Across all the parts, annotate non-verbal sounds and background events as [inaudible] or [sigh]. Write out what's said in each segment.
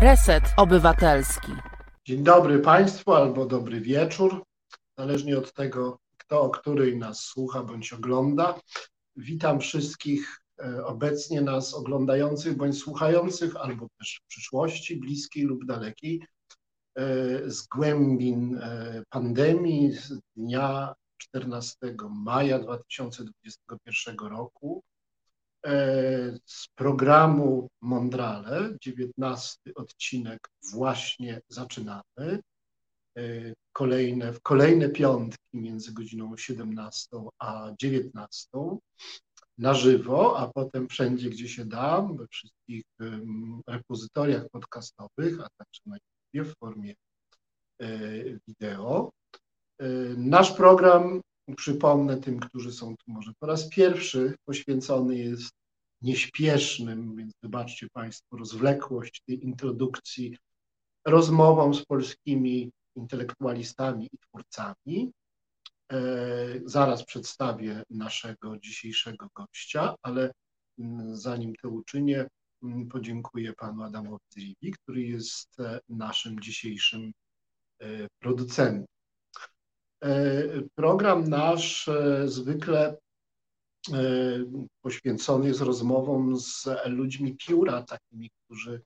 Reset Obywatelski. Dzień dobry Państwu albo dobry wieczór, zależnie od tego, kto o której nas słucha bądź ogląda. Witam wszystkich e, obecnie nas oglądających bądź słuchających, albo też w przyszłości, bliskiej lub dalekiej, e, z głębin e, pandemii z dnia 14 maja 2021 roku z programu Mondrale. 19 odcinek właśnie zaczynamy. E, kolejne, w kolejne piątki między godziną 17 a 19 na żywo, a potem wszędzie, gdzie się da, we wszystkich repozytoriach podcastowych, a także na YouTube w formie e, wideo. Nasz program Przypomnę tym, którzy są tu może po raz pierwszy, poświęcony jest nieśpiesznym, więc wybaczcie Państwo rozwlekłość tej introdukcji, rozmową z polskimi intelektualistami i twórcami. E, zaraz przedstawię naszego dzisiejszego gościa, ale mm, zanim to uczynię, mm, podziękuję panu Adamowi Zriwi, który jest e, naszym dzisiejszym e, producentem. E, program nasz e, zwykle e, poświęcony jest rozmowom z ludźmi pióra, takimi, którzy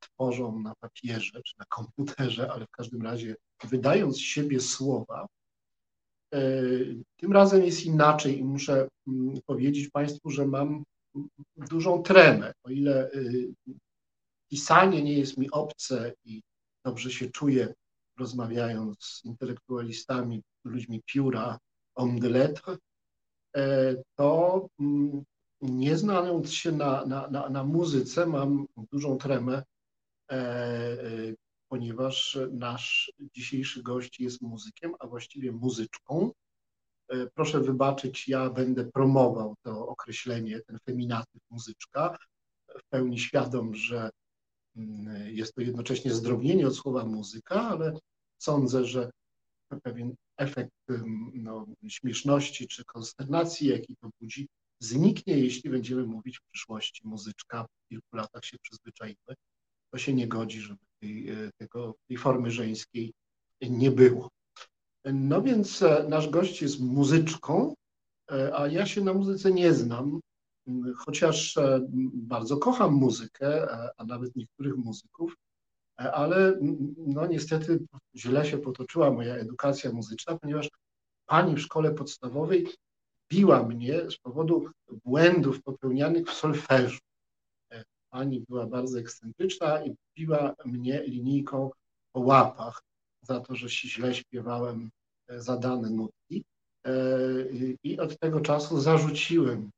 tworzą na papierze czy na komputerze, ale w każdym razie wydając z siebie słowa. Tym razem jest inaczej i muszę mm, powiedzieć Państwu, że mam dużą tremę. O ile pisanie nie jest mi obce i dobrze się czuję rozmawiając z intelektualistami, ludźmi pióra, homme de lettres, e, to mm, nie znając się na, na, na, na muzyce, mam dużą tremę, e, e, ponieważ nasz dzisiejszy gość jest muzykiem, a właściwie muzyczką. Proszę wybaczyć, ja będę promował to określenie, ten feminatyw muzyczka, w pełni świadom, że mm, jest to jednocześnie zdrobnienie od słowa muzyka, ale sądzę, że pewien efekt no, śmieszności czy konsternacji, jaki to budzi, zniknie, jeśli będziemy mówić w przyszłości muzyczka, w kilku latach się przyzwyczaimy. To się nie godzi, żeby tej, e, tego, tej formy żeńskiej nie było. No więc e, nasz gość jest muzyczką, e, a ja się na muzyce nie znam, chociaż bardzo kocham muzykę, a nawet niektórych muzyków, ale no niestety źle się potoczyła moja edukacja muzyczna, ponieważ pani w szkole podstawowej biła mnie z powodu błędów popełnianych w solfeżu. E, pani była bardzo ekscentryczna i biła mnie linijką po łapach za to, że źle śpiewałem e, zadane nutki. E, I od tego czasu zarzuciłem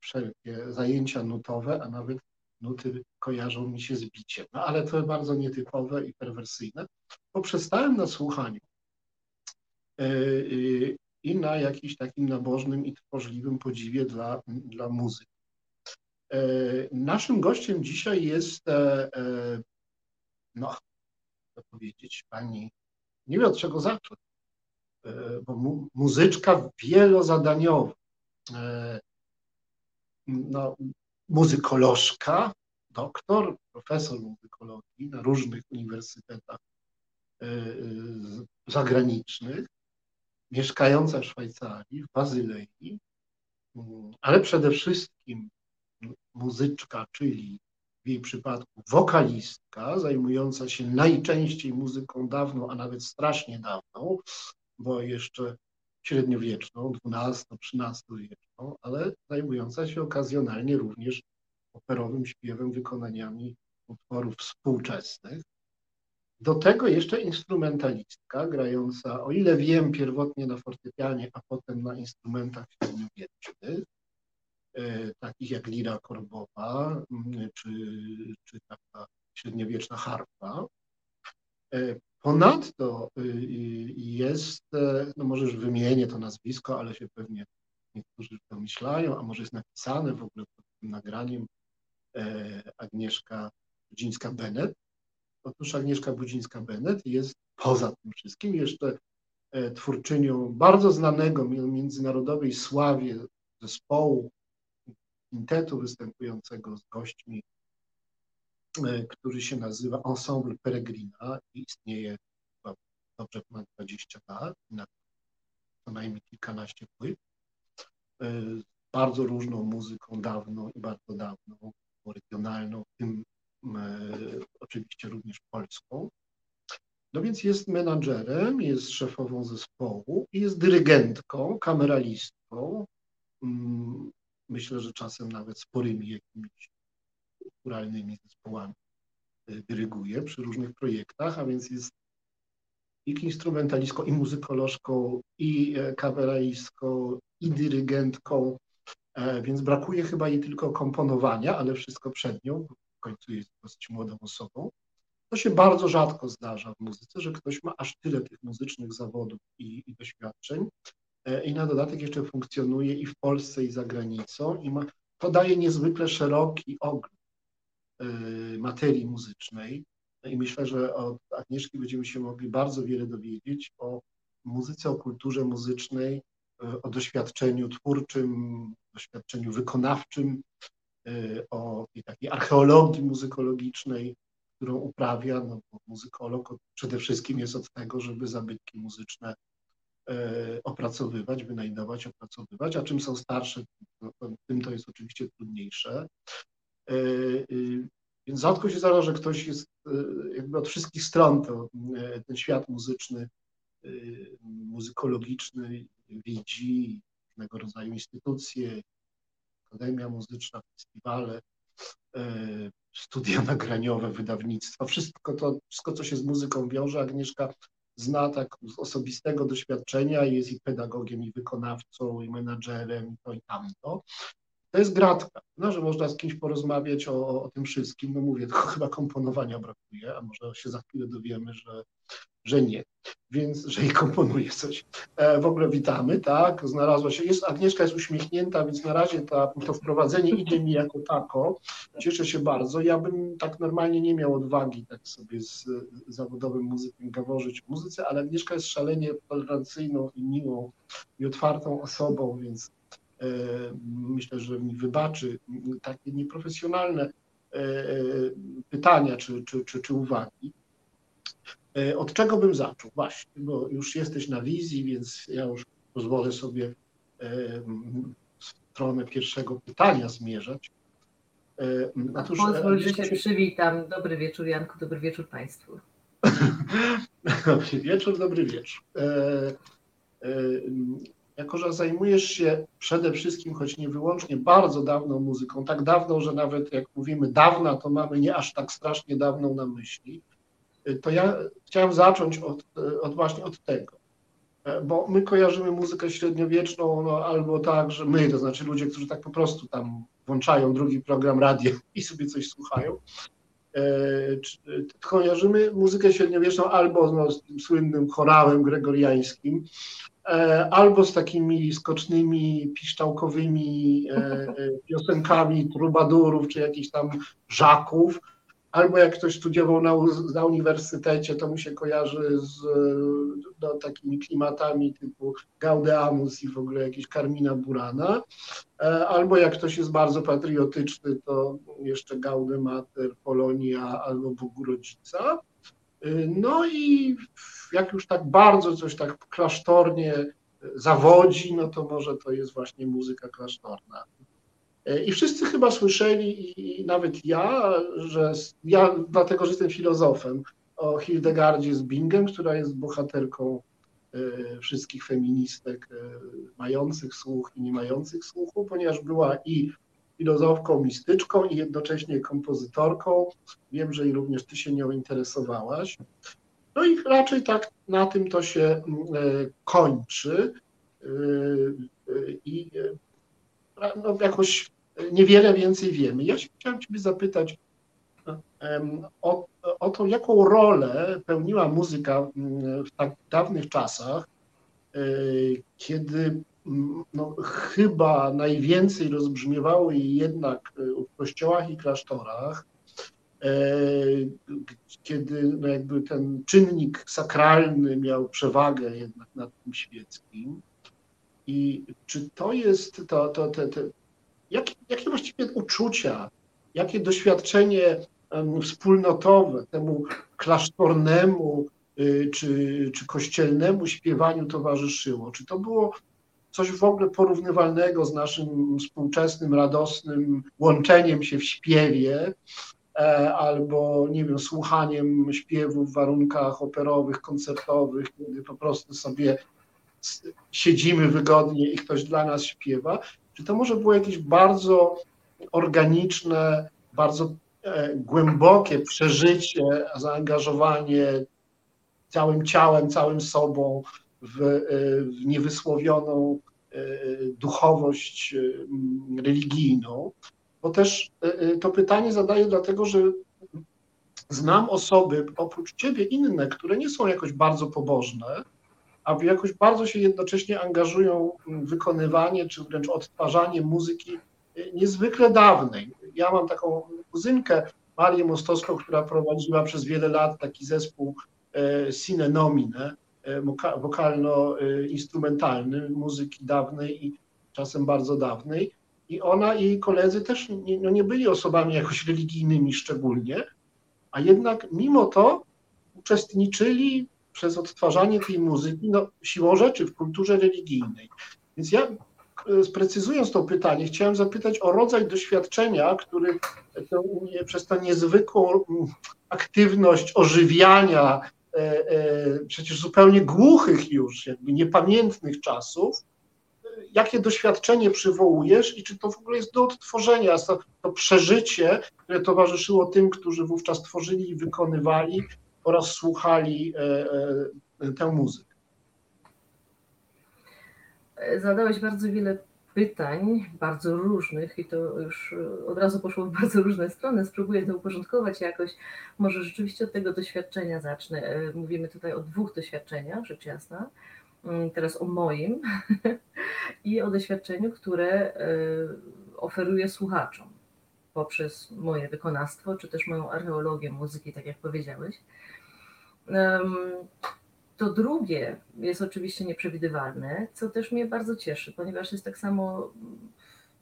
wszelkie zajęcia nutowe, a nawet nuty kojarzą mi się z biciem. No ale to bardzo nietypowe i perwersyjne. Poprzestałem na słuchaniu e, e, i na jakimś takim nabożnym i tworzliwym podziwie dla, dla muzyki. E, naszym gościem dzisiaj jest, no, co powiedzieć, pani, nie wiem od czego zacząć, bo mu, muzyczka wielozadaniowa. No, muzykolożka, doktor, profesor muzykologii na różnych uniwersytetach e, e, zagranicznych, mieszkająca w Szwajcarii, w Bazylei, mm, ale przede wszystkim muzyczka, czyli w jej przypadku wokalistka, zajmująca się najczęściej muzyką dawną, a nawet strasznie dawną, bo jeszcze średniowieczną, XII-XIII wieczną, ale zajmująca się okazjonalnie również operowym śpiewem, wykonaniami utworów współczesnych. Do tego jeszcze instrumentalistka grająca, o ile wiem, pierwotnie na fortepianie, a potem na instrumentach średniowiecznych, e, takich jak lira korbowa czy, czy taka średniowieczna harfa. Ponadto y, jest, e, no może już wymienię to nazwisko, ale się pewnie niektórzy domyślają, a może jest napisane w ogóle pod tym nagraniem e, Agnieszka Budzińska-Bennett. Otóż Agnieszka Budzińska-Bennett jest poza tym wszystkim jeszcze e, twórczynią bardzo znanego międzynarodowej sławie zespołu, quintetu występującego z gośćmi który się nazywa Ensemble Peregrina i istnieje dobrze ponad 20 lat, na co najmniej kilkanaście płyt, z bardzo różną muzyką dawną i bardzo dawną, regionalną, w tym oczywiście również polską. No więc jest menadżerem, jest szefową zespołu i jest dyrygentką, kameralistką. Mm, myślę, że czasem nawet sporymi jakimiś kulturalnymi zespołami y, dyryguje przy różnych projektach, a więc jest i instrumentalistką, i muzykolożką, i e, kameralistką, i dyrygentką, e, więc brakuje chyba jej tylko komponowania, ale wszystko przed nią, w końcu jest dosyć młodą osobą. To się bardzo rzadko zdarza w muzyce, że ktoś ma aż tyle tych muzycznych zawodów i, i doświadczeń e, i na dodatek jeszcze funkcjonuje i w Polsce, i za granicą i ma, to daje niezwykle szeroki ogląd e, materii muzycznej i myślę, że od Agnieszki będziemy się mogli bardzo wiele dowiedzieć o muzyce, o kulturze muzycznej, e, o doświadczeniu twórczym, doświadczeniu wykonawczym, o tej takiej archeologii muzykologicznej, którą uprawia, no bo muzykolog przede wszystkim jest od tego, żeby zabytki muzyczne opracowywać, wynajdować, opracowywać, a czym są starsze, tym to jest oczywiście trudniejsze. E, y, więc rzadko się zdarza, że ktoś jest e, jakby od wszystkich stron to, ten świat muzyczny, muzykologiczny widzi, różnego rodzaju instytucje, Akademia Muzyczna, festiwale, studia nagraniowe, wydawnictwa, wszystko to, wszystko, co się z muzyką wiąże. Agnieszka zna tak z osobistego doświadczenia, jest i pedagogiem, i wykonawcą, i menadżerem, i to i tamto. To jest gratka, no, że można z kimś porozmawiać o, o tym wszystkim. No mówię, tylko chyba komponowania brakuje, a może się za chwilę dowiemy, że że nie, więc że jej komponuje coś. E, w ogóle witamy, tak, znalazła się, jest, Agnieszka jest uśmiechnięta, więc na razie ta, to wprowadzenie idzie mi jako tako, cieszę się bardzo. Ja bym tak normalnie nie miał odwagi tak sobie z, z zawodowym muzykiem gaworzyć w muzyce, ale Agnieszka jest szalenie tolerancyjną i miłą i otwartą osobą, więc myślę, że mi wybaczy takie nieprofesjonalne e, e pytania czy, czy, czy, czy uwagi. E, od czego bym zaczął? Właśnie, bo już jesteś na wizji, więc ja już pozwolę sobie w stronę pierwszego pytania zmierzać. Otóż, Pozwól, że się przywitam. Dobry wieczór Janku, dobry wieczór Państwu. [laughs] dobry wieczór, dobry wieczór. Jako, że zajmujesz się przede wszystkim, choć nie wyłącznie, bardzo dawną muzyką, tak dawną, że nawet jak mówimy dawna, to mamy nie aż tak strasznie dawną na myśli, to ja chciałem zacząć od, od właśnie od tego, bo my kojarzymy muzykę średniowieczną no, albo tak, że my, to znaczy ludzie, którzy tak po prostu tam włączają drugi program radio [laughs] i sobie coś słuchają, e, kojarzymy muzykę średniowieczną albo no, z tym słynnym chorałem gregoriańskim, albo z takimi skocznymi, piszczałkowymi e, piosenkami trubadurów czy jakichś tam żaków, albo jak ktoś studiował na, na uniwersytecie, to mu się kojarzy z no, takimi klimatami typu Gaudeamus i w ogóle jakieś Carmina Burana, e, albo jak ktoś jest bardzo patriotyczny, to jeszcze Gaude Mater, Polonia albo Bogu Rodzica. E, no i jak już tak bardzo coś tak klasztornie zawodzi, no to może to jest właśnie muzyka klasztorna. E, I wszyscy chyba słyszeli, i nawet ja, że ja, dlatego że jestem filozofem, o Hildegardzie z Bingem, która jest bohaterką e, wszystkich feministek e, mających słuch i nie mających słuchu, ponieważ była i filozofką, mistyczką i jednocześnie kompozytorką. Wiem, że i również ty się nią interesowałaś. No i raczej tak na tym to się kończy. I no, jakoś niewiele więcej wiemy. Ja się chciałem Ciebie zapytać o, o to, jaką rolę pełniła muzyka w tak dawnych czasach, e, kiedy no, chyba najwięcej rozbrzmiewało jej jednak e, w kościołach i klasztorach, e, kiedy no jakby ten czynnik sakralny miał przewagę jednak nad tym świeckim. I czy to jest to, to, te, te, jakie, jakie właściwie uczucia, jakie doświadczenie wspólnotowe, temu klasztornemu y, czy, czy kościelnemu śpiewaniu towarzyszyło? Czy to było coś w ogóle porównywalnego z naszym współczesnym, radosnym łączeniem się w śpiewie, e, albo, nie wiem, słuchaniem śpiewu w warunkach operowych, koncertowych, kiedy po prostu sobie siedzimy wygodnie i ktoś dla nas śpiewa, czy to może było jakieś bardzo organiczne, bardzo e, głębokie przeżycie, zaangażowanie całym ciałem, całym sobą w, e, w niewysłowioną e, duchowość religijną. Bo też to pytanie zadaję dlatego, że znam osoby oprócz ciebie inne, które nie są jakoś bardzo pobożne, a jakoś bardzo się jednocześnie angażują w wykonywanie czy wręcz odtwarzanie muzyki y, niezwykle dawnej. Ja mam taką kuzynkę, Marię Mostowską, która prowadziła przez wiele lat taki zespół e, Sine Nomine, e, wokalno-instrumentalny muzyki dawnej i czasem bardzo dawnej. I ona i jej koledzy też nie, no nie byli osobami jakoś religijnymi szczególnie, a jednak mimo to uczestniczyli przez odtwarzanie tej muzyki, no, siłą rzeczy w kulturze religijnej. Więc ja e, sprecyzując to pytanie, chciałem zapytać o rodzaj doświadczenia, który to, przez tę niezwykłą mm, aktywność ożywiania e, e, przecież zupełnie głuchych już, jakby niepamiętnych czasów, jakie doświadczenie przywołujesz i czy to w ogóle jest do odtworzenia, to, to przeżycie, które towarzyszyło tym, którzy wówczas tworzyli i wykonywali, oraz słuchali e, e, tę muzykę. Zadałeś bardzo wiele pytań, bardzo różnych i to już od razu poszło w bardzo różne strony. Spróbuję to uporządkować jakoś. Może rzeczywiście od tego doświadczenia zacznę. E, mówimy tutaj o dwóch doświadczeniach, rzecz jasna. Mm, teraz o moim [laughs] i o doświadczeniu, które oferuję słuchaczom poprzez moje wykonawstwo, czy też moją archeologię muzyki, tak jak powiedziałeś. To drugie jest oczywiście nieprzewidywalne, co też mnie bardzo cieszy, ponieważ jest tak samo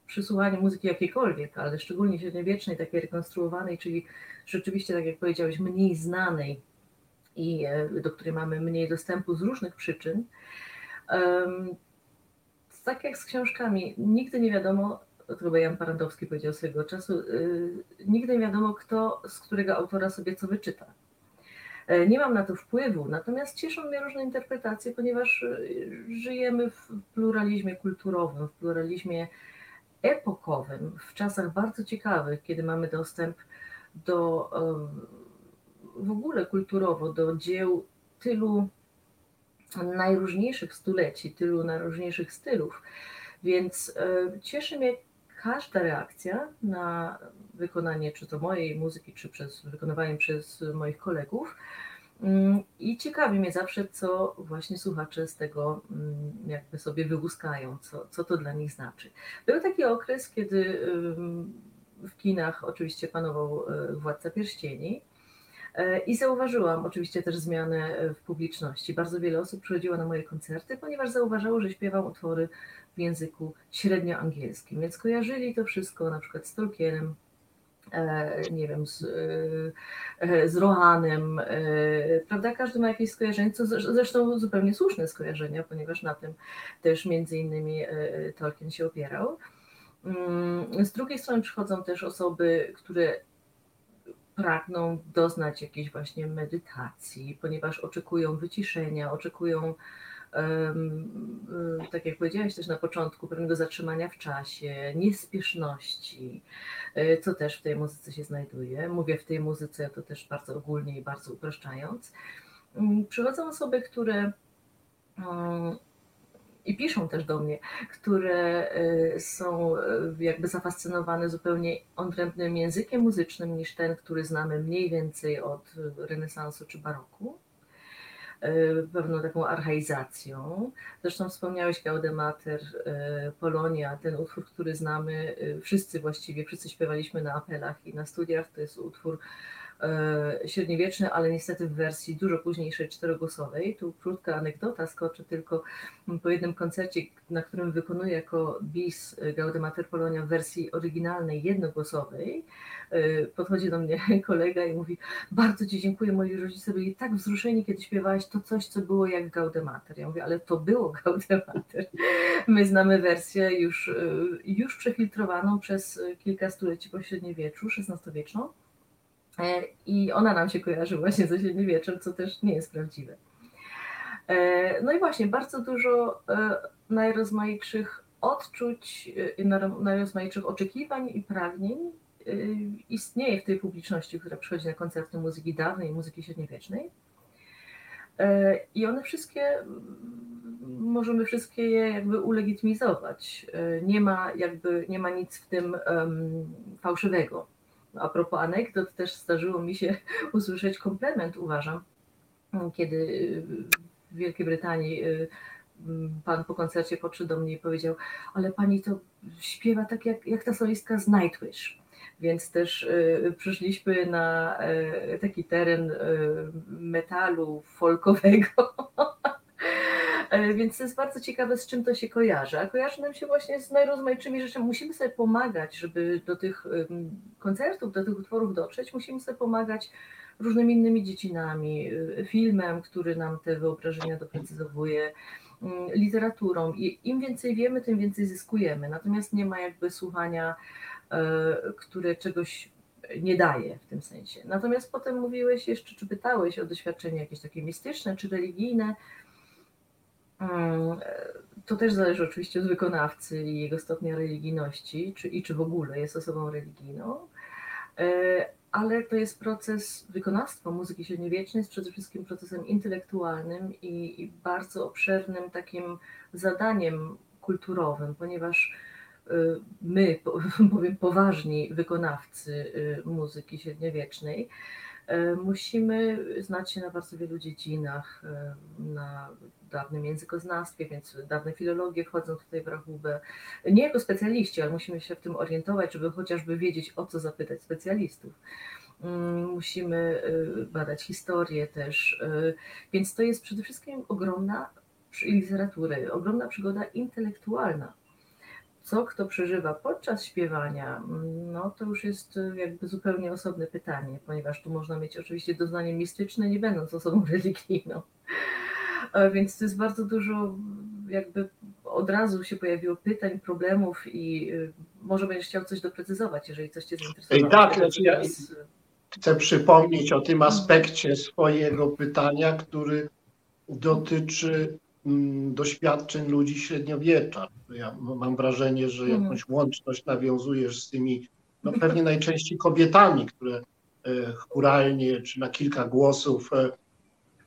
przy słuchaniu muzyki jakiejkolwiek, ale szczególnie średniowiecznej, takiej rekonstruowanej, czyli rzeczywiście, tak jak powiedziałeś, mniej znanej i e, do której mamy mniej dostępu z różnych przyczyn. Tak jak z książkami, nigdy nie wiadomo, to chyba Jan Parandowski powiedział swego czasu, y, nigdy nie wiadomo, kto z którego autora sobie co wyczyta. E, nie mam na to wpływu, natomiast cieszą mnie różne interpretacje, ponieważ e, żyjemy w pluralizmie kulturowym, w pluralizmie epokowym, w czasach bardzo ciekawych, kiedy mamy dostęp do w ogóle kulturowo do dzieł tylu najróżniejszych stuleci, tylu najróżniejszych stylów. Więc e, cieszy mnie każda reakcja na wykonanie czy to mojej muzyki, czy przez wykonywanie przez moich kolegów. Mm, I ciekawi mnie zawsze, co właśnie słuchacze z tego mm, jakby sobie wyłuskają, co, co to dla nich znaczy. Był taki okres, kiedy w kinach oczywiście panował e, Władca Pierścieni i zauważyłam oczywiście też zmianę w publiczności. Bardzo wiele osób przychodziło na moje koncerty, ponieważ zauważało, że śpiewam utwory w języku średnioangielskim, więc kojarzyli to wszystko na przykład z Tolkienem, e, nie wiem, z, e, z Rohanem, e, prawda? Każdy ma jakieś skojarzenie, co zresztą zupełnie słuszne skojarzenia, ponieważ na tym też między innymi Tolkien się opierał. Mm, z drugiej strony przychodzą też osoby, które pragną doznać jakiejś właśnie medytacji, ponieważ oczekują wyciszenia, oczekują Y, tak jak powiedziałaś też na początku, pewnego zatrzymania w czasie, niespieszności, y, co też w tej muzyce się znajduje. Mówię w tej muzyce to też bardzo ogólnie i bardzo upraszczając. Mm, przychodzą osoby, które mm, i piszą też do mnie, które y, są jakby zafascynowane zupełnie odrębnym językiem muzycznym niż ten, który znamy mniej więcej od renesansu czy baroku. E, pewną taką archaizacją. Zresztą wspomniałeś Gaudemater, Polonia, ten utwór, który znamy, wszyscy właściwie, wszyscy śpiewaliśmy na apelach i na studiach, to jest utwór średniowieczny, ale niestety w wersji dużo późniejszej, czterogłosowej. Tu krótka anegdota, skoczę tylko po jednym koncercie, na którym wykonuję jako bis Gaudemater Polonia w wersji oryginalnej, jednogłosowej. E, podchodzi do mnie [laughs] kolega i mówi, bardzo Ci dziękuję, moi rodzice byli tak wzruszeni, kiedy śpiewałeś to coś, co było jak Gaudemater. Ja mówię, ale to było [laughs] Gaudemater. My znamy wersję już, e, już przefiltrowaną przez kilka stuleci po średniowieczu, XVI-wieczną E, I ona nam się kojarzy właśnie ze średniowieczem, co też nie jest prawdziwe. E, no i właśnie, bardzo dużo e, najrozmaitszych odczuć, najrozmaitszych oczekiwań i pragnień istnieje w tej publiczności, która przychodzi na koncerty muzyki dawnej i muzyki średniowiecznej. I one wszystkie, możemy wszystkie je jakby ulegitymizować. Nie ma jakby, nie ma nic w tym fałszywego a propos anegdot, też zdarzyło mi się [laughs] usłyszeć komplement, uważam, kiedy w Wielkiej Brytanii y, pan po koncercie podszedł do mnie i powiedział, ale pani to śpiewa tak jak, jak ta solistka z Nightwish. Więc też y, przyszliśmy na y, taki teren metalu folkowego [laughs] więc to jest bardzo ciekawe, z czym to się kojarzy. A kojarzy nam się właśnie z najrozmaitszymi rzeczami. Musimy sobie pomagać, żeby do tych koncertów, do tych utworów dotrzeć. Musimy sobie pomagać różnymi innymi dziedzinami, y, filmem, który nam te wyobrażenia doprecyzowuje, literaturą. I im więcej wiemy, tym więcej zyskujemy. Natomiast nie ma jakby słuchania, e, które czegoś nie daje w tym sensie. Natomiast potem mówiłeś jeszcze, czy pytałeś o doświadczenie jakieś takie mistyczne czy religijne. Mm, to też zależy oczywiście od wykonawcy i jego stopnia religijności, czy, i czy w ogóle jest osobą religijną, e, ale to jest proces wykonawstwa muzyki średniowiecznej, jest przede wszystkim procesem intelektualnym i, i bardzo obszernym takim zadaniem kulturowym, ponieważ e, my, [laughs] powiem poważni wykonawcy e, muzyki średniowiecznej, musimy znać się na bardzo wielu dziedzinach, na dawnym językoznawstwie, więc dawne filologie wchodzą tutaj w rachubę. Nie jako specjaliści, ale musimy się w tym orientować, żeby chociażby wiedzieć, o co zapytać specjalistów. Mm, musimy y, badać historię też, więc to jest przede wszystkim ogromna literatury, ogromna przygoda intelektualna. Co kto przeżywa podczas śpiewania, no to już jest y, jakby zupełnie osobne pytanie, ponieważ tu można mieć oczywiście doznanie mistyczne, nie będąc osobą [laughs] religijną. E, więc to jest bardzo dużo, jakby od razu się pojawiło pytań, problemów i y, może będziesz chciał coś doprecyzować, jeżeli coś Cię zainteresowało. Tak, znaczy ja chcę przypomnieć o tym aspekcie swojego pytania, który dotyczy doświadczeń ludzi średniowiecza. Ja mam wrażenie, że mhm. jakąś łączność nawiązujesz z tymi, no pewnie najczęściej kobietami, które e, churalnie czy na kilka głosów e,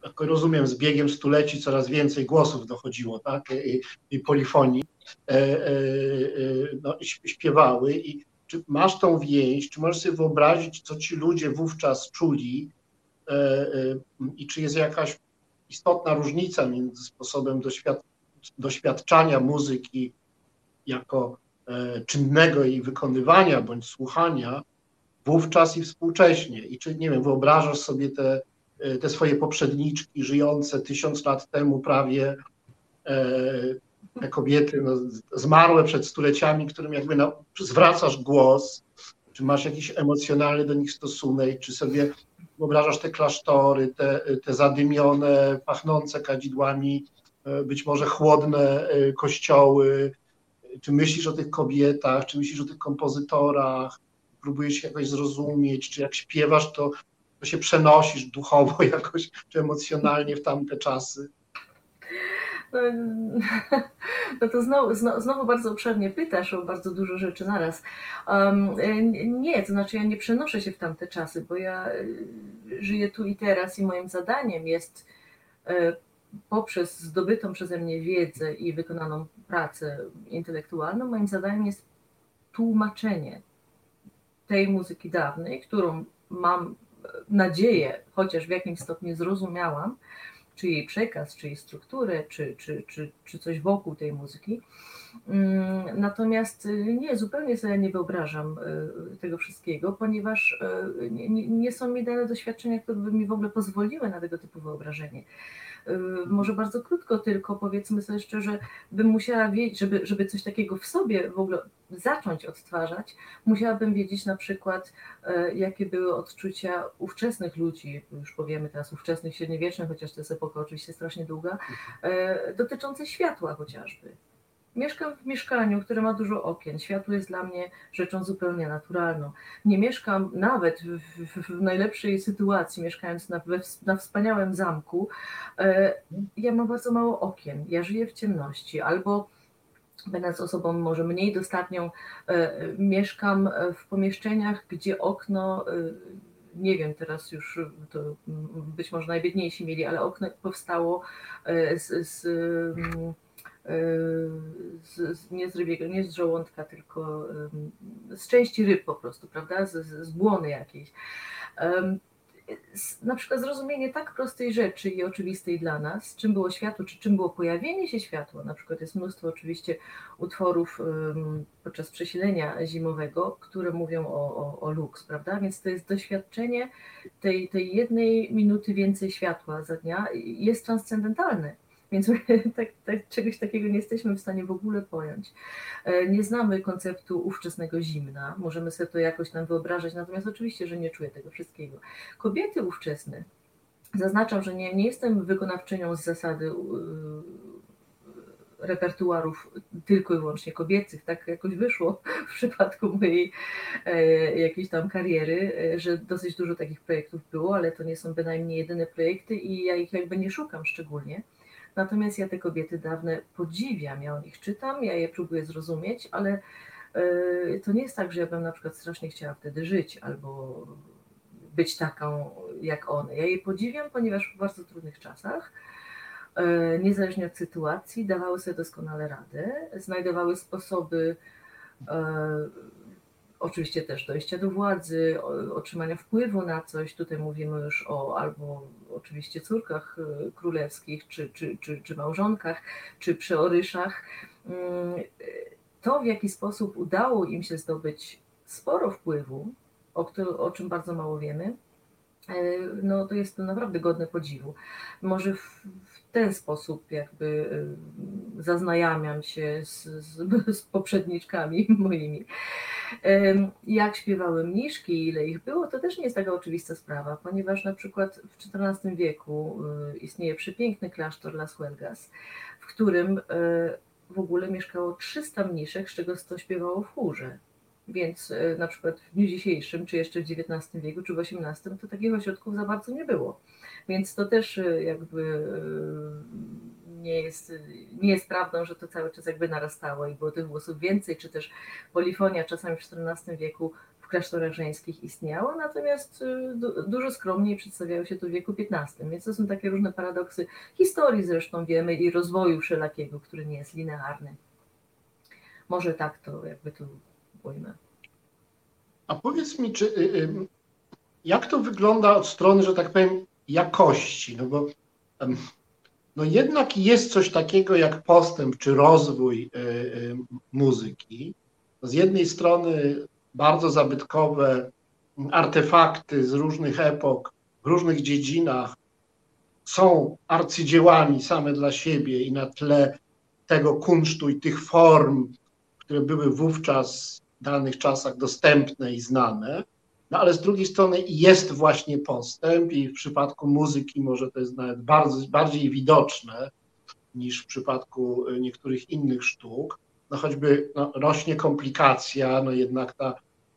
jak rozumiem, z biegiem stuleci coraz więcej głosów dochodziło, tak, i, i polifonii, e, no, śpiewały i czy masz tą więź, czy możesz sobie wyobrazić, co ci ludzie wówczas czuli i czy jest jakaś istotna różnica między sposobem doświad doświadczania muzyki jako e, czynnego jej wykonywania bądź słuchania wówczas i współcześnie. I czy, nie wiem, wyobrażasz sobie te E, te swoje poprzedniczki żyjące tysiąc lat temu prawie te kobiety no, zmarłe przed stuleciami, którym jakby na, zwracasz głos, czy masz jakiś emocjonalny do nich stosunek, czy sobie wyobrażasz te klasztory, te, te zadymione, pachnące kadzidłami, e, być może chłodne e, kościoły, czy myślisz o tych kobietach, czy myślisz o tych kompozytorach, próbujesz się jakoś zrozumieć, czy jak śpiewasz, to to się przenosisz duchowo [laughs] jakoś, czy emocjonalnie w tamte czasy? No, to znowu, znowu bardzo obszernie pytasz o bardzo dużo rzeczy naraz. Nie, to znaczy ja nie przenoszę się w tamte czasy, bo ja y, żyję tu i teraz i moim zadaniem jest y, poprzez zdobytą przeze mnie wiedzę i wykonaną pracę intelektualną, moim zadaniem jest tłumaczenie tej muzyki dawnej, którą mam nadzieję, chociaż w jakimś stopniu zrozumiałam, czy jej przekaz, czy jej strukturę, czy, czy, czy, czy coś wokół tej muzyki. Mm, natomiast nie, zupełnie sobie nie wyobrażam tego wszystkiego, ponieważ nie, nie są mi dane doświadczenia, które by mi w ogóle pozwoliły na tego typu wyobrażenie. Y, może bardzo krótko tylko, powiedzmy sobie szczerze, bym musiała wiedzieć, żeby, żeby coś takiego w sobie w ogóle zacząć odtwarzać, musiałabym wiedzieć na przykład, y, jakie były odczucia ówczesnych ludzi, już powiemy teraz ówczesnych, średniowiecznych, chociaż to jest epoka oczywiście strasznie długa, y, dotyczące światła chociażby. Mieszkam w mieszkaniu, które ma dużo okien. Światło jest dla mnie rzeczą zupełnie naturalną. Nie mieszkam nawet w, w, w najlepszej sytuacji, mieszkając na, na wspaniałym zamku. E, ja mam bardzo mało okien. Ja żyję w ciemności albo będąc osobą może mniej dostatnią, e, mieszkam w pomieszczeniach, gdzie okno e, nie wiem, teraz już to być może najbiedniejsi mieli, ale okno powstało z, z z, nie z rybiego, nie z żołądka, tylko z części ryb po prostu, prawda, z, z błony jakiejś. Na przykład zrozumienie tak prostej rzeczy i oczywistej dla nas, czym było światło, czy czym było pojawienie się światła. Na przykład jest mnóstwo oczywiście utworów podczas przesilenia zimowego, które mówią o, o, o lux, prawda? Więc to jest doświadczenie tej, tej jednej minuty więcej światła za dnia jest transcendentalne więc [laughs] tak, tak, czegoś takiego nie jesteśmy w stanie w ogóle pojąć. E, nie znamy konceptu ówczesnego zimna, możemy sobie to jakoś tam wyobrażać, natomiast oczywiście, że nie czuję tego wszystkiego. Kobiety ówczesne, zaznaczam, że nie, nie jestem wykonawczynią z zasady e, repertuarów tylko i wyłącznie kobiecych. Tak jakoś wyszło [laughs] w przypadku mojej e, jakiejś tam kariery, że dosyć dużo takich projektów było, ale to nie są bynajmniej jedyne projekty i ja ich jakby nie szukam szczególnie. Natomiast ja te kobiety dawne podziwiam, ja o nich czytam, ja je próbuję zrozumieć, ale e, to nie jest tak, że ja bym na przykład strasznie chciała wtedy żyć albo być taką jak one. Ja je podziwiam, ponieważ w bardzo trudnych czasach, e, niezależnie od sytuacji, dawały sobie doskonale radę, znajdowały sposoby e, oczywiście też dojścia do władzy, otrzymania wpływu na coś. Tutaj mówimy już o albo oczywiście córkach y, królewskich, czy, czy, czy, czy małżonkach, czy przeoryszach. Mm, to, w jaki sposób udało im się zdobyć sporo wpływu, o, o czym bardzo mało wiemy, e, no to jest to naprawdę godne podziwu. Może w ten sposób jakby zaznajamiam się z, z, [laughs] z poprzedniczkami [laughs] moimi. Jak śpiewały mniszki, ile ich było, to też nie jest taka oczywista sprawa, ponieważ na przykład w XIV wieku y, istnieje przepiękny klasztor Las Huelgas, w którym y, w ogóle mieszkało 300 mniszek, z czego 100 śpiewało w chórze. Więc y, na przykład w dniu dzisiejszym, czy jeszcze w XIX wieku, czy w XVIII, to takich ośrodków za bardzo nie było. Więc to też jakby nie jest, nie jest prawdą, że to cały czas jakby narastało i było tych głosów więcej, czy też polifonia czasami w XIV wieku w klasztorach żeńskich istniało, natomiast dużo skromniej przedstawiały się to w wieku XV, więc to są takie różne paradoksy historii zresztą wiemy i rozwoju wszelakiego, który nie jest linearny. Może tak to jakby tu ujmę. A powiedz mi, czy, y, y, jak to wygląda od strony, że tak powiem, jakości? No bo no jednak jest coś takiego jak postęp czy rozwój y, muzyki. Z jednej strony bardzo zabytkowe artefakty z różnych epok, w różnych dziedzinach są arcydziełami same dla siebie i na tle tego kunsztu i tych form, które były wówczas danych czasach dostępne i znane. No ale z drugiej strony jest właśnie postęp i w przypadku muzyki może to jest nawet bardzo, bardziej widoczne niż w przypadku e, niektórych innych sztuk. No choćby no, rośnie komplikacja, no jednak ta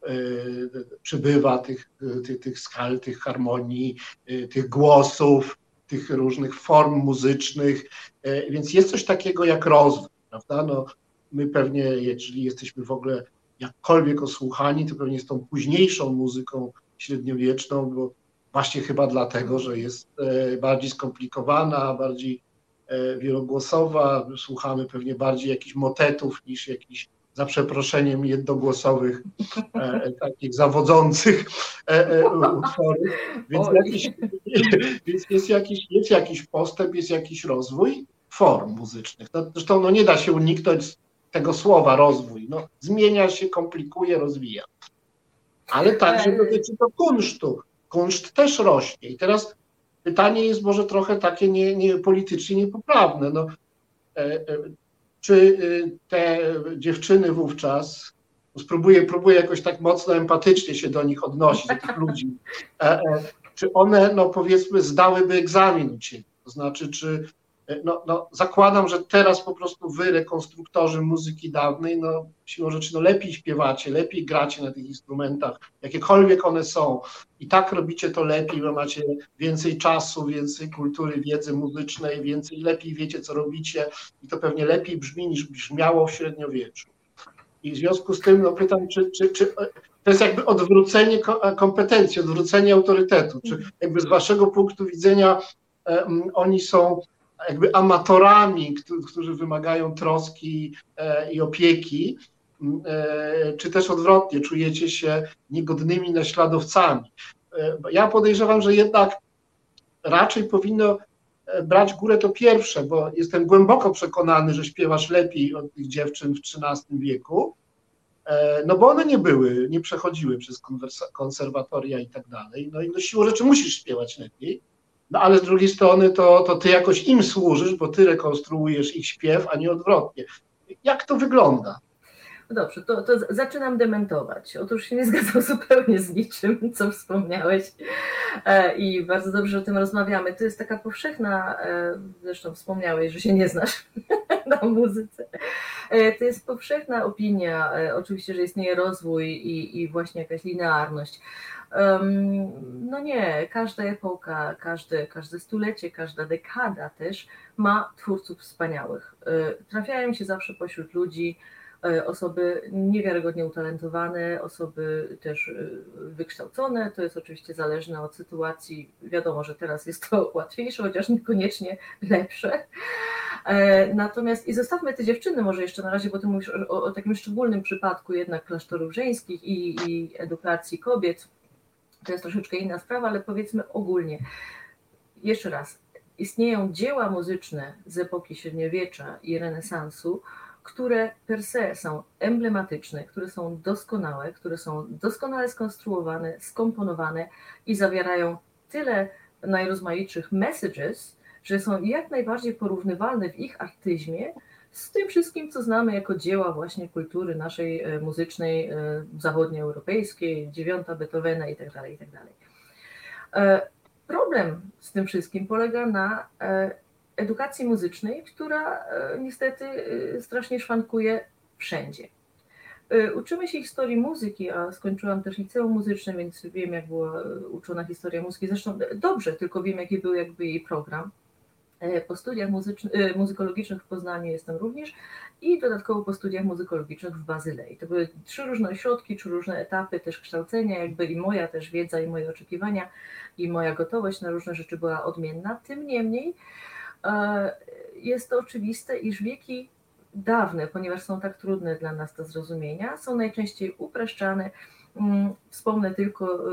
y, przybywa tych, tych, tych skal, tych harmonii, y, tych głosów, tych różnych form muzycznych, y, więc jest coś takiego jak rozwój, prawda? No, my pewnie, jeżeli jesteśmy w ogóle jakkolwiek osłuchani, to pewnie z tą późniejszą muzyką średniowieczną, bo właśnie chyba dlatego, że jest e, bardziej skomplikowana, bardziej e, wielogłosowa, słuchamy pewnie bardziej jakichś motetów niż jakichś za przeproszeniem jednogłosowych, e, takich zawodzących e, e, utworów. Więc, jakiś, [laughs] więc jest, jakiś, jest jakiś postęp, jest jakiś rozwój form muzycznych. No, zresztą no, nie da się uniknąć tego słowa rozwój. No, zmienia się, komplikuje, rozwija. Ale także dotyczy to kunsztu. Kunszt też rośnie. I teraz pytanie jest może trochę takie nie, nie politycznie niepoprawne. No, e, e, czy y, te dziewczyny wówczas, spróbuję, próbuję jakoś tak mocno empatycznie się do nich odnosić, do tych ludzi, e, czy one, no powiedzmy, zdałyby egzamin u Ciebie? To znaczy, czy no, no, zakładam, że teraz po prostu wy, rekonstruktorzy muzyki dawnej, no siłą rzeczy, no lepiej śpiewacie, lepiej gracie na tych instrumentach, jakiekolwiek one są. I tak robicie to lepiej, bo macie więcej czasu, więcej kultury, wiedzy muzycznej, więcej, lepiej wiecie, co robicie i to pewnie lepiej brzmi niż brzmiało w średniowieczu. I w związku z tym no, pytam, czy, czy, czy to jest jakby odwrócenie kompetencji, odwrócenie autorytetu, czy jakby z waszego punktu widzenia oni są jakby amatorami, którzy wymagają troski e, i opieki, e, czy też odwrotnie, czujecie się niegodnymi naśladowcami. E, ja podejrzewam, że jednak raczej powinno brać górę to pierwsze, bo jestem głęboko przekonany, że śpiewasz lepiej od tych dziewczyn w XIII wieku, no bo one nie były, nie przechodziły przez konserwatoria i tak dalej. No i no siłą rzeczy musisz śpiewać lepiej. No ale z drugiej strony to, to ty jakoś im służysz, bo ty rekonstruujesz ich śpiew, a nie odwrotnie. Jak to wygląda? Dobrze, to, to zaczynam dementować. Otóż się nie [laughs] zgadzam zupełnie z niczym, co wspomniałeś e, i bardzo dobrze o tym rozmawiamy. To jest taka powszechna, e, zresztą wspomniałeś, że się nie znasz [laughs] na muzyce. E, to jest powszechna opinia, oczywiście, że istnieje rozwój i, i właśnie jakaś linearność no nie, każda epoka, każde, każde stulecie, każda dekada też ma twórców wspaniałych. Trafiają się zawsze pośród ludzi osoby niewiarygodnie utalentowane, osoby też e, wykształcone. To jest oczywiście zależne od sytuacji. Wiadomo, że teraz jest to [laughs] łatwiejsze, chociaż niekoniecznie lepsze. Natomiast i zostawmy te dziewczyny może jeszcze na razie, bo ty mówisz o, o takim szczególnym przypadku jednak klasztorów żeńskich i, i edukacji kobiet to jest troszeczkę inna sprawa, ale powiedzmy ogólnie. Jeszcze raz, istnieją dzieła muzyczne z epoki średniowiecza i renesansu, które per se są emblematyczne, które są doskonałe, które są doskonale skonstruowane, skomponowane i zawierają tyle najrozmaitszych messages, że są jak najbardziej porównywalne w ich artyzmie z tym wszystkim, co znamy jako dzieła właśnie kultury naszej e, muzycznej, e, zachodnioeuropejskiej, dziewiąta Beethovena itd., tak itd. Tak e, problem z tym wszystkim polega na edukacji muzycznej, która niestety strasznie szwankuje wszędzie. Uczymy się historii muzyki, a skończyłam też liceum muzyczne, więc wiem, jak była uczona historia muzyki. Zresztą dobrze, tylko wiem, jaki był jakby jej program. E, po studiach e, muzykologicznych w Poznaniu jestem również i dodatkowo po studiach muzykologicznych w Bazylei. To były trzy różne ośrodki, trzy różne etapy też kształcenia, jakby i moja też wiedza, i moje oczekiwania, i moja gotowość na różne rzeczy była odmienna. Tym niemniej e, jest to oczywiste, iż wieki dawne, ponieważ są tak trudne dla nas do zrozumienia, są najczęściej upraszczane. Mm, wspomnę tylko,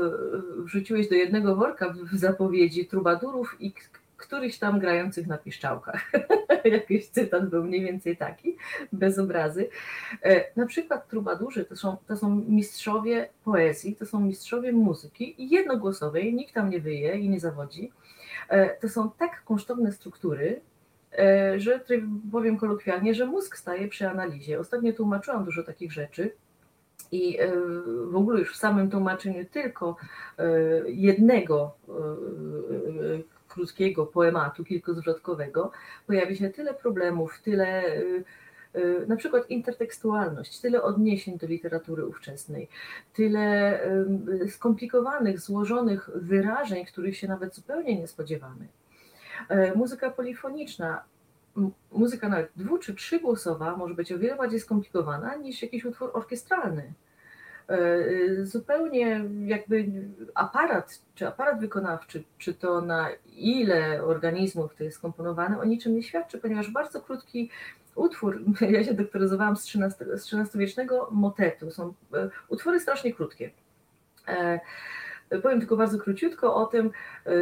wrzuciłeś do jednego worka w zapowiedzi trubadurów i którychś tam grających na piszczałkach. [laughs] Jakiś cytat był mniej więcej taki, bez obrazy. E, na przykład trubadurzy to są, to są mistrzowie poezji, to są mistrzowie muzyki i jednogłosowej, nikt tam nie wyje i nie zawodzi. E, to są tak kosztowne struktury, e, że powiem kolokwialnie, że mózg staje przy analizie. Ostatnio tłumaczyłam dużo takich rzeczy. I w ogóle już w samym tłumaczeniu tylko jednego krótkiego poematu kilkuzwrotkowego pojawi się tyle problemów, tyle na przykład intertekstualność, tyle odniesień do literatury ówczesnej, tyle y, skomplikowanych, złożonych wyrażeń, których się nawet zupełnie nie spodziewamy. E, muzyka polifoniczna, muzyka nawet dwu czy trzygłosowa może być o wiele bardziej skomplikowana niż jakiś utwór orkiestralny. Zupełnie jakby aparat, czy aparat wykonawczy, czy to na ile organizmów to jest skomponowane, o niczym nie świadczy, ponieważ bardzo krótki utwór, [laughs] ja się doktoryzowałam z XIII-wiecznego motetu, są utwory strasznie krótkie. Powiem tylko bardzo króciutko o tym.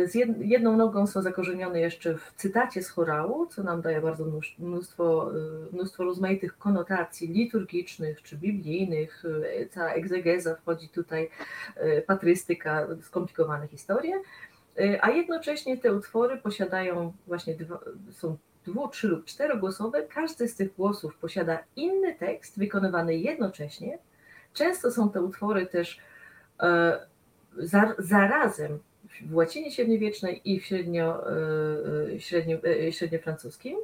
Z jedną nogą są zakorzenione jeszcze w cytacie z chorału, co nam daje bardzo mnóstwo, mnóstwo rozmaitych konotacji liturgicznych czy biblijnych. Cała egzegeza wchodzi tutaj, patrystyka, skomplikowane historie. A jednocześnie te utwory posiadają właśnie, dwa, są dwu, trzy lub czterogłosowe. Każdy z tych głosów posiada inny tekst wykonywany jednocześnie. Często są te utwory też zarazem w łacinie średniowiecznej i w średnio, e, e, średnio, e, średniofrancuskim.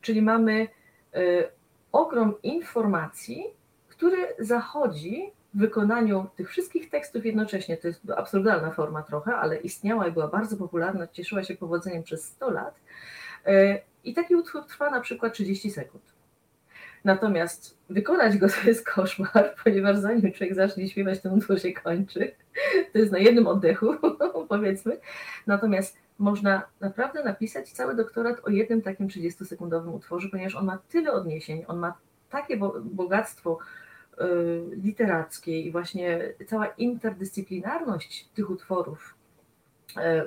Czyli mamy ogrom informacji, który zachodzi w wykonaniu tych wszystkich tekstów jednocześnie. To jest absurdalna forma trochę, ale istniała i była bardzo popularna, cieszyła się powodzeniem przez 100 lat. I taki utwór trwa na przykład 30 sekund. Natomiast wykonać go [laughs] to jest koszmar, ponieważ zanim człowiek zacznie śpiewać, ten utwór się kończy. [laughs] To jest na jednym oddechu, [laughs] powiedzmy. Natomiast można naprawdę napisać cały doktorat o jednym takim 30-sekundowym utworze, ponieważ on ma tyle odniesień, on ma takie bogactwo y, literackie i właśnie cała interdyscyplinarność tych utworów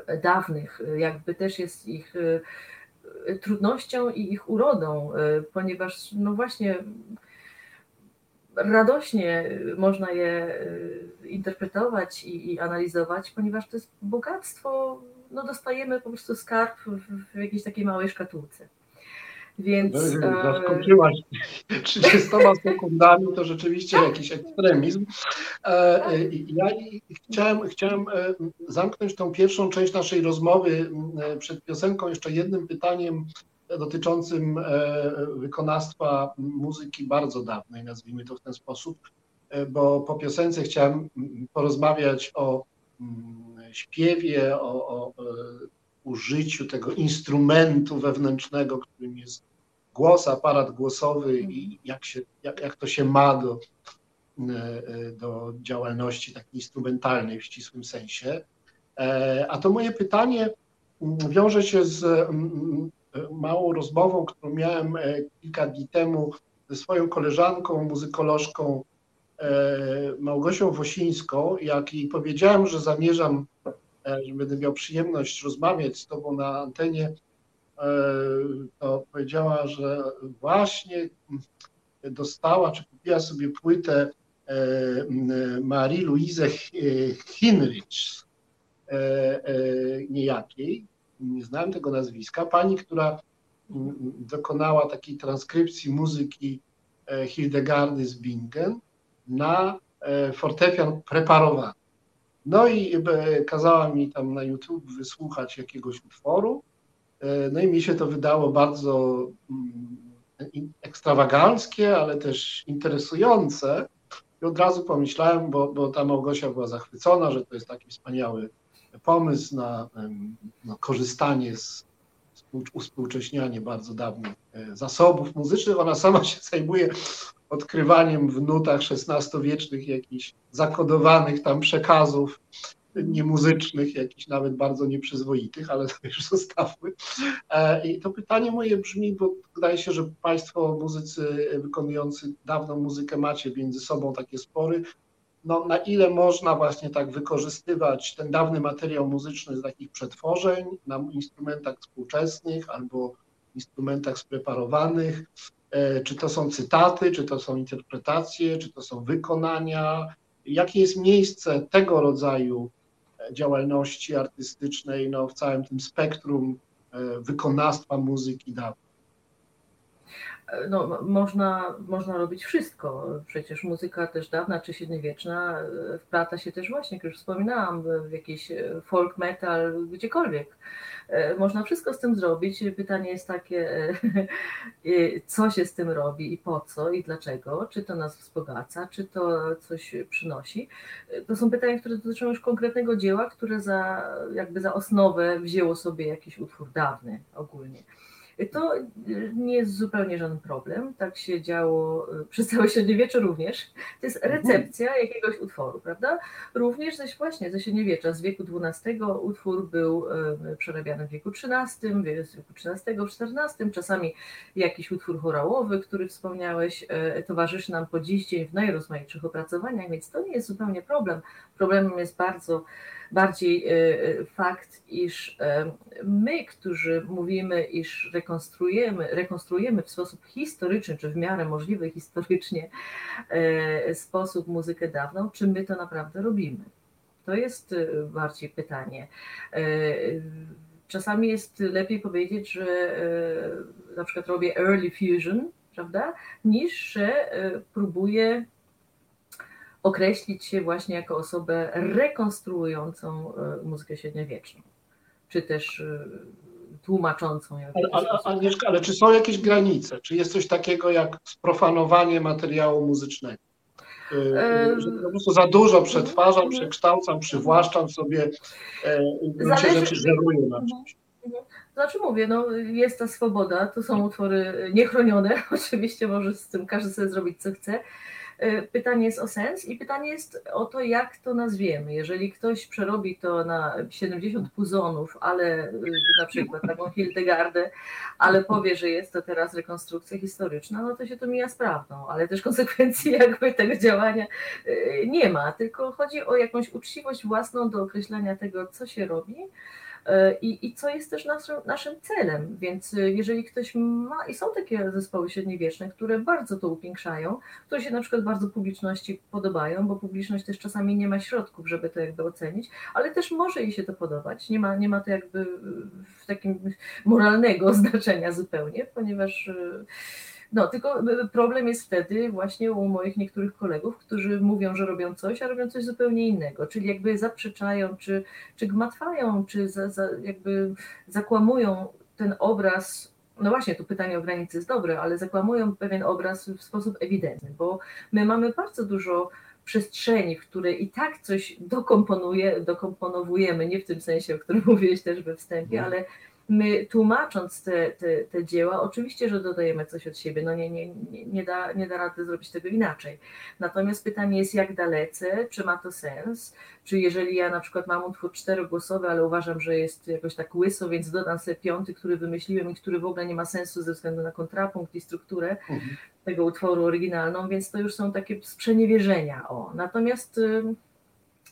y, dawnych, jakby też jest ich y, trudnością i ich urodą, ponieważ no właśnie radośnie można je e, interpretować i, i analizować, ponieważ to jest bogactwo, no dostajemy po prostu skarb w, w jakiejś takiej małej szkatułce. Więc. No, zaskoczyłaś [laughs] 30 sekundami, to rzeczywiście jakiś ekstremizm. Ja chciałem, chciałem zamknąć tą pierwszą część naszej rozmowy przed piosenką jeszcze jednym pytaniem dotyczącym wykonawstwa muzyki bardzo dawnej, nazwijmy to w ten sposób, bo po piosence chciałem porozmawiać o śpiewie, o, o użyciu tego instrumentu wewnętrznego, którym jest głos, aparat głosowy i jak, się, jak, jak to się ma do, e, do działalności takiej instrumentalnej w ścisłym sensie. E, a to moje pytanie wiąże się z małą rozmową, którą miałem e, kilka dni temu ze swoją koleżanką, muzykolożką Małgosią Wosińską, jak jej powiedziałem, że zamierzam, że będę miał przyjemność rozmawiać z Tobą na antenie, to powiedziała, że właśnie dostała, czy kupiła sobie płytę e, Marii Louise Hinrich e, e, niejakiej, nie znałem tego nazwiska, pani, która dokonała takiej transkrypcji muzyki Hildegardy z Bingen na fortepian preparowany. No i kazała mi tam na YouTube wysłuchać jakiegoś utworu E, no i mi się to wydało bardzo mm, ekstrawaganckie, ale też interesujące. I od razu pomyślałem, bo, bo ta Małgosia była zachwycona, że to jest taki wspaniały pomysł na, korzystanie z, z uspółcześnianie bardzo dawnych e, zasobów muzycznych. Ona sama się zajmuje odkrywaniem w nutach XVI-wiecznych jakichś zakodowanych tam przekazów niemuzycznych, jakichś nawet bardzo nieprzyzwoitych, ale to już zostawmy. E, I to pytanie moje brzmi, bo wydaje się, że Państwo muzycy wykonujący dawną muzykę macie między sobą takie spory, no, na ile można właśnie tak wykorzystywać ten dawny materiał muzyczny z takich przetworzeń na instrumentach współczesnych albo instrumentach spreparowanych, e, czy to są cytaty, czy to są interpretacje, czy to są wykonania, jakie jest miejsce tego rodzaju działalności artystycznej no, w całym tym spektrum e, wykonawstwa muzyki dawnej. No, można, można robić wszystko. Przecież muzyka też dawna czy średniowieczna e, wplata się też właśnie, jak już wspominałam, w jakiś e, folk metal, gdziekolwiek. E, można wszystko z tym zrobić. Pytanie jest takie, [laughs] co się z tym robi i po co i dlaczego, czy to nas wzbogaca, czy to coś przynosi. To są pytania, które dotyczą już konkretnego dzieła, które za, jakby za osnowę wzięło sobie jakiś utwór dawny ogólnie. To nie jest zupełnie żaden problem. Tak się działo [laughs] przez całe średniowiecze również. To jest mhm. recepcja jakiegoś utworu, prawda? Również ze, właśnie ze średniowiecza, z wieku XII utwór był przerabiany w wieku XIII, w wieku XIII, XIV, czasami jakiś utwór chorałowy, który wspomniałeś, towarzyszy nam po dziś dzień w najrozmaitszych opracowaniach, więc to nie jest zupełnie problem. Problemem jest bardzo bardziej e, e, fakt, iż e, my, którzy mówimy, iż rekonstruujemy, rekonstruujemy w sposób historyczny, czy w miarę możliwy historycznie sposób muzykę dawną, czy my to naprawdę robimy? To jest bardziej pytanie. Czasami jest lepiej powiedzieć, że na przykład robię early fusion, prawda, niż że próbuję określić się właśnie jako osobę rekonstruującą e, muzykę średniowieczną, czy też e, tłumaczącą. Ale, ale, Agnieszka, ale czy są jakieś granice? Czy jest coś takiego jak sprofanowanie materiału muzycznego? E, że po prostu za dużo przetwarzam, mhm. przekształcam, przywłaszczam sobie i rzeczy żeruję na czymś. Znaczy mówię, no jest ta swoboda, to są utwory niechronione, [laughs] oczywiście może z tym każdy sobie zrobić co chce, pytanie jest o sens i pytanie jest o to, jak to nazwiemy. Jeżeli ktoś przerobi to na 70 puzonów, ale e, na przykład taką Hildegardę, ale powie, że jest to teraz rekonstrukcja historyczna, no to się to mija z prawdą, ale też konsekwencji [laughs] jakby tego działania e, nie ma, tylko chodzi o jakąś uczciwość własną do określenia tego, co się robi E, i, i co jest też naszym, naszym celem. Więc e, jeżeli ktoś ma, i są takie zespoły średniowieczne, które bardzo to upiększają, które się na przykład bardzo publiczności podobają, bo publiczność też czasami nie ma środków, żeby to jakby ocenić, ale też może jej się to podobać. Nie ma, nie ma to jakby w takim moralnego [laughs] znaczenia zupełnie, ponieważ e, no, tylko problem jest wtedy właśnie u moich niektórych kolegów, którzy mówią, że robią coś, a robią coś zupełnie innego, czyli jakby zaprzeczają, czy, czy gmatwają, czy za, za, jakby zakłamują ten obraz no właśnie, tu pytanie o granicy jest dobre, ale zakłamują pewien obraz w sposób ewidentny, bo my mamy bardzo dużo przestrzeni, w której i tak coś dokomponuje, dokomponowujemy, nie w tym sensie, o którym [laughs] mówiłeś też we wstępie, no. ale my tłumacząc te, te, te dzieła, oczywiście, że dodajemy coś od siebie, no nie, nie, nie, da, nie da rady zrobić tego inaczej. Natomiast pytanie jest, jak dalece, czy ma to sens, czy jeżeli ja na przykład mam utwór czterogłosowy, ale uważam, że jest jakoś tak łyso, więc dodam sobie piąty, który wymyśliłem i który w ogóle nie ma sensu ze względu na kontrapunkt i strukturę mhm. tego utworu oryginalną, więc to już są takie sprzeniewierzenia. O. Natomiast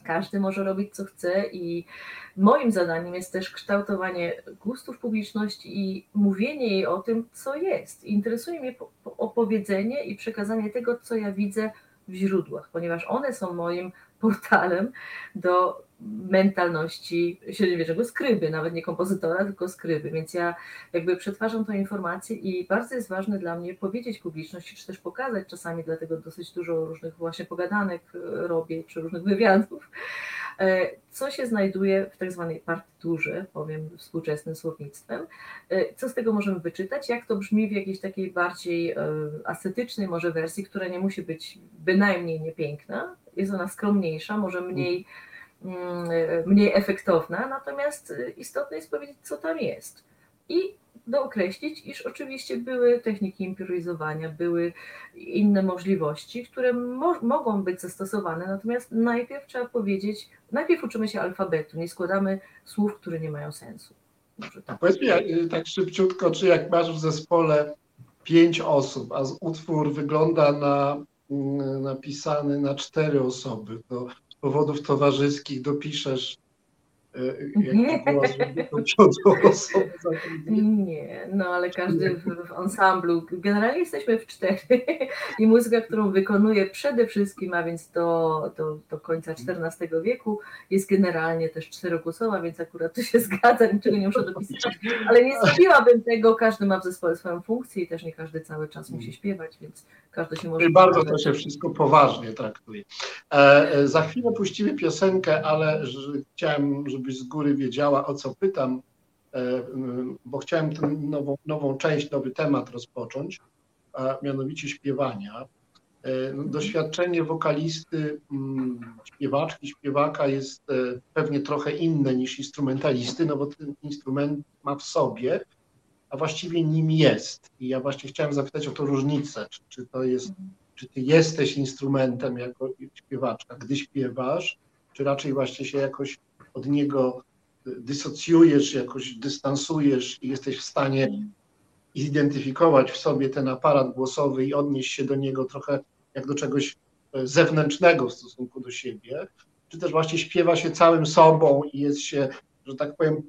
każdy może robić co chce i moim zadaniem jest też kształtowanie gustów publiczności i mówienie jej o tym, co jest. Interesuje mnie opowiedzenie i przekazanie tego, co ja widzę w źródłach, ponieważ one są moim portalem do mentalności średniowiecznego skryby, nawet nie kompozytora, tylko skryby, więc ja jakby przetwarzam tą informację i bardzo jest ważne dla mnie powiedzieć publiczności, czy też pokazać czasami, dlatego dosyć dużo różnych właśnie pogadanek robię, czy różnych wywiadów, e, co się znajduje w tak zwanej partyturze, powiem współczesnym słownictwem, e, co z tego możemy wyczytać, jak to brzmi w jakiejś takiej bardziej e, ascetycznej może wersji, która nie musi być bynajmniej niepiękna, jest ona skromniejsza, może mniej mniej efektowna, natomiast istotne jest powiedzieć, co tam jest. I dookreślić, iż oczywiście były techniki improwizowania, były inne możliwości, które mo mogą być zastosowane, natomiast najpierw trzeba powiedzieć, najpierw uczymy się alfabetu, nie składamy słów, które nie mają sensu. tak. Powiedz mi tak szybciutko, czy jak masz w zespole pięć osób, a utwór wygląda na mm, napisany na cztery osoby, to powodów towarzyskich dopiszesz [laughs] nie. Nie, no ale każdy w, w ensemblu, generalnie jesteśmy w cztery i muzyka, którą wykonuje przede wszystkim, a więc do, do, do końca XIV wieku, jest generalnie też czterogłosowa, więc akurat to się [laughs] zgadza, niczego nie muszę dopisać, ale nie zrobiłabym tego, każdy ma w zespole swoją funkcję i też nie każdy cały czas musi śpiewać, więc każdy się może... Bardzo to się wszystko poważnie traktuje. E, e, za chwilę puścimy piosenkę, ale chciałem, żeby żebyś z góry wiedziała, o co pytam, e, bo chciałem tę nową, nową część, nowy temat rozpocząć, a mianowicie śpiewania. E, no, doświadczenie wokalisty, śpiewaczki, śpiewaka jest e, pewnie trochę inne niż instrumentalisty, no bo ten instrument ma w sobie a właściwie nim jest. I ja właśnie chciałem zapytać o tą różnicę, czy, czy to jest, czy ty jesteś instrumentem jako śpiewaczka, gdy śpiewasz, czy raczej właśnie się jakoś od niego dysocjujesz, jakoś dystansujesz i jesteś w stanie zidentyfikować w sobie ten aparat głosowy i odnieść się do niego trochę jak do czegoś e, zewnętrznego w stosunku do siebie, czy też właśnie śpiewa się całym sobą i jest się, że tak powiem,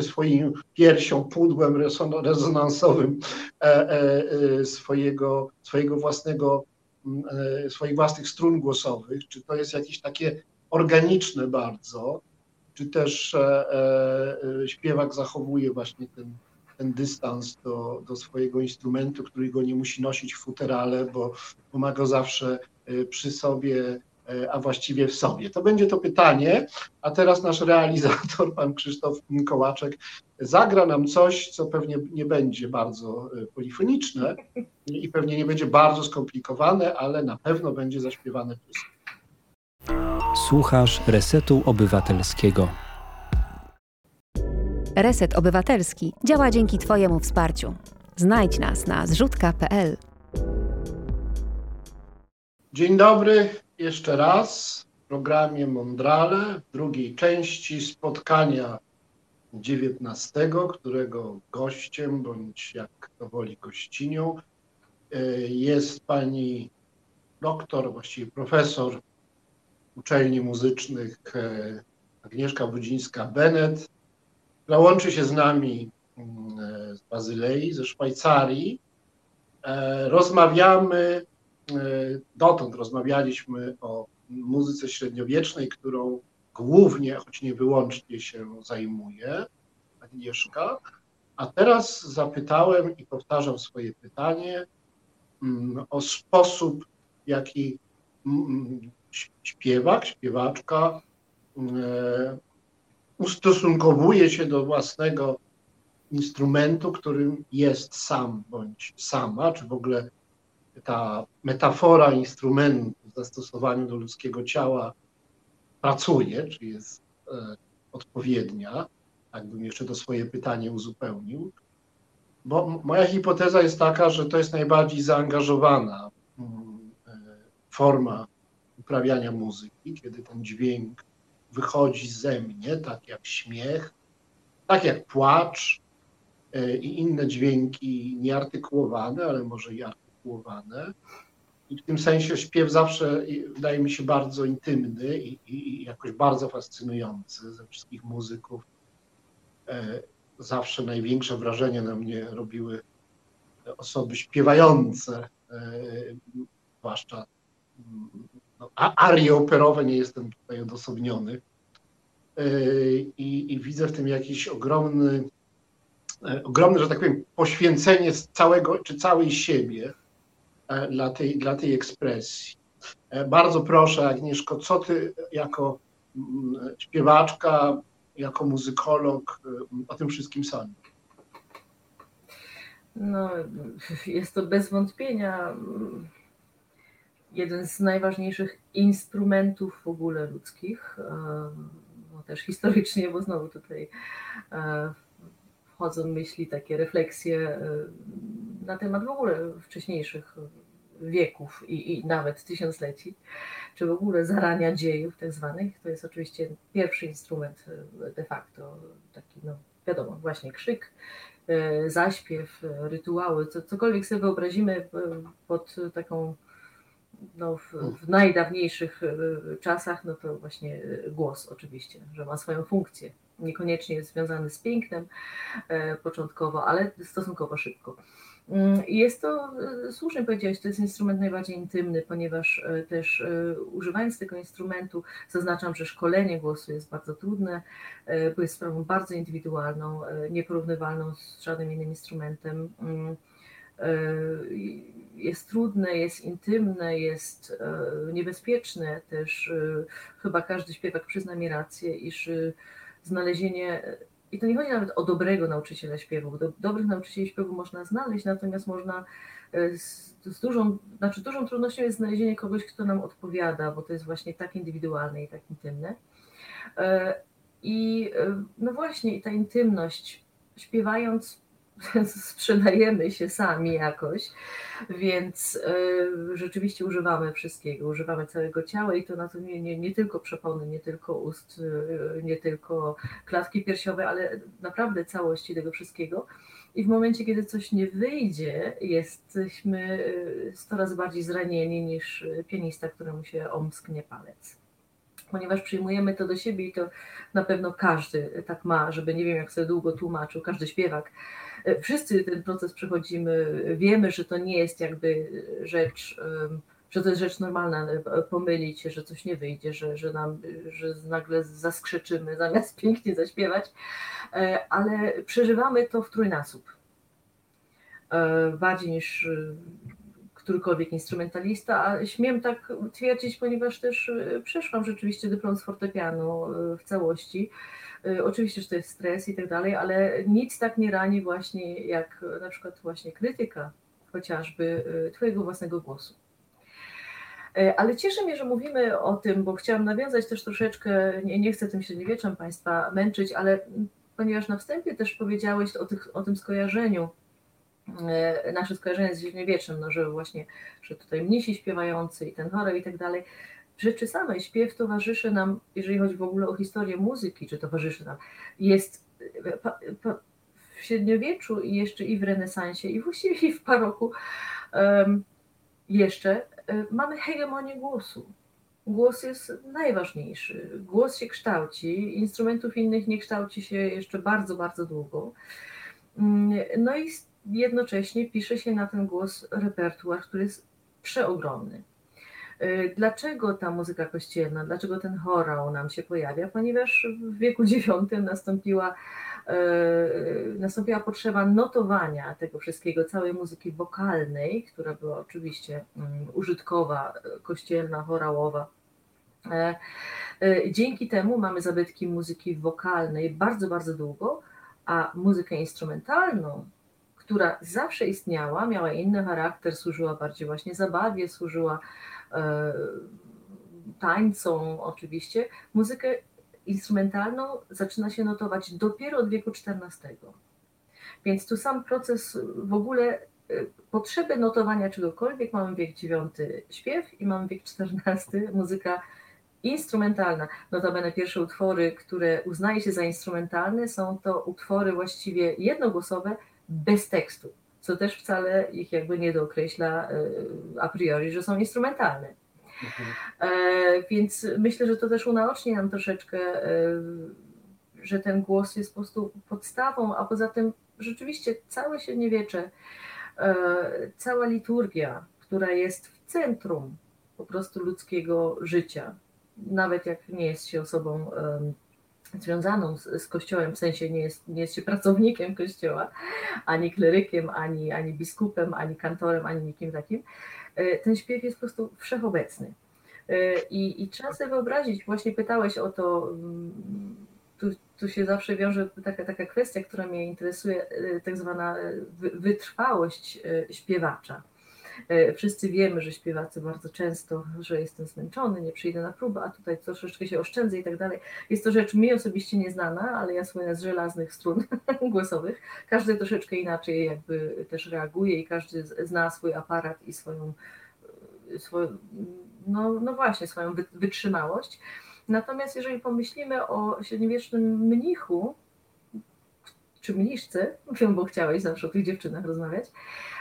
swoim piersią, pudłem rezonansowym e, e, swojego, swojego własnego, swoich własnych strun głosowych, czy to jest jakieś takie organiczne bardzo, czy też śpiewak zachowuje właśnie ten ten dystans do, do swojego instrumentu, który go nie musi nosić w futerale, bo, bo ma go zawsze e, przy sobie, e, a właściwie w sobie. To będzie to pytanie, a teraz nasz realizator, pan Krzysztof Kołaczek, zagra nam coś, co pewnie nie będzie bardzo e, polifoniczne i pewnie nie będzie bardzo skomplikowane, ale na pewno będzie zaśpiewane przez. Słuchasz Resetu Obywatelskiego. Reset Obywatelski działa dzięki Twojemu wsparciu. Znajdź nas na zrzutka.pl. Dzień dobry jeszcze raz w programie Mondrale, w drugiej części spotkania 19, którego gościem, bądź jak to woli gościnią, e, jest pani doktor, właściwie profesor uczelni muzycznych e, Agnieszka Budzińska-Bennett, która łączy się z nami mm, z Bazylei, ze Szwajcarii. E, rozmawiamy, e, dotąd rozmawialiśmy o muzyce średniowiecznej, którą głównie, choć nie wyłącznie się zajmuje Agnieszka. A teraz zapytałem i powtarzam swoje pytanie mm, o sposób, w jaki mm, śpiewak, śpiewaczka e, ustosunkowuje się do własnego instrumentu, którym jest sam bądź sama, czy w ogóle ta metafora instrumentu w zastosowaniu do ludzkiego ciała pracuje, czy jest e, odpowiednia, tak bym jeszcze to swoje pytanie uzupełnił. Bo moja hipoteza jest taka, że to jest najbardziej zaangażowana mm, e, forma uprawiania muzyki, kiedy ten dźwięk wychodzi ze mnie, tak jak śmiech, tak jak płacz e, i inne dźwięki nieartykułowane, ale może i artykułowane. I w tym sensie śpiew zawsze wydaje mi się bardzo intymny i, i, i jakoś bardzo fascynujący ze wszystkich muzyków. E, zawsze największe wrażenie na mnie robiły osoby śpiewające, e, zwłaszcza no, arie operowe, nie jestem tutaj odosobniony. Yy, I, I, widzę w tym jakiś ogromny, e, ogromne, że tak powiem, poświęcenie całego czy całej siebie e, dla tej, dla tej ekspresji. E, bardzo proszę, Agnieszko, co ty jako mm, śpiewaczka, jako muzykolog o tym wszystkim sądzisz? No, jest to bez wątpienia jeden z najważniejszych instrumentów w ogóle ludzkich, e, no też historycznie, bo znowu tutaj e, wchodzą myśli, takie refleksje e, na temat w ogóle wcześniejszych wieków i, i nawet tysiącleci, czy w ogóle zarania dziejów tak zwanych. To jest oczywiście pierwszy instrument de facto, taki no wiadomo, właśnie krzyk, zaśpiew, rytuały, co, cokolwiek sobie wyobrazimy pod taką no, w, w, najdawniejszych e, czasach, no to właśnie e, głos oczywiście, że ma swoją funkcję. Niekoniecznie jest związany z pięknem e, początkowo, ale stosunkowo szybko. Mm, jest to, słusznie powiedziałeś, to jest instrument najbardziej intymny, ponieważ też używając tego instrumentu, zaznaczam, że szkolenie głosu jest bardzo trudne, bo jest sprawą bardzo indywidualną, nieporównywalną z żadnym innym instrumentem mm, jest trudne, jest intymne, jest e, niebezpieczne też. E, chyba każdy śpiewak przyzna mi rację, iż znalezienie, i to nie chodzi nawet o dobrego nauczyciela śpiewu, do, dobrych nauczycieli śpiewu można znaleźć, natomiast można z, z dużą, znaczy dużą trudnością jest znalezienie kogoś, kto nam odpowiada, bo to jest właśnie tak indywidualne i tak intymne. I no właśnie, ta intymność, śpiewając [laughs] sprzedajemy się sami jakoś, więc y, rzeczywiście używamy wszystkiego, używamy całego ciała i to na to nie, nie, nie tylko przepony, nie tylko ust, y, nie tylko klatki piersiowe, ale naprawdę całości tego wszystkiego. I w momencie, kiedy coś nie wyjdzie, jesteśmy 100 razy bardziej zranieni niż pianista, któremu się omsknie palec ponieważ przyjmujemy to do siebie i to na pewno każdy tak ma, żeby nie wiem, jak sobie długo tłumaczył, każdy śpiewak. Wszyscy ten proces przechodzimy, wiemy, że to nie jest jakby rzecz, że to jest rzecz normalna, pomylić się, że coś nie wyjdzie, że, że, nam, że nagle zaskrzeczymy [laughs] zamiast pięknie zaśpiewać, ale przeżywamy to w trójnasób. Bardziej niż którykolwiek instrumentalista, a śmiem tak twierdzić, ponieważ też przeszłam rzeczywiście dyplom z fortepianu w całości. Y, oczywiście, że to jest stres i tak dalej, ale nic tak nie rani właśnie jak na przykład właśnie krytyka chociażby twojego własnego głosu. Ale cieszy mnie, że mówimy o tym, bo chciałam nawiązać też troszeczkę, nie, nie chcę tym średniowieczem Państwa męczyć, ale ponieważ na wstępie też powiedziałeś o, tych, o tym skojarzeniu nasze skojarzenie z średniowiecznym, no, że właśnie, że tutaj mnisi śpiewający i ten chorał i tak dalej. W rzeczy samej śpiew towarzyszy nam, jeżeli chodzi w ogóle o historię muzyki, czy towarzyszy nam, jest w średniowieczu i jeszcze i w renesansie i właściwie i w baroku um, jeszcze um, mamy hegemonię głosu. Głos jest najważniejszy. Głos się kształci, instrumentów innych nie kształci się jeszcze bardzo, bardzo długo. Mm, no i jednocześnie pisze się na ten głos repertuar, który jest przeogromny. Y, dlaczego ta muzyka kościelna, dlaczego ten chorał nam się pojawia? Ponieważ w wieku [laughs] IX nastąpiła, y, nastąpiła potrzeba notowania tego wszystkiego, całej muzyki wokalnej, która była oczywiście mm, użytkowa, kościelna, chorałowa. E, e, dzięki temu mamy zabytki muzyki wokalnej bardzo, bardzo długo, a muzykę instrumentalną która zawsze istniała, miała inny charakter, służyła bardziej właśnie zabawie, służyła e, tańcom oczywiście. Muzykę instrumentalną zaczyna się notować dopiero od wieku XIV. Więc tu sam proces w ogóle e, potrzeby notowania czegokolwiek, mamy wiek IX śpiew i mamy wiek XIV muzyka instrumentalna. Notabene pierwsze utwory, które uznaje się za instrumentalne, są to utwory właściwie jednogłosowe, bez tekstu, co też wcale ich jakby nie dookreśla e, a priori, że są instrumentalne. Mhm. E, więc myślę, że to też unaoczni nam troszeczkę, e, że ten głos jest po prostu podstawą, a poza tym rzeczywiście całe średniowiecze, cała liturgia, która jest w centrum po prostu ludzkiego życia, nawet jak nie jest się osobą związaną z, z, Kościołem, w sensie nie jest, nie jest się pracownikiem Kościoła, ani klerykiem, ani, ani biskupem, ani kantorem, ani nikim takim, e, ten śpiew jest po prostu wszechobecny. E, I, i trzeba sobie wyobrazić, właśnie pytałeś o to, mm, tu, tu się zawsze wiąże taka, taka kwestia, która mnie interesuje, e, tak zwana wytrwałość śpiewacza wszyscy wiemy, że śpiewacy bardzo często, że jestem zmęczony, nie przyjdę na próbę, a tutaj troszeczkę się oszczędzę i tak dalej. Jest to rzecz mi osobiście nieznana, ale ja słynę z żelaznych strun [laughs] głosowych. Każdy troszeczkę inaczej jakby też reaguje i każdy zna swój aparat i swoją, e, swoją no, no właśnie, swoją wytrzymałość. Natomiast jeżeli pomyślimy o średniowiecznym mnichu, czy mniszce, [laughs] bo chciałeś zawsze o tych dziewczynach rozmawiać, E,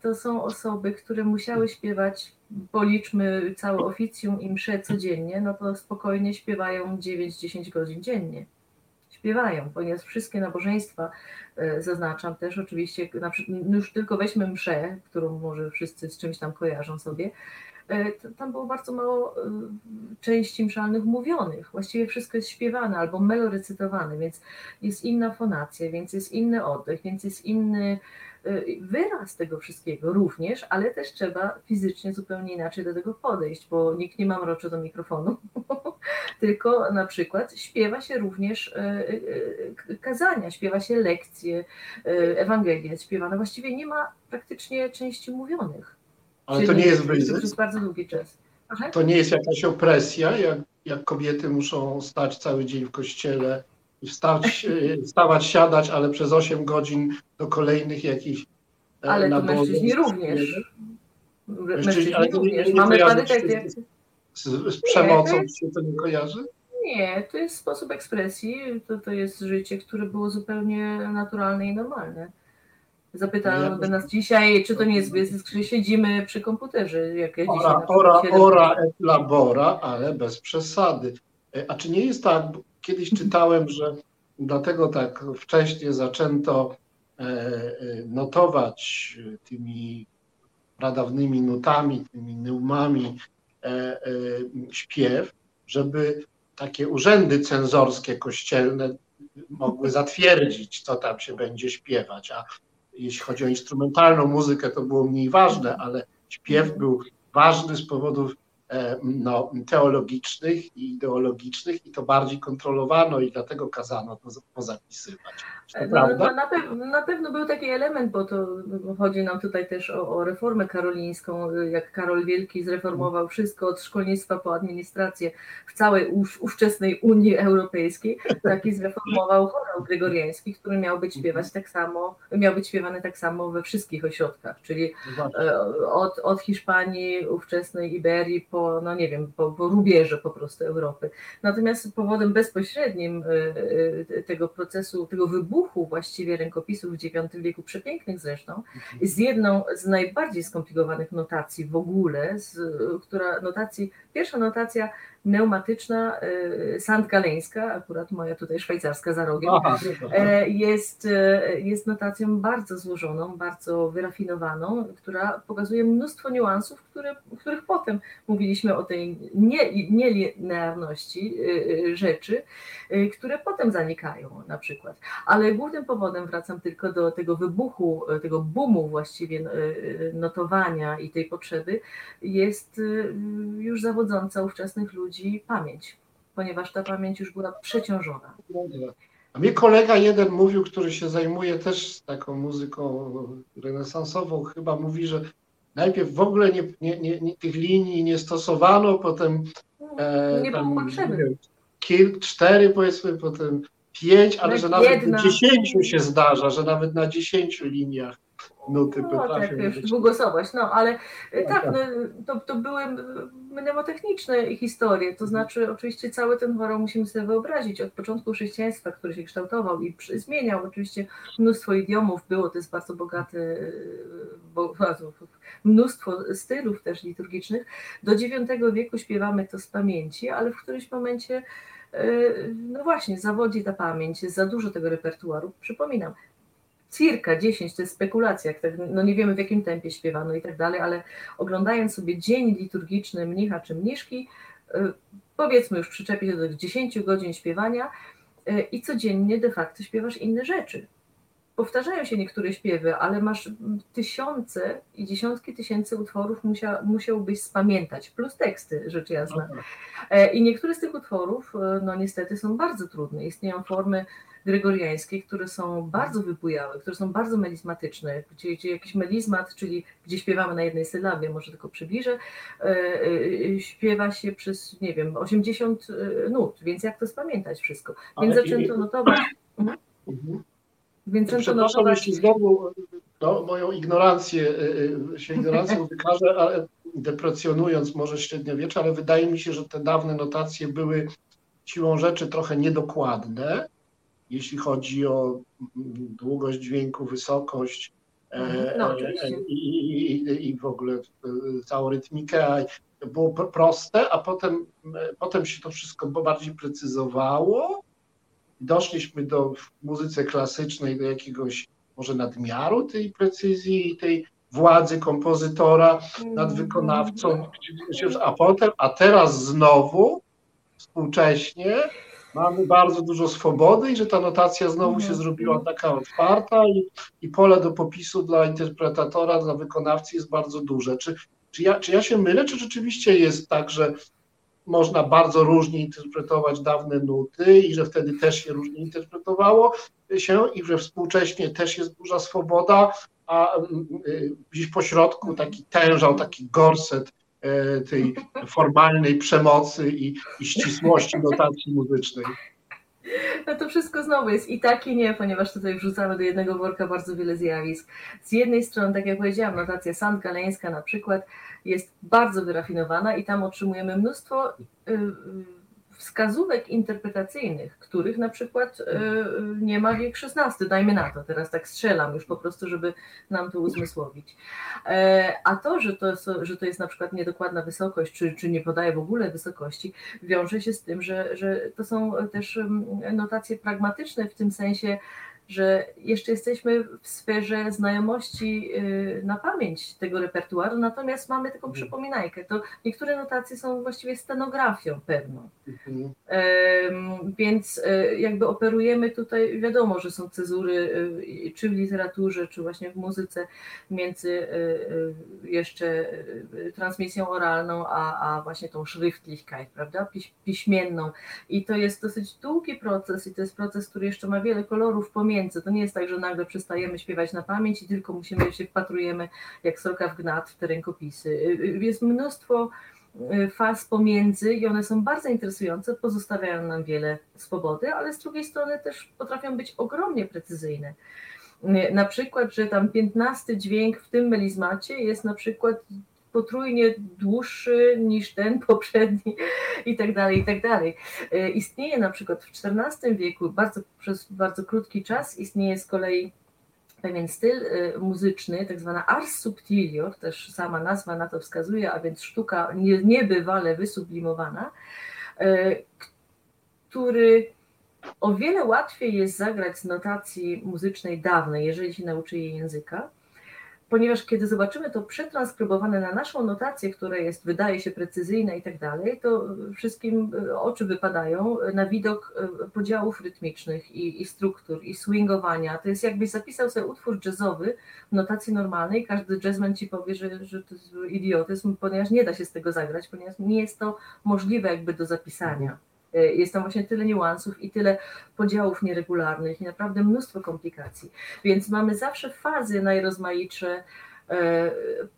to są osoby, które musiały śpiewać, policzmy całe oficjum i msze codziennie, no to spokojnie śpiewają 9-10 godzin dziennie. Śpiewają, ponieważ wszystkie nabożeństwa, e, zaznaczam też oczywiście, no już tylko weźmy mszę, którą może wszyscy z czymś tam kojarzą sobie, e, tam było bardzo mało części mszalnych mówionych. Właściwie wszystko jest śpiewane albo melorecytowane, więc jest inna fonacja, więc jest inny oddech, więc jest inny wyraz tego wszystkiego również, ale też trzeba fizycznie zupełnie inaczej do tego podejść, bo nikt nie ma mroczy do mikrofonu, [laughs] tylko na przykład śpiewa się również y, y, kazania, śpiewa się lekcje, Ewangelia jest śpiewana. Właściwie nie ma praktycznie części mówionych. Ale to nie jest wyzysk? Przez bardzo długi czas. Aha. To nie jest jakaś opresja, jak, jak kobiety muszą stać cały dzień w kościele wstać, e, wstawać, siadać, ale przez 8 godzin do kolejnych jakichś e, Ale to mężczyźni również. Mężczyźni ale również. nie Mamy parytet. z, z, przemocą Nie, się to nie kojarzy? Nie, to jest sposób ekspresji, to, to jest życie, które było zupełnie naturalne i normalne. Zapytano by nas dzisiaj, czy to nie jest zbyt, że siedzimy przy komputerze, jak ja dzisiaj. Ora, ora, ora et labora, ale bez przesady. E, A czy nie jest tak, kiedyś czytałem, że dlatego tak wcześnie zaczęto e, e, notować tymi pradawnymi nutami, tymi neumami e, śpiew, żeby takie urzędy cenzorskie kościelne mogły zatwierdzić, co tam się będzie śpiewać. A jeśli chodzi o instrumentalną muzykę, to było mniej ważne, ale śpiew był ważny z powodów no, teologicznych i ideologicznych i to bardziej kontrolowano i dlatego kazano to pozapisywać. To No, no, na, pewno, na pewno był taki element, bo to chodzi nam tutaj też o, o reformę karolińską, jak Karol Wielki zreformował wszystko od szkolnictwa po administrację w całej ów, ówczesnej Unii Europejskiej, taki zreformował chorał gregoriański, który miał być śpiewać tak samo, miał być śpiewany tak samo we wszystkich ośrodkach, czyli e, od, od Hiszpanii, ówczesnej Iberii po, no nie wiem, po, po rubieże po prostu Europy. Natomiast powodem bezpośrednim e, e, tego procesu, tego wybuchu właściwie rękopisów w IX wieku, przepięknych zresztą, z jedną z najbardziej skomplikowanych notacji w ogóle, z, która notacji, pierwsza notacja pneumatyczna, e, sandgaleńska, akurat moja tutaj szwajcarska za rogiem, Aha, dobra. E, jest, e, jest notacją bardzo złożoną, bardzo wyrafinowaną, która pokazuje mnóstwo niuansów, które, których potem mówiliśmy o tej nie- nielinearności e, e, rzeczy, e, które potem zanikają na przykład. Ale głównym powodem, wracam tylko do tego wybuchu, e, tego boomu właściwie notowania i tej potrzeby, jest już zawodząca ówczesnych ludzi pamięć, ponieważ ta pamięć już była przeciążona. A mnie kolega jeden mówił, który się zajmuje też taką muzyką renesansową, chyba mówi, że najpierw w ogóle nie, nie, nie, nie, tych linii nie stosowano, potem e, Nie było tam, potrzeby. cztery powiedzmy, potem pięć, ale że nawet na dziesięciu się zdarza, że nawet na dziesięciu liniach No tak, potrafią wiesz, być. dwugłosowość, no ale No tak, tak. no, to, to były mnemotechniczne historie, to znaczy oczywiście cały ten chorał musimy sobie wyobrazić od początku chrześcijaństwa, który się kształtował i przy- zmieniał oczywiście mnóstwo idiomów, było to jest bardzo bogaty, yy, bo, mnóstwo stylów też liturgicznych. Do IX wieku śpiewamy to z pamięci, ale w którymś momencie yy, no właśnie, zawodzi ta pamięć, jest za dużo tego repertuaru. Przypominam, cirka 10, to jest spekulacja, tak, no nie wiemy w jakim tempie śpiewano i tak dalej, ale oglądając sobie dzień liturgiczny mnicha czy mniszki, y, powiedzmy już przyczepię się do 10 godzin śpiewania y, i codziennie de facto śpiewasz inne rzeczy. Powtarzają się niektóre śpiewy, ale masz tysiące i dziesiątki tysięcy utworów musia, musiałbyś spamiętać, plus teksty, rzecz jasna. E, I niektóre z tych utworów, e, no niestety, są bardzo trudne. Istnieją formy gregoriańskie, które są bardzo wybujałe, które są bardzo melizmatyczne, gdzie, gdzie jakiś melizmat, czyli gdzie śpiewamy na jednej sylabie, może tylko przybliżę, e, e, śpiewa się przez, nie wiem, 80 e, nut, więc jak to spamiętać wszystko? Więc Ale i- zaczęto notować, Mhm. więc zaczęto notować jeśli znowu no, moją ignorancję, się ignorancją [laughs] wykażę, ale deprecjonując może średniowiecze, ale wydaje mi się, że te dawne notacje były siłą rzeczy trochę niedokładne, jeśli chodzi o mm, długość dźwięku, wysokość e, No, e, oczywiście. i, i, i, w ogóle e, całą rytmikę. Było pro- proste, a potem, potem się to wszystko bardziej precyzowało doszliśmy do w muzyce klasycznej do jakiegoś może nadmiaru tej precyzji i tej władzy kompozytora nad wykonawcą, a potem, a teraz znowu współcześnie mamy bardzo dużo swobody i że ta notacja znowu się Mhm. zrobiła taka otwarta i, i pole do popisu dla interpretatora, dla wykonawcy jest bardzo duże. Czy, czy, ja, czy ja się mylę, czy rzeczywiście jest tak, że można bardzo różnie interpretować dawne nuty i że wtedy też się różnie interpretowało się i że współcześnie też jest duża swoboda, a mm, y, gdzieś po środku taki tężał, taki gorset tej formalnej przemocy i, i ścisłości notacji muzycznej. No to wszystko znowu jest i tak i nie, ponieważ tutaj wrzucamy do jednego worka bardzo wiele zjawisk. Z jednej strony, tak jak powiedziałam, notacja sandgaleńska na przykład jest bardzo wyrafinowana i tam otrzymujemy mnóstwo y, wskazówek interpretacyjnych, których na przykład y, nie ma wiek XVI, dajmy na to, teraz tak strzelam już po prostu, żeby nam to uzmysłowić. E, a to, że to, że to jest na przykład niedokładna wysokość, czy, czy nie podaje w ogóle wysokości, wiąże się z tym, że, że to są też notacje pragmatyczne w tym sensie, że jeszcze jesteśmy w sferze znajomości y, na pamięć tego repertuaru, natomiast mamy taką mhm. przypominajkę. To niektóre notacje są właściwie scenografią pewną. Mhm. Więc y, jakby operujemy tutaj, wiadomo, że są cezury y, czy w literaturze, czy właśnie w muzyce między jeszcze transmisją oralną, a, a właśnie tą Schriftlichkeit, prawda, piśmienną. I to jest dosyć długi proces i to jest proces, który jeszcze ma wiele kolorów pomiędzy pomiędzy. To nie jest tak, że nagle przestajemy śpiewać na pamięć i tylko musimy się wpatrujemy jak sroka w gnat w te rękopisy. Jest mnóstwo y, faz pomiędzy i one są bardzo interesujące, pozostawiają nam wiele swobody, ale z drugiej strony też potrafią być ogromnie precyzyjne. Y, na przykład, że tam piętnasty dźwięk w tym melizmacie jest na przykład potrójnie dłuższy niż ten [laughs] poprzedni i tak dalej, i tak dalej. E, istnieje na przykład w XIV wieku, bardzo, przez bardzo krótki czas, istnieje z kolei pewien styl e, muzyczny, tak zwana ars subtilior, też sama nazwa na to wskazuje, a więc sztuka niebywale wysublimowana, e, który o wiele łatwiej jest zagrać z notacji muzycznej dawnej, jeżeli się nauczy jej języka, ponieważ kiedy zobaczymy to przetranskrybowane na naszą notację, która jest, wydaje się precyzyjna i tak dalej, to wszystkim e, oczy wypadają na widok e, podziałów rytmicznych i, i struktur, i swingowania. To jest jakbyś zapisał sobie utwór jazzowy w notacji normalnej, każdy jazzman ci powie, że, że to jest idiotyzm, ponieważ nie da się z tego zagrać, ponieważ nie jest to możliwe jakby do zapisania. E, jest tam właśnie tyle niuansów i tyle podziałów nieregularnych i naprawdę mnóstwo komplikacji. Więc mamy zawsze fazy najrozmaitsze e,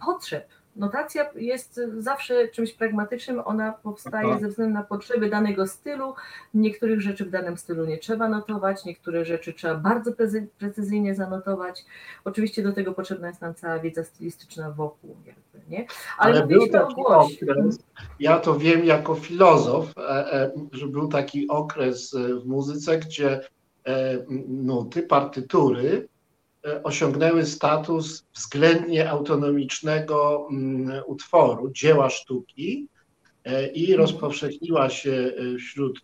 potrzeb Notacja jest zawsze czymś pragmatycznym, ona powstaje Aha. ze względu na potrzeby danego stylu. Niektórych rzeczy w danym stylu nie trzeba notować, niektóre rzeczy trzeba bardzo precyzyjnie zanotować. Oczywiście do tego potrzebna jest nam cała wiedza stylistyczna wokół. Jakby, nie? Ale, Ale był taki okres, ja to wiem jako filozof, e, e, że był taki okres w muzyce, gdzie e, nuty, partytury E, osiągnęły status względnie autonomicznego mm, utworu, dzieła sztuki e, i mhm. rozpowszechniła się e, wśród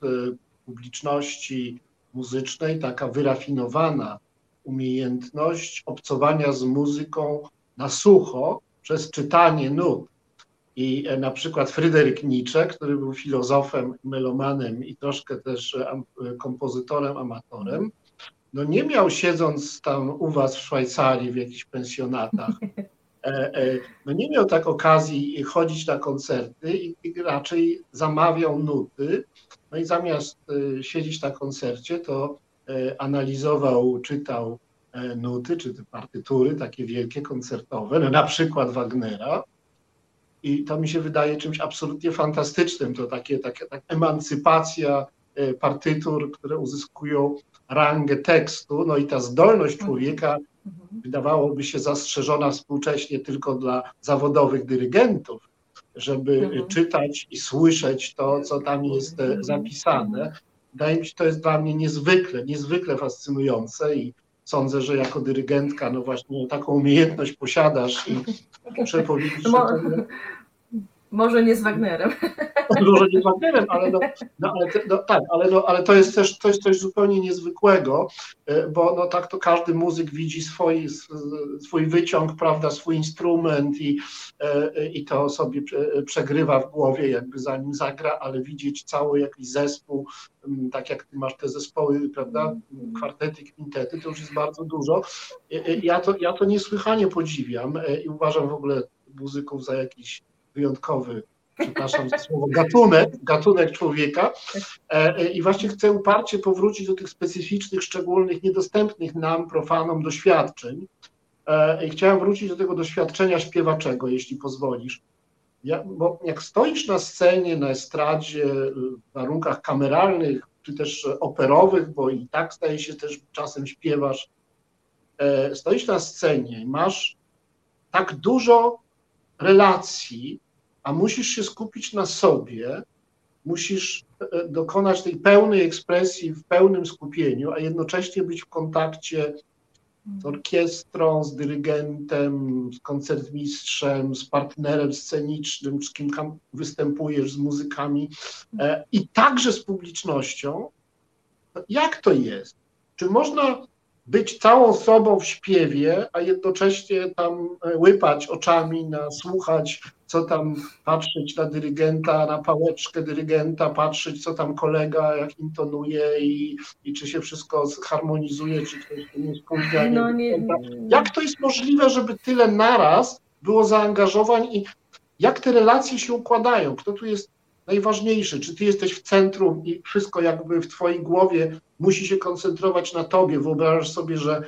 publiczności muzycznej taka wyrafinowana umiejętność obcowania z muzyką na sucho przez czytanie nut. I na przykład Fryderyk Nietzsche, który był filozofem, melomanem i troszkę też kompozytorem, amatorem, no nie miał siedząc tam u was w Szwajcarii w jakichś pensjonatach, [laughs] e, e, no nie miał tak okazji chodzić na koncerty i, raczej zamawiał nuty, no i zamiast e, siedzieć na koncercie, to analizował, czytał nuty, czy te partytury takie wielkie, koncertowe, no na przykład Wagnera, i to mi się wydaje czymś absolutnie fantastycznym. To takie, takie tak emancypacja partytur, które uzyskują rangę tekstu, no i ta zdolność mhm. człowieka mhm. wydawałoby się zastrzeżona współcześnie tylko dla zawodowych dyrygentów, żeby mhm. czytać i słyszeć to, co tam jest e, zapisane. Wydaje mi się, to jest dla mnie niezwykle, niezwykle fascynujące i sądzę, że jako dyrygentka, no właśnie taką umiejętność posiadasz i [laughs] że to, może nie z Wagnerem. Może nie z Wagnerem, ale, no, no, ale, no, tak, ale, no, ale to jest też coś zupełnie niezwykłego, e, bo no, tak to każdy muzyk widzi swój, swój wyciąg, prawda, swój instrument i, e, i to sobie przegrywa w głowie, jakby zanim zagra, ale widzieć cały jakiś zespół, tak jak ty masz te zespoły, prawda, kwartety, kwintety, to już jest bardzo dużo. E, ja to, ja to niesłychanie podziwiam i uważam w ogóle muzyków za jakiś wyjątkowy, przepraszam za słowo, gatunek, gatunek człowieka. E, e, I właśnie chcę uparcie powrócić do tych specyficznych, szczególnych, niedostępnych nam, profanom, doświadczeń. E, I chciałem wrócić do tego doświadczenia śpiewaczego, jeśli pozwolisz. Ja, bo jak stoisz na scenie, na estradzie, w warunkach kameralnych, czy też operowych, bo i tak staje się też czasem śpiewasz, stoisz na scenie i masz tak dużo relacji, a musisz się skupić na sobie, musisz e, dokonać tej pełnej ekspresji w pełnym skupieniu, a jednocześnie być w kontakcie z orkiestrą, z dyrygentem, z koncertmistrzem, z partnerem scenicznym, z kim występujesz, z muzykami e, i także z publicznością. Jak to jest? Czy można być całą sobą w śpiewie, a jednocześnie tam e, łypać oczami, na, słuchać, co tam, patrzeć na dyrygenta, na pałeczkę dyrygenta, patrzeć, co tam kolega, jak intonuje i, i czy się wszystko harmonizuje, czy ktoś nie spóźnia. No, nie, nie, Jak to jest możliwe, żeby tyle naraz było zaangażowań i jak te relacje się układają? Kto tu jest najważniejszy? Czy ty jesteś w centrum i wszystko jakby w twojej głowie musi się koncentrować na tobie? Wyobrażasz sobie, że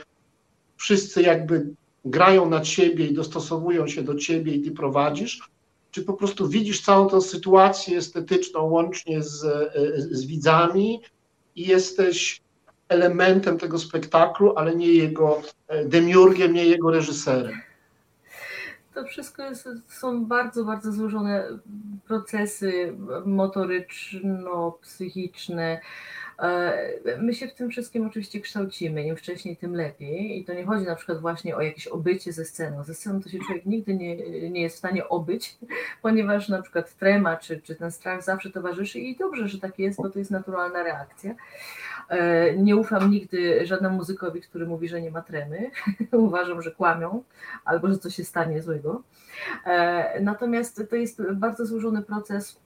wszyscy jakby grają na ciebie i dostosowują się do ciebie i ty prowadzisz? Czy po prostu widzisz całą tę sytuację estetyczną łącznie z, z widzami i jesteś elementem tego spektaklu, ale nie jego demiurgiem, nie jego reżyserem? To wszystko jest, są bardzo, bardzo złożone procesy motoryczno-psychiczne. E, my się w tym wszystkim oczywiście kształcimy, im wcześniej, tym lepiej. I to nie chodzi na przykład właśnie o jakieś obycie ze sceną. Ze sceną to się człowiek nigdy nie, nie jest w stanie obyć, [laughs] ponieważ na przykład trema czy, czy ten strach zawsze towarzyszy i dobrze, że tak jest, bo to jest naturalna reakcja. E, nie ufam nigdy żadnemu muzykowi, który mówi, że nie ma tremy. [laughs] Uważam, że kłamią albo że coś się stanie złego. E, natomiast to jest bardzo złożony proces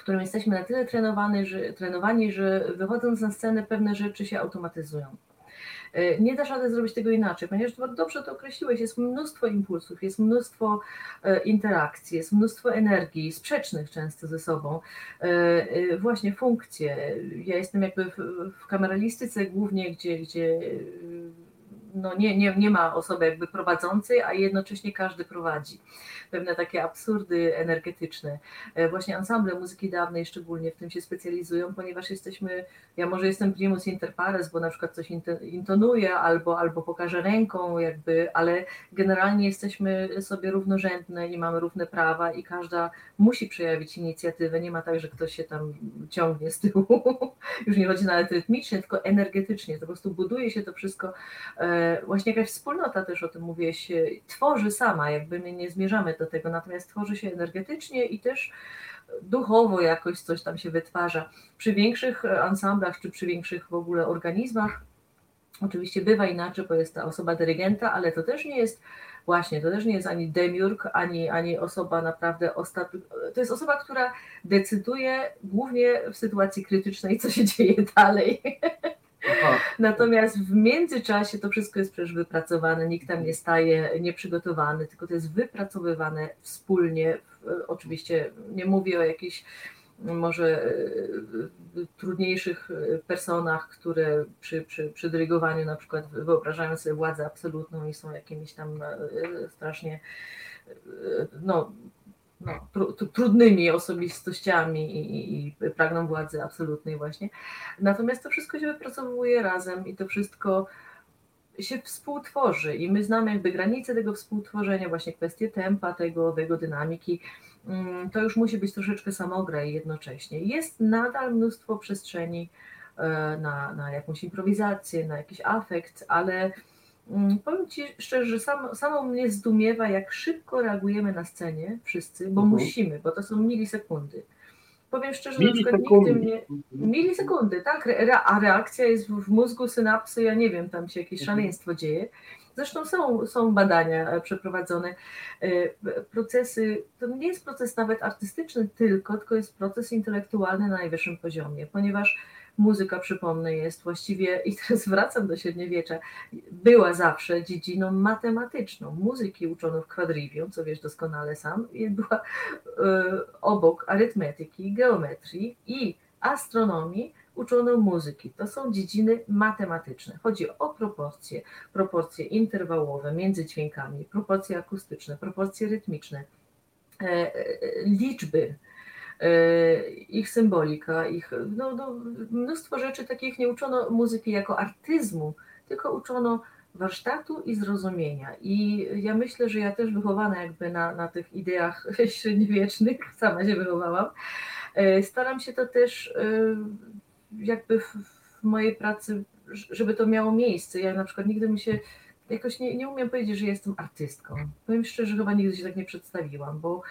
w którym jesteśmy na tyle trenowani, że, trenowani, że wychodząc na scenę pewne rzeczy się automatyzują. E, nie dasz rady zrobić tego inaczej, ponieważ dobrze to określiłeś, jest mnóstwo impulsów, jest mnóstwo e, interakcji, jest mnóstwo energii, sprzecznych często ze sobą, e, właśnie funkcje. Ja jestem jakby w, w kameralistyce głównie, gdzie, gdzie no nie, nie, nie ma osoby jakby prowadzącej, a jednocześnie każdy prowadzi pewne takie absurdy energetyczne. E, właśnie ensemble muzyki dawnej szczególnie w tym się specjalizują, ponieważ jesteśmy, ja może jestem primus inter pares, bo na przykład coś intonuję albo, albo pokażę ręką jakby, ale generalnie jesteśmy sobie równorzędne i mamy równe prawa i każda musi przejawić inicjatywę. Nie ma tak, że ktoś się tam ciągnie z tyłu. [laughs] Już nie chodzi nawet rytmicznie, tylko energetycznie. To po prostu buduje się to wszystko. E, właśnie jakaś wspólnota też o tym mówiłeś, tworzy sama, jakby my nie zmierzamy do tego, natomiast tworzy się energetycznie i też duchowo jakoś coś tam się wytwarza. Przy większych ansamblach czy przy większych w ogóle organizmach oczywiście bywa inaczej, bo jest ta osoba dyrygenta, ale to też nie jest właśnie, to też nie jest ani demiurg, ani, ani osoba naprawdę ostatnia. To jest osoba, która decyduje głównie w sytuacji krytycznej, co się dzieje dalej. [laughs] Natomiast w międzyczasie to wszystko jest przecież wypracowane, nikt tam nie staje nieprzygotowany, tylko to jest wypracowywane wspólnie. Oczywiście nie mówię o jakichś może e, trudniejszych personach, które przy, przy, przy dyrygowaniu na przykład wyobrażają sobie władzę absolutną i są jakimiś tam strasznie no, no, tru, trudnymi osobistościami i, i, i, pragną władzy absolutnej właśnie. Natomiast to wszystko się wypracowuje razem i to wszystko się współtworzy i my znamy jakby granice tego współtworzenia, właśnie kwestie tempa tego, jego dynamiki. Mm, to już musi być troszeczkę samograj jednocześnie. Jest nadal mnóstwo przestrzeni e, na, na jakąś improwizację, na jakiś afekt, ale powiem Ci szczerze, że sam, samo mnie zdumiewa, jak szybko reagujemy na scenie wszyscy, bo mhm. musimy, bo to są milisekundy. Powiem szczerze, że na przykład nigdy mnie... Milisekundy, tak, a reakcja jest w mózgu, synapsy, ja nie wiem, tam się jakieś mhm. szaleństwo dzieje. Zresztą są, są badania e, przeprowadzone. E, procesy, to nie jest proces nawet artystyczny tylko, tylko jest proces intelektualny na najwyższym poziomie, ponieważ muzyka, przypomnę, jest właściwie, i teraz wracam do średniowiecza, była zawsze dziedziną matematyczną. Muzyki uczono w quadrivium, co wiesz doskonale sam, i była y, obok arytmetyki, geometrii i astronomii uczono muzyki. To są dziedziny matematyczne. Chodzi o proporcje, proporcje interwałowe między dźwiękami, proporcje akustyczne, proporcje rytmiczne, e, e, liczby, ich symbolika, ich no, no, mnóstwo rzeczy takich nie uczono muzyki jako artyzmu, tylko uczono warsztatu i zrozumienia. I ja myślę, że ja też wychowana jakby na, na tych ideach [laughs] średniowiecznych, sama się wychowałam, staram się to też jakby w, w mojej pracy, żeby to miało miejsce. Ja na przykład nigdy mi się jakoś nie, nie umiem powiedzieć, że jestem artystką. Powiem szczerze, chyba nigdy się tak nie przedstawiłam, bo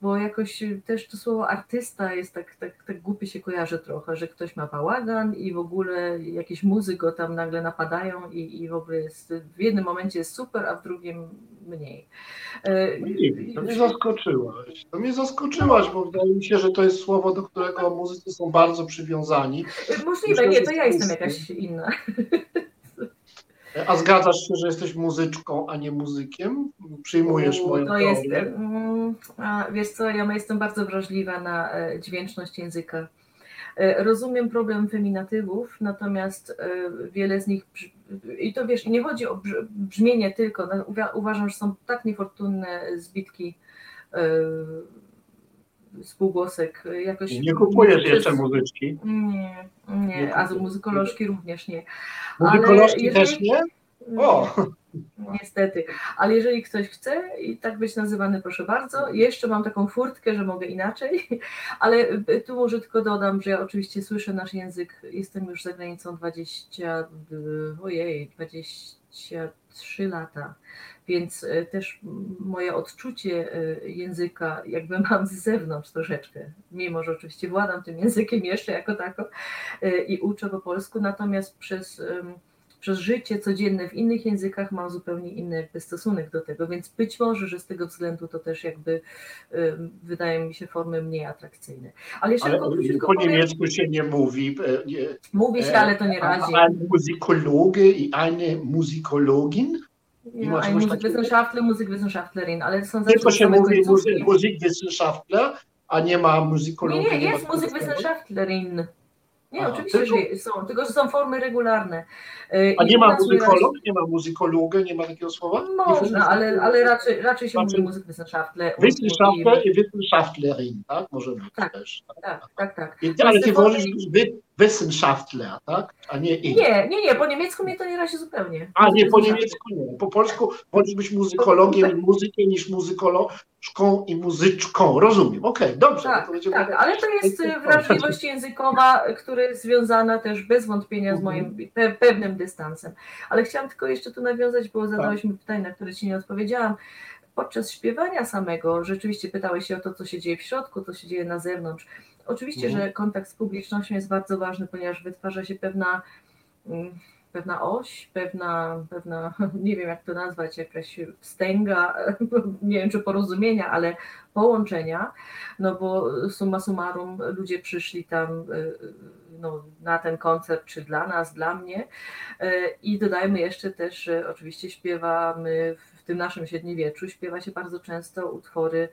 bo jakoś też to słowo artysta jest tak, tak, tak głupie się kojarzy trochę, że ktoś ma bałagan i w ogóle jakieś muzy go tam nagle napadają i, i w ogóle jest, w jednym momencie jest super, a w drugim mniej. E, nie, to mnie zaskoczyłaś. To mnie zaskoczyłaś, bo wydaje mi się, że to jest słowo, do którego muzycy są bardzo przywiązani. Możliwe, nie, to ja jestem jakaś inna. A zgadzasz się, że jesteś muzyczką, a nie muzykiem? Przyjmujesz moją to jest, mm, Wiesz co, ja jestem bardzo wrażliwa na e, dźwięczność języka. E, rozumiem problem feminatywów, natomiast e, wiele z nich, i to wiesz, nie chodzi o brzmienie tylko, no, uważam, że są tak niefortunne zbitki spółgłosek. Jakoś nie kupujesz jeszcze muzyczki? Nie, nie, a muzykolożki również nie. Muzykolożki jeżeli... też nie? O! Niestety, ale jeżeli ktoś chce i tak być nazywany, proszę bardzo. Jeszcze mam taką furtkę, że mogę inaczej, [laughs] ale tu może tylko dodam, że ja oczywiście słyszę nasz język, jestem już za granicą 20, ojej, 23 lata. Więc e, też moje odczucie e, języka jakby [laughs] mam z zewnątrz troszeczkę, mimo że oczywiście władam tym językiem jeszcze jako tako e, i uczę po polsku, natomiast przez przez życie codzienne w innych językach mam zupełnie inny jakby stosunek do tego, więc być może, że z tego względu to też jakby wydaje mi się formy mniej atrakcyjne. Ale, jeszcze ale po powiem, niemiecku się nie mówi. Nie, mówi się, ale to nie razi. Ein Muzykologe i eine Muzykologin ja, ein Musikwissenschaftler, Musikwissenschaftlerin, ale są zawsze Tylko się mówi Musikwissenschaftler, a nie ma muzykologa. Nie, nie, jest Musikwissenschaftlerin. Nie, Aha, oczywiście, tylko? że są, tylko że są formy regularne. Y, A nie ma muzykolog, nie ma muzykologa, nie ma takiego słowa? Można, ale, ale raczej, raczej się znaczy, mówi Musikwissenschaftler. Wissenschaftler i Wissenschaftlerin, tak? Może być tak, też. Tak, tak, tak. tak. I, ale ty wolisz Wissenschaftler, tak? A nie ich. Nie, nie, nie, po niemiecku mnie to nie razi zupełnie. A nie, po niemiecku nie. Po polsku wolisz być muzykologiem i muzykiem niż muzykolożką i muzyczką. Rozumiem, okej, okay, dobrze. Tak, no tak, ale to jest wrażliwość językowa, która jest związana też bez wątpienia z mhm. moim pe pewnym dystansem. Ale chciałam tylko jeszcze tu nawiązać, bo zadałeś mi pytanie, na które Ci nie odpowiedziałam podczas śpiewania samego rzeczywiście pytałeś się o to, co się dzieje w środku, co się dzieje na zewnątrz. Oczywiście, mhm. że kontakt z publicznością jest bardzo ważny, ponieważ wytwarza się pewna, mm, pewna oś, pewna, pewna, [laughs] nie wiem jak to nazwać, jakaś wstęga, [laughs] nie wiem czy porozumienia, ale połączenia, no bo summa summarum ludzie przyszli tam y, no, na ten koncert, czy dla nas, dla mnie y, i dodajmy jeszcze też, że oczywiście śpiewamy w tym naszym średniowieczu, śpiewa się bardzo często utwory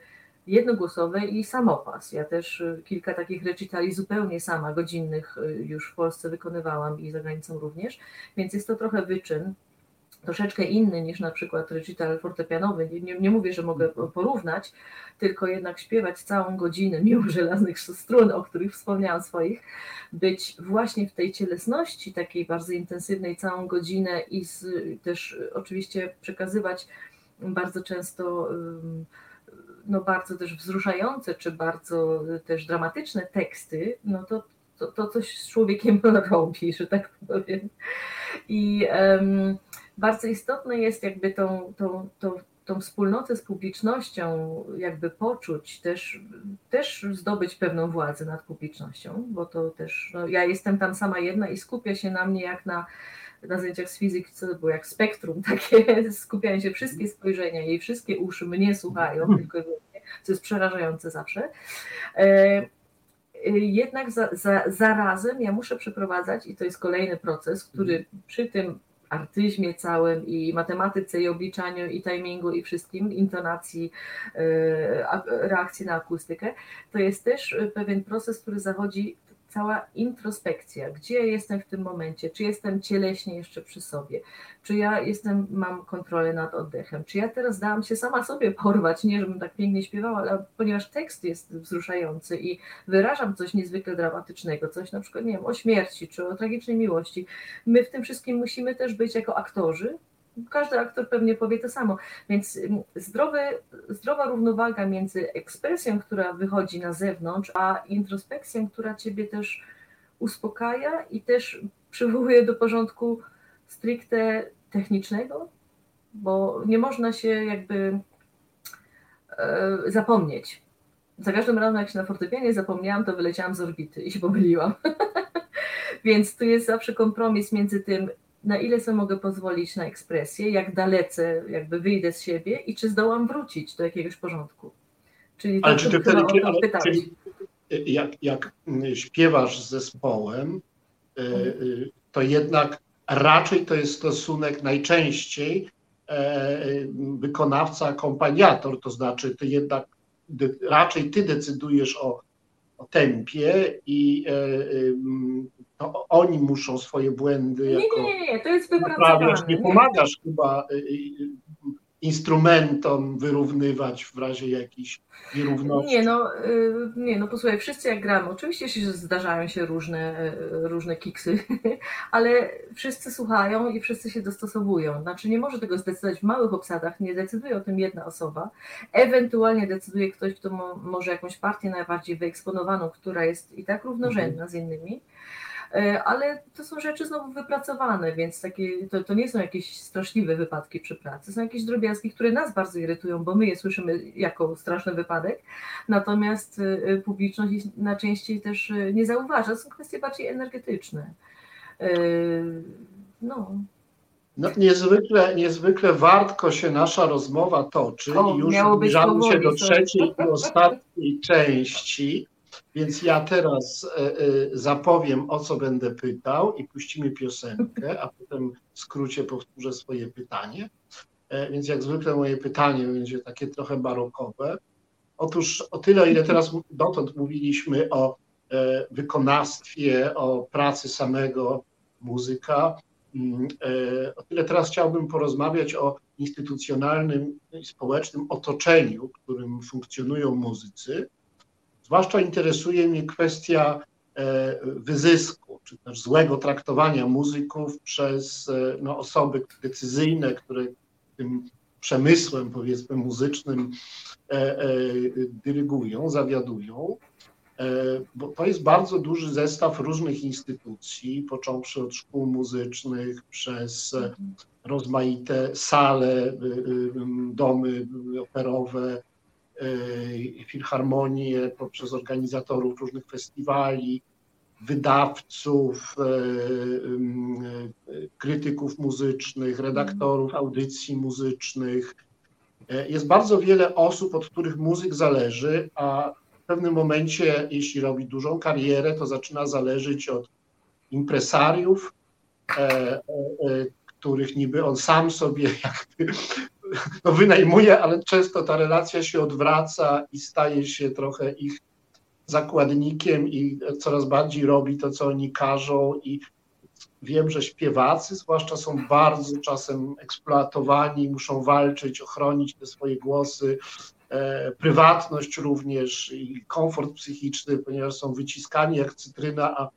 jednogłosowe i samopas. Ja też y, kilka takich recitali zupełnie sama, godzinnych y, już w Polsce wykonywałam i za granicą również, więc jest to trochę wyczyn, troszeczkę inny niż na przykład recital fortepianowy. Nie, nie, mówię, że mogę porównać, tylko jednak śpiewać całą godzinę, mimo [laughs] żelaznych strun, o których wspomniałam swoich, być właśnie w tej cielesności takiej bardzo intensywnej całą godzinę i z, też oczywiście przekazywać bardzo często no bardzo też wzruszające, czy bardzo też dramatyczne teksty, no to, to, to coś z człowiekiem [laughs] robi, że tak powiem. I um, bardzo istotne jest jakby tą, tą, tą, tą wspólnotę z publicznością jakby poczuć, też, też zdobyć pewną władzę nad publicznością, bo to też, no, ja jestem tam sama jedna i skupia się na mnie jak na na zajęciach z fizyki, co to było jak spektrum, takie [laughs] skupiają się wszystkie spojrzenia, jej wszystkie uszy mnie słuchają, hmm. tylko co jest przerażające zawsze. E, e, jednak za, za, zarazem ja muszę przeprowadzać, i to jest kolejny proces, który hmm. przy tym artyzmie całym i matematyce i obliczaniu i timingu i wszystkim, intonacji, e, reakcji na akustykę, to jest też pewien proces, który zachodzi cała introspekcja, gdzie jestem w tym momencie, czy jestem cieleśnie jeszcze przy sobie, czy ja jestem, mam kontrolę nad oddechem, czy ja teraz dałam się sama sobie porwać, nie żebym tak pięknie śpiewała, ale ponieważ tekst jest wzruszający i wyrażam coś niezwykle dramatycznego, coś na przykład, nie wiem, o śmierci, czy o tragicznej miłości, my w tym wszystkim musimy też być jako aktorzy, każdy aktor pewnie powie to samo. Więc mm, zdrowy, zdrowa równowaga między ekspresją, która wychodzi na zewnątrz, a introspekcją, która ciebie też uspokaja i też przywołuje do porządku stricte technicznego, bo nie można się jakby e, zapomnieć. Za każdym razem, jak się na fortepianie zapomniałam, to wyleciałam z orbity i się pomyliłam. [laughs] Więc tu jest zawsze kompromis między tym, na ile sobie mogę pozwolić na ekspresję, jak dalece jakby wyjdę z siebie i czy zdołam wrócić do jakiegoś porządku. Czyli ale czy ty wtedy, czyli jak, jak śpiewasz z zespołem, y, mhm. y, to jednak raczej to jest stosunek najczęściej e, wykonawca, akompaniator, to znaczy ty jednak raczej ty decydujesz o, o tempie i to oni muszą swoje błędy nie, jako nie, nie, nie, to jest wypracowane. Nie pomagasz nie. chyba y, y, instrumentom wyrównywać w razie jakichś nierówności. Nie no, y, nie no, posłuchaj, wszyscy jak gramy, oczywiście się zdarzają się różne, różne kiksy, [laughs] ale wszyscy słuchają i wszyscy się dostosowują. Znaczy nie może tego zdecydować w małych obsadach, nie decyduje o tym jedna osoba, ewentualnie decyduje ktoś, kto może jakąś partię najbardziej wyeksponowaną, która jest i tak równorzędna mhm. z innymi, ale to są rzeczy znowu wypracowane, więc takie, to, to nie są jakieś straszliwe wypadki przy pracy, są jakieś drobiazgi, które nas bardzo irytują, bo my je słyszymy jako straszny wypadek, natomiast e, publiczność najczęściej też e, nie zauważa, to są kwestie bardziej energetyczne. No. No, niezwykle, niezwykle wartko się nasza rozmowa toczy o, i już zbliżamy się do trzeciej i ostatniej części. Więc ja teraz e, e, zapowiem, o co będę pytał i puścimy piosenkę, a potem w skrócie powtórzę swoje pytanie. E, więc jak zwykle moje pytanie będzie takie trochę barokowe. Otóż o tyle, ile teraz dotąd mówiliśmy o wykonawstwie, o pracy samego muzyka, mm, o tyle teraz chciałbym porozmawiać o instytucjonalnym i społecznym otoczeniu, w którym funkcjonują muzycy Zwłaszcza interesuje mnie kwestia e, wyzysku, czy też złego traktowania muzyków przez e, no, osoby decyzyjne, które tym przemysłem, powiedzmy, muzycznym e, dyrygują, zawiadują. Bo to jest bardzo duży zestaw różnych instytucji, począwszy od szkół muzycznych, przez rozmaite sale, domy operowe, filharmonie, poprzez organizatorów różnych festiwali, wydawców, e, e, krytyków muzycznych, redaktorów audycji muzycznych. Jest bardzo wiele osób, od których muzyk zależy, a w pewnym momencie, jeśli robi dużą karierę, to zaczyna zależeć od impresariów, których niby on sam sobie [laughs] jakby no, wynajmuje, ale często ta relacja się odwraca i staje się trochę ich zakładnikiem i coraz bardziej robi to, co oni każą. I wiem, że śpiewacy zwłaszcza są bardzo czasem eksploatowani, muszą walczyć, ochronić te swoje głosy, e, prywatność również i komfort psychiczny, ponieważ są wyciskani jak cytryna, a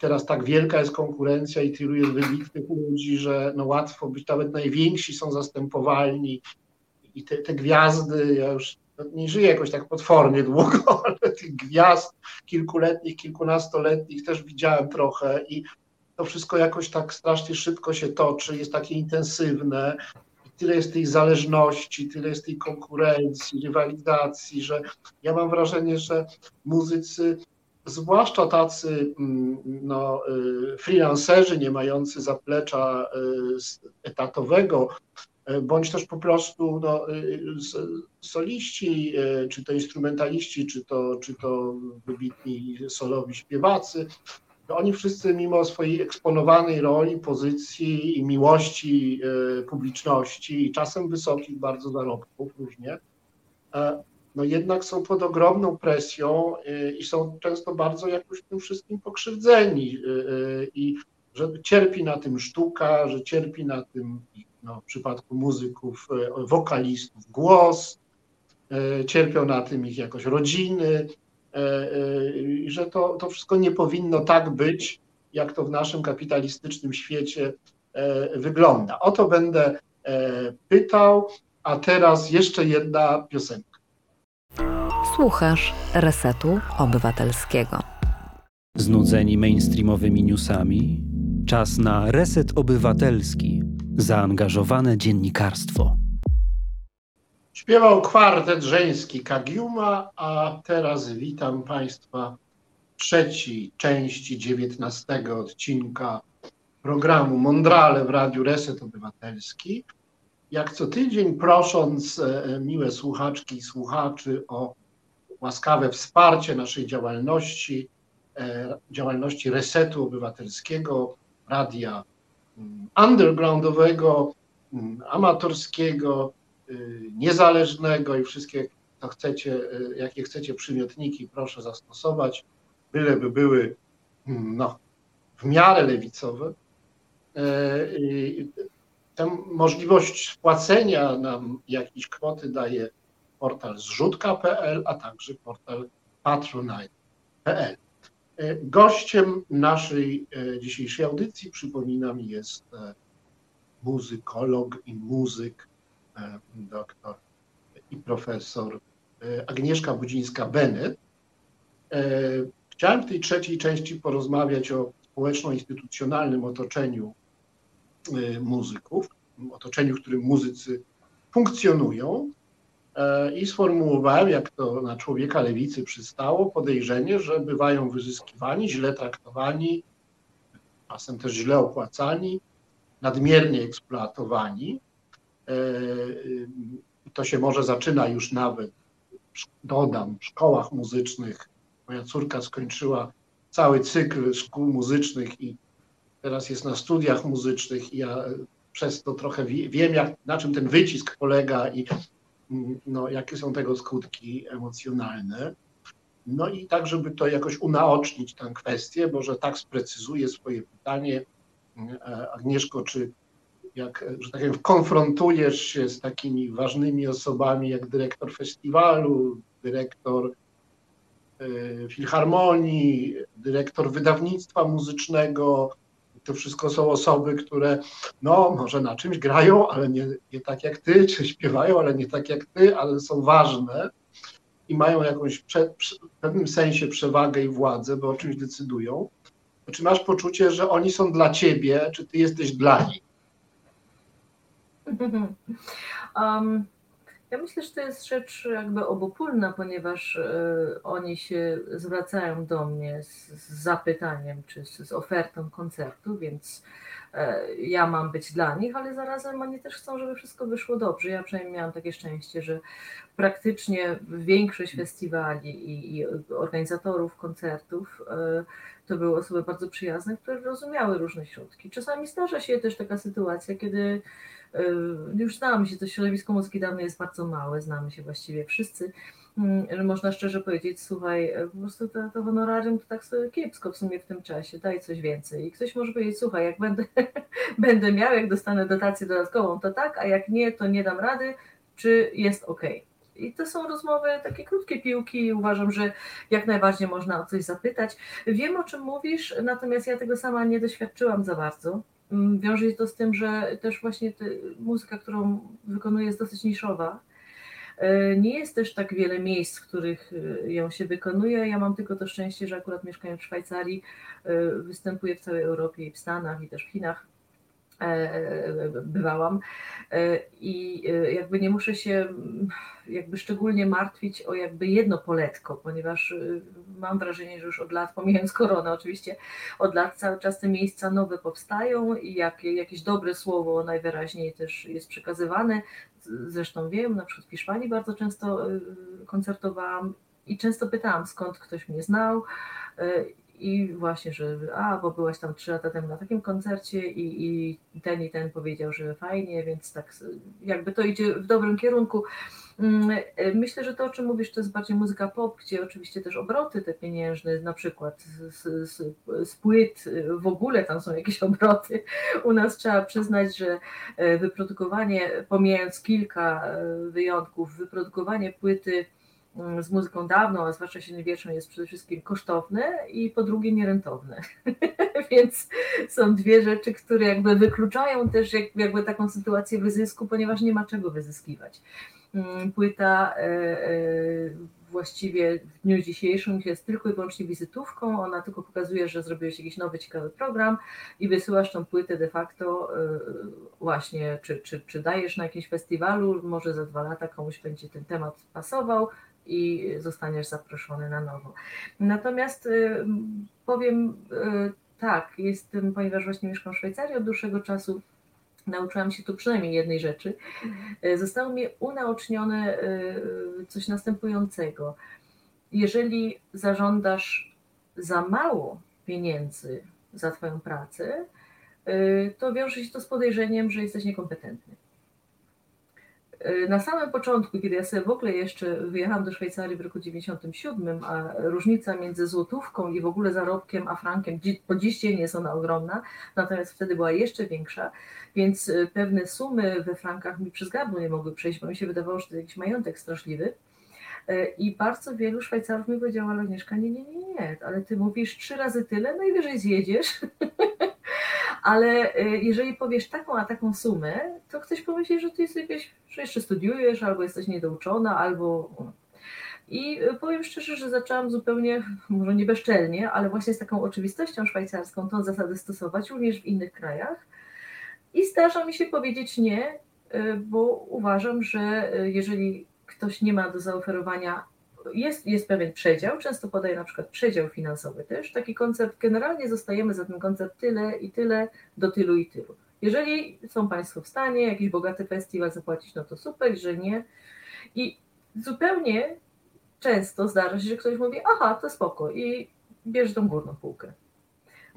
teraz tak wielka jest konkurencja i tylu jest wybitnych ludzi, że no łatwo być, nawet najwięksi są zastępowalni i te, te gwiazdy, ja już no nie żyję jakoś tak potwornie długo, [laughs] ale tych gwiazd kilkuletnich, kilkunastoletnich też widziałem trochę i to wszystko jakoś tak strasznie szybko się toczy, jest takie intensywne, tyle jest tej zależności, tyle jest tej konkurencji, rywalizacji, że ja mam wrażenie, że muzycy zwłaszcza tacy mm, no, y, freelancerzy nie mający zaplecza y, etatowego, y, bądź też po prostu no, soliści, czy to instrumentaliści, czy to, czy to wybitni solowi śpiewacy, oni wszyscy mimo swojej eksponowanej roli, pozycji i miłości publiczności i czasem wysokich bardzo zarobków różnie, no jednak są pod ogromną presją i są często bardzo jakoś tym wszystkim pokrzywdzeni i że cierpi na tym sztuka, że cierpi na tym no, w przypadku muzyków, wokalistów głos, cierpią na tym ich jakoś rodziny, i że to, to wszystko nie powinno tak być, jak to w naszym kapitalistycznym świecie wygląda. O to będę pytał, a teraz jeszcze jedna piosenka. Słuchasz Resetu Obywatelskiego. Znudzeni mainstreamowymi newsami? Czas na Reset Obywatelski. Zaangażowane dziennikarstwo. Śpiewał kwartet żeński Kagiuma, a teraz witam Państwa w trzeciej części dziewiętnastego odcinka programu Mondrale w Radiu Reset Obywatelski. Jak co tydzień prosząc e, miłe słuchaczki i słuchaczy o łaskawe wsparcie naszej działalności, e, działalności Resetu Obywatelskiego, radia mm, undergroundowego, mm, amatorskiego, y, niezależnego i wszystkie, co chcecie, y, jakie chcecie przymiotniki, proszę zastosować, byleby były mm, no, w miarę lewicowe. E, tę możliwość wpłacenia nam jakiejś kwoty daje portal zrzutka.pl, a także portal patronite.pl. E, gościem naszej e, dzisiejszej audycji, przypominam, jest e, muzykolog i muzyk, doktor i profesor Agnieszka Budzińska-Bennett. Chciałem w tej trzeciej części porozmawiać o społeczno-instytucjonalnym otoczeniu muzyków, otoczeniu, w którym muzycy funkcjonują. E, i sformułowałem, jak to na człowieka lewicy przystało, podejrzenie, że bywają wyzyskiwani, źle traktowani, czasem też źle opłacani, nadmiernie eksploatowani. E, to się może zaczyna już nawet, dodam, w szkołach muzycznych. Moja córka skończyła cały cykl szkół muzycznych i teraz jest na studiach muzycznych i ja przez to trochę wiem, jak, na czym ten wycisk polega i no, jakie są tego skutki emocjonalne. No i tak, żeby to jakoś unaocznić tę kwestię, może tak sprecyzuję swoje pytanie, e, Agnieszko, czy jak, że tak powiem, konfrontujesz się z takimi ważnymi osobami jak dyrektor festiwalu, dyrektor e, filharmonii, dyrektor wydawnictwa muzycznego, to wszystko są osoby, które no może na czymś grają, ale nie, nie tak jak ty, [laughs] czy śpiewają, ale nie tak jak ty, ale są ważne i mają jakąś prze, w pewnym sensie przewagę i władzę, bo o czymś decydują. Czy masz poczucie, że oni są dla ciebie, czy ty jesteś dla nich? [laughs] Um, ja myślę, że to jest rzecz jakby obopólna, ponieważ y, oni się zwracają do mnie z, zapytaniem czy z, ofertą koncertu, więc y, ja mam być dla nich, ale zarazem oni też chcą, żeby wszystko wyszło dobrze. Ja przynajmniej miałam takie szczęście, że praktycznie większość festiwali i, i organizatorów koncertów y, to były osoby bardzo przyjazne, które rozumiały różne środki. Czasami zdarza się też taka sytuacja, kiedy już znamy się, to środowisko muzyki dawno jest bardzo małe, znamy się właściwie wszyscy. Yy, można szczerze powiedzieć, słuchaj, po prostu to, to honorarium to tak sobie kiepsko w sumie w tym czasie, daj coś więcej. I ktoś może powiedzieć, słuchaj, jak będę, [laughs] będę miał, jak dostanę dotację dodatkową, to tak, a jak nie, to nie dam rady, czy jest ok. I to są rozmowy, takie krótkie piłki uważam, że jak najbardziej można o coś zapytać. Wiem, o czym mówisz, natomiast ja tego sama nie doświadczyłam za bardzo. Mm, wiąże się to z tym, że też właśnie muzyka, którą wykonuję jest dosyć niszowa. E, nie jest też tak wiele miejsc, w których e, ją się wykonuje. Ja mam tylko to szczęście, że akurat mieszkając w Szwajcarii, e, występuję w całej Europie i w Stanach i też w Chinach bywałam i jakby nie muszę się jakby szczególnie martwić o jakby jedno poletko, ponieważ mam wrażenie, że już od lat, pomijając koronę oczywiście, od lat cały czas te miejsca nowe powstają i jak, jakieś dobre słowo najwyraźniej też jest przekazywane. Zresztą wiem, na przykład w Hiszpanii bardzo często koncertowałam i często pytałam, skąd ktoś mnie znał i właśnie, że a, bo byłaś tam trzy lata temu na takim koncercie i, i ten i ten powiedział, że fajnie, więc tak jakby to idzie w dobrym kierunku. Mm, myślę, że to, o czym mówisz, to jest bardziej muzyka pop, gdzie oczywiście też obroty te pieniężne, na przykład z, z, z, płyt, w ogóle tam są jakieś [laughs] obroty. U nas trzeba przyznać, że e, wyprodukowanie, pomijając kilka e, wyjątków, wyprodukowanie płyty z muzyką dawną, a zwłaszcza średniowieczną, jest przede wszystkim kosztowne i po drugie nierentowne. [laughs] Więc są dwie rzeczy, które jakby wykluczają też jakby taką sytuację wyzysku, ponieważ nie ma czego wyzyskiwać. Mm, płyta e, e, właściwie w dniu dzisiejszym jest tylko i wyłącznie wizytówką, ona tylko pokazuje, że zrobiłeś jakiś nowy, ciekawy program i wysyłasz tą płytę de facto e, właśnie, czy, czy, czy dajesz na jakimś festiwalu, może za dwa lata komuś będzie ten temat pasował, i zostaniesz zaproszony na nowo. Natomiast y, powiem y, tak, jestem, ponieważ właśnie mieszkam w Szwajcarii od dłuższego czasu, nauczyłam się tu przynajmniej jednej rzeczy. Y, zostało mi unaocznione coś następującego. Jeżeli zażądasz za mało pieniędzy za Twoją pracę, to wiąże się to z podejrzeniem, że jesteś niekompetentny. Na samym początku, kiedy ja sobie w ogóle jeszcze wyjechałam do Szwajcarii w roku 97, a różnica między złotówką i w ogóle zarobkiem a frankiem po dziś dzień jest ona ogromna, natomiast wtedy była jeszcze większa, więc e, pewne sumy we frankach mi przez gardło nie mogły przejść, bo mi się wydawało, że to jakiś majątek straszliwy. E, I bardzo wielu Szwajcarów mi powiedziało, Agnieszka, nie, nie, nie, nie, ale ty mówisz trzy razy tyle, najwyżej zjedziesz. [laughs] ale e, jeżeli powiesz taką a taką sumę, to ktoś pomyśli, że ty jesteś, że jeszcze studiujesz, albo jesteś niedouczona, albo. I e, powiem szczerze, że zaczęłam zupełnie, może nie bezczelnie, ale właśnie z taką oczywistością szwajcarską tą zasadę stosować również w innych krajach. I zdarza mi się powiedzieć nie, bo uważam, że jeżeli ktoś nie ma do zaoferowania, jest, jest pewien przedział, często podaję na przykład przedział finansowy też, taki koncept, generalnie zostajemy za ten koncept tyle i tyle, do tylu i tylu. Jeżeli są Państwo w stanie jakiś bogaty festiwal zapłacić, no to super, że nie. I zupełnie często zdarza się, że ktoś mówi, aha, to spoko i bierze tą górną półkę.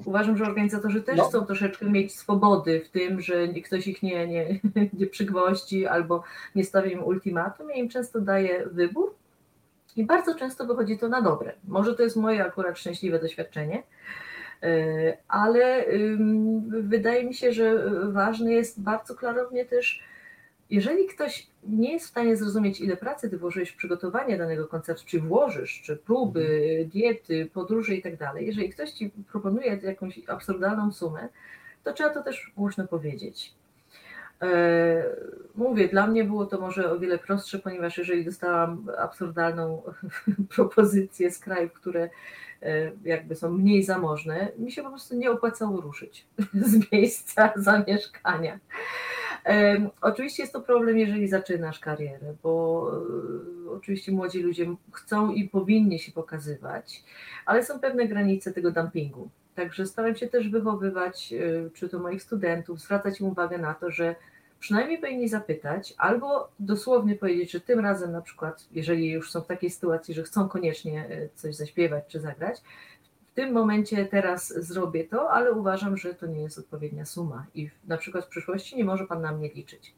Uważam, że organizatorzy też no. chcą troszeczkę mieć swobody w tym, że ktoś ich nie, nie, [laughs] nie przygwoździ albo nie stawia im ultimatum. Ja im często daje wybór i bardzo często wychodzi to na dobre. Może to jest moje akurat szczęśliwe doświadczenie, y, ale wydaje mi się, że ważne jest bardzo klarownie też jeżeli ktoś nie jest w stanie zrozumieć, ile pracy ty włożyłeś w przygotowanie danego koncertu, czy włożysz, czy próby, mhm. diety, podróże i tak dalej, jeżeli ktoś ci proponuje jakąś absurdalną sumę, to trzeba to też głośno powiedzieć. E, mówię, dla mnie było to może o wiele prostsze, ponieważ jeżeli dostałam absurdalną [laughs] propozycję z krajów, które e, jakby są mniej zamożne, mi się po prostu nie opłacało ruszyć [laughs] z miejsca zamieszkania. Oczywiście jest to problem, jeżeli zaczynasz karierę, bo e, oczywiście młodzi ludzie chcą i powinni się pokazywać, ale są pewne granice tego dumpingu. Także staram się też wychowywać, e, czy to moich studentów, zwracać im uwagę na to, że przynajmniej powinni zapytać, albo dosłownie powiedzieć, że tym razem na przykład, jeżeli już są w takiej sytuacji, że chcą koniecznie e, coś zaśpiewać czy zagrać, w tym momencie teraz zrobię to, ale uważam, że to nie jest odpowiednia suma i na przykład w przyszłości nie może Pan na mnie liczyć.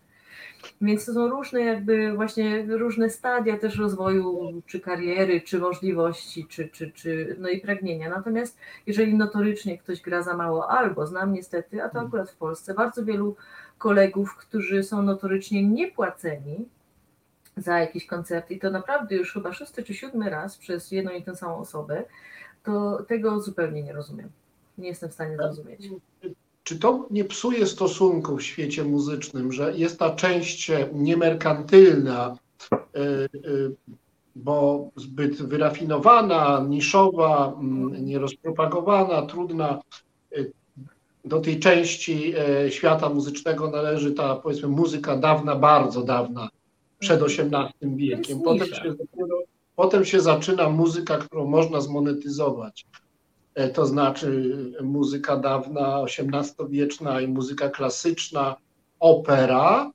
Więc to są różne jakby właśnie różne stadia też rozwoju, czy kariery, czy możliwości, czy, czy, czy no i pragnienia. Natomiast jeżeli notorycznie ktoś gra za mało, albo znam niestety, a to mhm. akurat w Polsce, bardzo wielu kolegów, którzy są notorycznie niepłaceni za jakiś koncert i to naprawdę już chyba szósty czy siódmy raz przez jedną i tę samą osobę, to tego zupełnie nie rozumiem. Nie jestem w stanie zrozumieć. Czy to nie psuje stosunków w świecie muzycznym, że jest ta część niemerkantylna, e, e, bo zbyt wyrafinowana, niszowa, nierozpropagowana, trudna. E, do tej części świata muzycznego należy ta, powiedzmy, muzyka dawna, bardzo dawna, przed XVIII mhm. wiekiem. Potem się Potem się zaczyna muzyka, którą można zmonetyzować. E, to znaczy muzyka dawna, XVIII-wieczna i muzyka klasyczna, opera,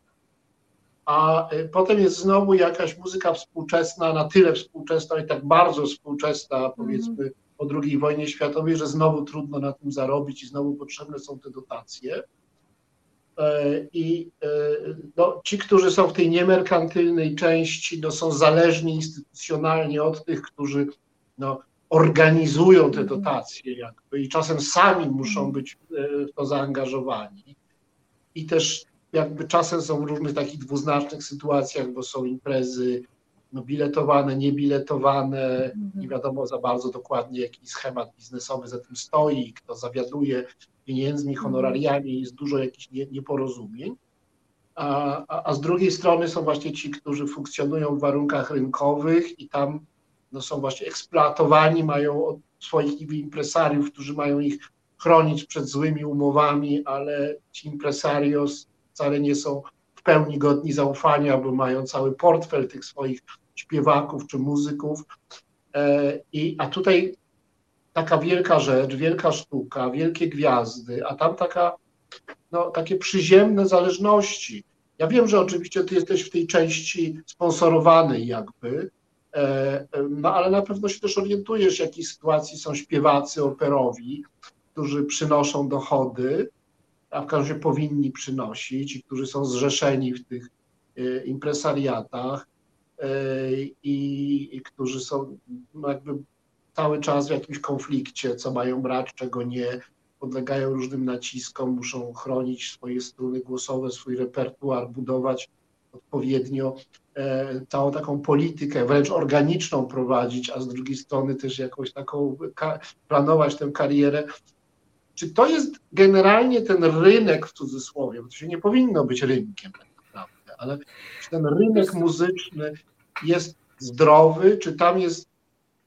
a e, potem jest znowu jakaś muzyka współczesna, na tyle współczesna i tak bardzo współczesna, powiedzmy, po II wojnie światowej, że znowu trudno na tym zarobić i znowu potrzebne są te dotacje. E, I e, no, ci, którzy są w tej niemerkantylnej części, no, są zależni instytucjonalnie od tych, którzy no, organizują te mhm. dotacje jakby i czasem sami muszą mhm. być e, w to zaangażowani. I też jakby czasem są w różnych takich dwuznacznych sytuacjach, bo są imprezy no, biletowane, niebiletowane, mhm. nie wiadomo za bardzo dokładnie, jaki schemat biznesowy za tym stoi, kto zawiaduje pieniędzmi, honorariami, jest dużo jakichś nieporozumień. A, a, a, z drugiej strony są właśnie ci, którzy funkcjonują w warunkach rynkowych i tam no, są właśnie eksploatowani, mają od swoich impresariów, którzy mają ich chronić przed złymi umowami, ale ci impresarios wcale nie są w pełni godni zaufania, bo mają cały portfel tych swoich śpiewaków czy muzyków. E, I, a tutaj taka wielka rzecz, wielka sztuka, wielkie gwiazdy, a tam taka, no, takie przyziemne zależności. Ja wiem, że oczywiście ty jesteś w tej części sponsorowany jakby, no ale na pewno się też orientujesz, w jakiej sytuacji są śpiewacy operowi, którzy przynoszą dochody, a w każdym razie powinni przynosić i którzy są zrzeszeni w tych e, impresariatach i, i którzy są no, jakby cały czas w jakimś konflikcie, co mają brać, czego nie, podlegają różnym naciskom, muszą chronić swoje struny głosowe, swój repertuar, budować odpowiednio. e, całą taką politykę, wręcz organiczną prowadzić, a z drugiej strony też jakąś taką planować tę karierę. Czy to jest generalnie ten rynek w cudzysłowie, bo to się nie powinno być rynkiem tak naprawdę, ale czy ten rynek muzyczny jest zdrowy, czy tam jest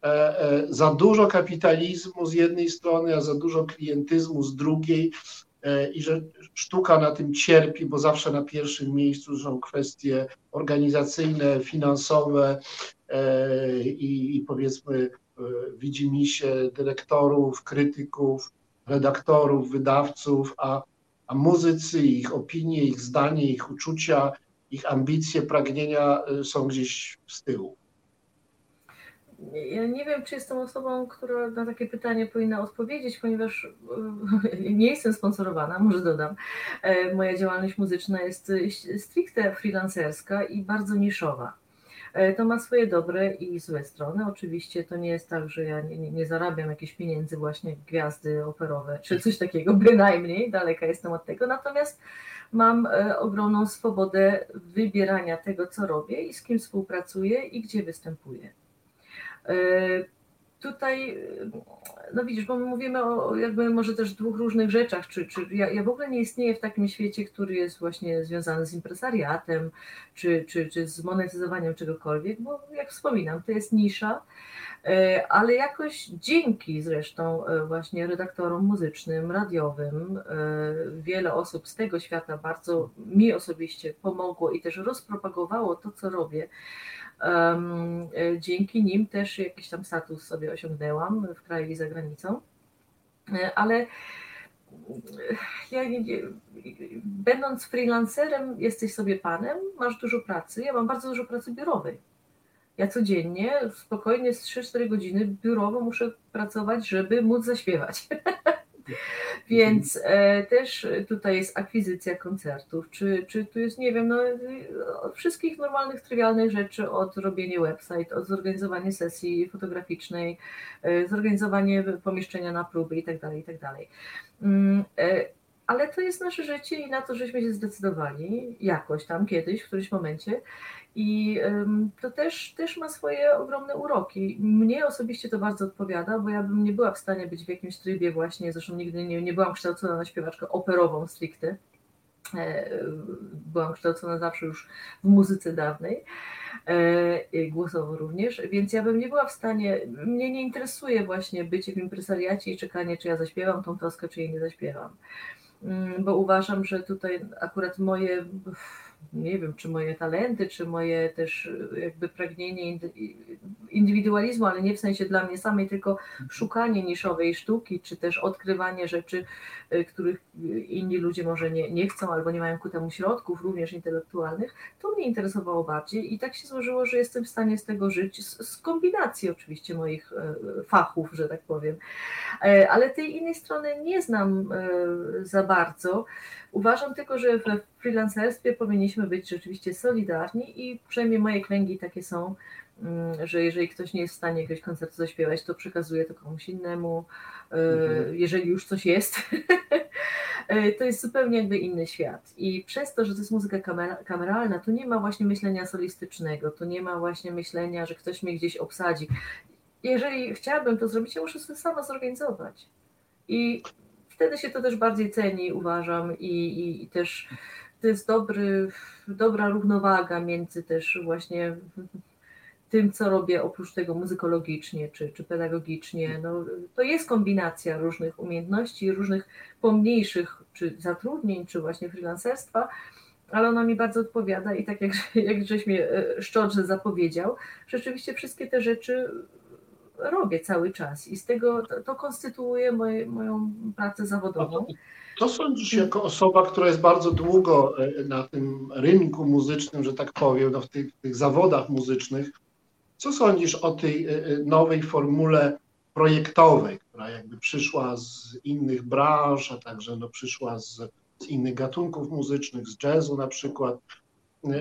E, e, za dużo kapitalizmu z jednej strony, a za dużo klientyzmu z drugiej? e, i że sztuka na tym cierpi, bo zawsze na pierwszym miejscu są kwestie organizacyjne, finansowe i, i powiedzmy widzi się dyrektorów, krytyków, redaktorów, wydawców, a, a muzycy, ich opinie, ich zdanie, ich uczucia, ich ambicje, pragnienia są gdzieś z tyłu. Ja nie wiem, czy jestem osobą, która na takie pytanie powinna odpowiedzieć, ponieważ e, nie jestem sponsorowana, może dodam. E, moja działalność muzyczna jest stricte freelancerska i bardzo niszowa. E, to ma swoje dobre i złe strony. Oczywiście to nie jest tak, że ja nie, nie zarabiam jakichś pieniędzy właśnie gwiazdy operowe, czy coś takiego, [laughs] bynajmniej, daleka jestem od tego. Natomiast mam ogromną swobodę wybierania tego, co robię i z kim współpracuję i gdzie występuję. E, tutaj, no widzisz, bo my mówimy o jakby może też dwóch różnych rzeczach, czy, czy ja, ja w ogóle nie istnieję w takim świecie, który jest właśnie związany z impresariatem, czy, czy, czy z monetyzowaniem czegokolwiek, bo jak wspominam, to jest nisza, e, ale jakoś dzięki zresztą e, właśnie redaktorom muzycznym, radiowym, wiele osób z tego świata bardzo mi osobiście pomogło i też rozpropagowało to, co robię, E, dzięki nim też jakiś tam status sobie osiągnęłam w kraju i za granicą. E, ale e, ja będąc freelancerem, jesteś sobie panem, masz dużo pracy. Ja mam bardzo dużo pracy biurowej. Ja codziennie, spokojnie z 3-4 godziny biurowo muszę pracować, żeby móc zaśpiewać. [laughs] Więc e, też tutaj jest akwizycja koncertów, czy, czy tu jest, nie wiem, no, od wszystkich normalnych, trywialnych rzeczy, od robienia website, od zorganizowania sesji fotograficznej, e, zorganizowanie pomieszczenia na próby tak itd. Tak mm, e, ale to jest nasze życie i na to, żeśmy się zdecydowali jakoś tam kiedyś, w którymś momencie. I to też, też ma swoje ogromne uroki. Mnie osobiście to bardzo odpowiada, bo ja bym nie była w stanie być w jakimś trybie właśnie, zresztą nigdy nie, nie byłam kształcona na śpiewaczkę operową stricte. E, byłam kształcona zawsze już w muzyce dawnej, e, głosowo również, więc ja bym nie była w stanie, mnie nie interesuje właśnie bycie w impresariacie i czekanie, czy ja zaśpiewam tą toskę, czy jej nie zaśpiewam, mm, bo uważam, że tutaj akurat moje nie wiem, czy moje talenty, czy moje też jakby pragnienie indywidualizmu, ale nie w sensie dla mnie samej, tylko szukanie niszowej sztuki, czy też odkrywanie rzeczy, których inni ludzie może nie, nie chcą albo nie mają ku temu środków, również intelektualnych, to mnie interesowało bardziej i tak się złożyło, że jestem w stanie z tego żyć, z, z kombinacji oczywiście moich e, fachów, że tak powiem. E, ale tej innej strony nie znam e, za bardzo. Uważam tylko, że we freelancerstwie powinniśmy być rzeczywiście solidarni i przynajmniej moje kręgi takie są, że jeżeli ktoś nie jest w stanie jakiegoś koncertu zaśpiewać, to przekazuje to komuś innemu, mhm. jeżeli już coś jest. [laughs] to jest zupełnie jakby inny świat. I przez to, że to jest muzyka kameralna, tu nie ma właśnie myślenia solistycznego, tu nie ma właśnie myślenia, że ktoś mnie gdzieś obsadzi jeżeli chciałabym to zrobić, ja muszę sobie sama zorganizować. I wtedy się to też bardziej ceni, uważam, i, i, i też to jest dobry, dobra równowaga między też właśnie tym, co robię oprócz tego muzykologicznie czy, czy pedagogicznie. No, to jest kombinacja różnych umiejętności, różnych pomniejszych czy zatrudnień, czy właśnie freelancerstwa, ale ona mi bardzo odpowiada i tak jak, [laughs] jak żeś mnie e, szczodrze zapowiedział, rzeczywiście wszystkie te rzeczy robię cały czas i z tego to, to konstytuuje moje, moją pracę zawodową. To sądzisz jako osoba, która jest bardzo długo e, na tym rynku muzycznym, że tak powiem, no w tych, tych zawodach muzycznych, co sądzisz o tej e, e, nowej formule projektowej, która jakby przyszła z innych branż, a także no przyszła z, z innych gatunków muzycznych, z jazzu na przykład,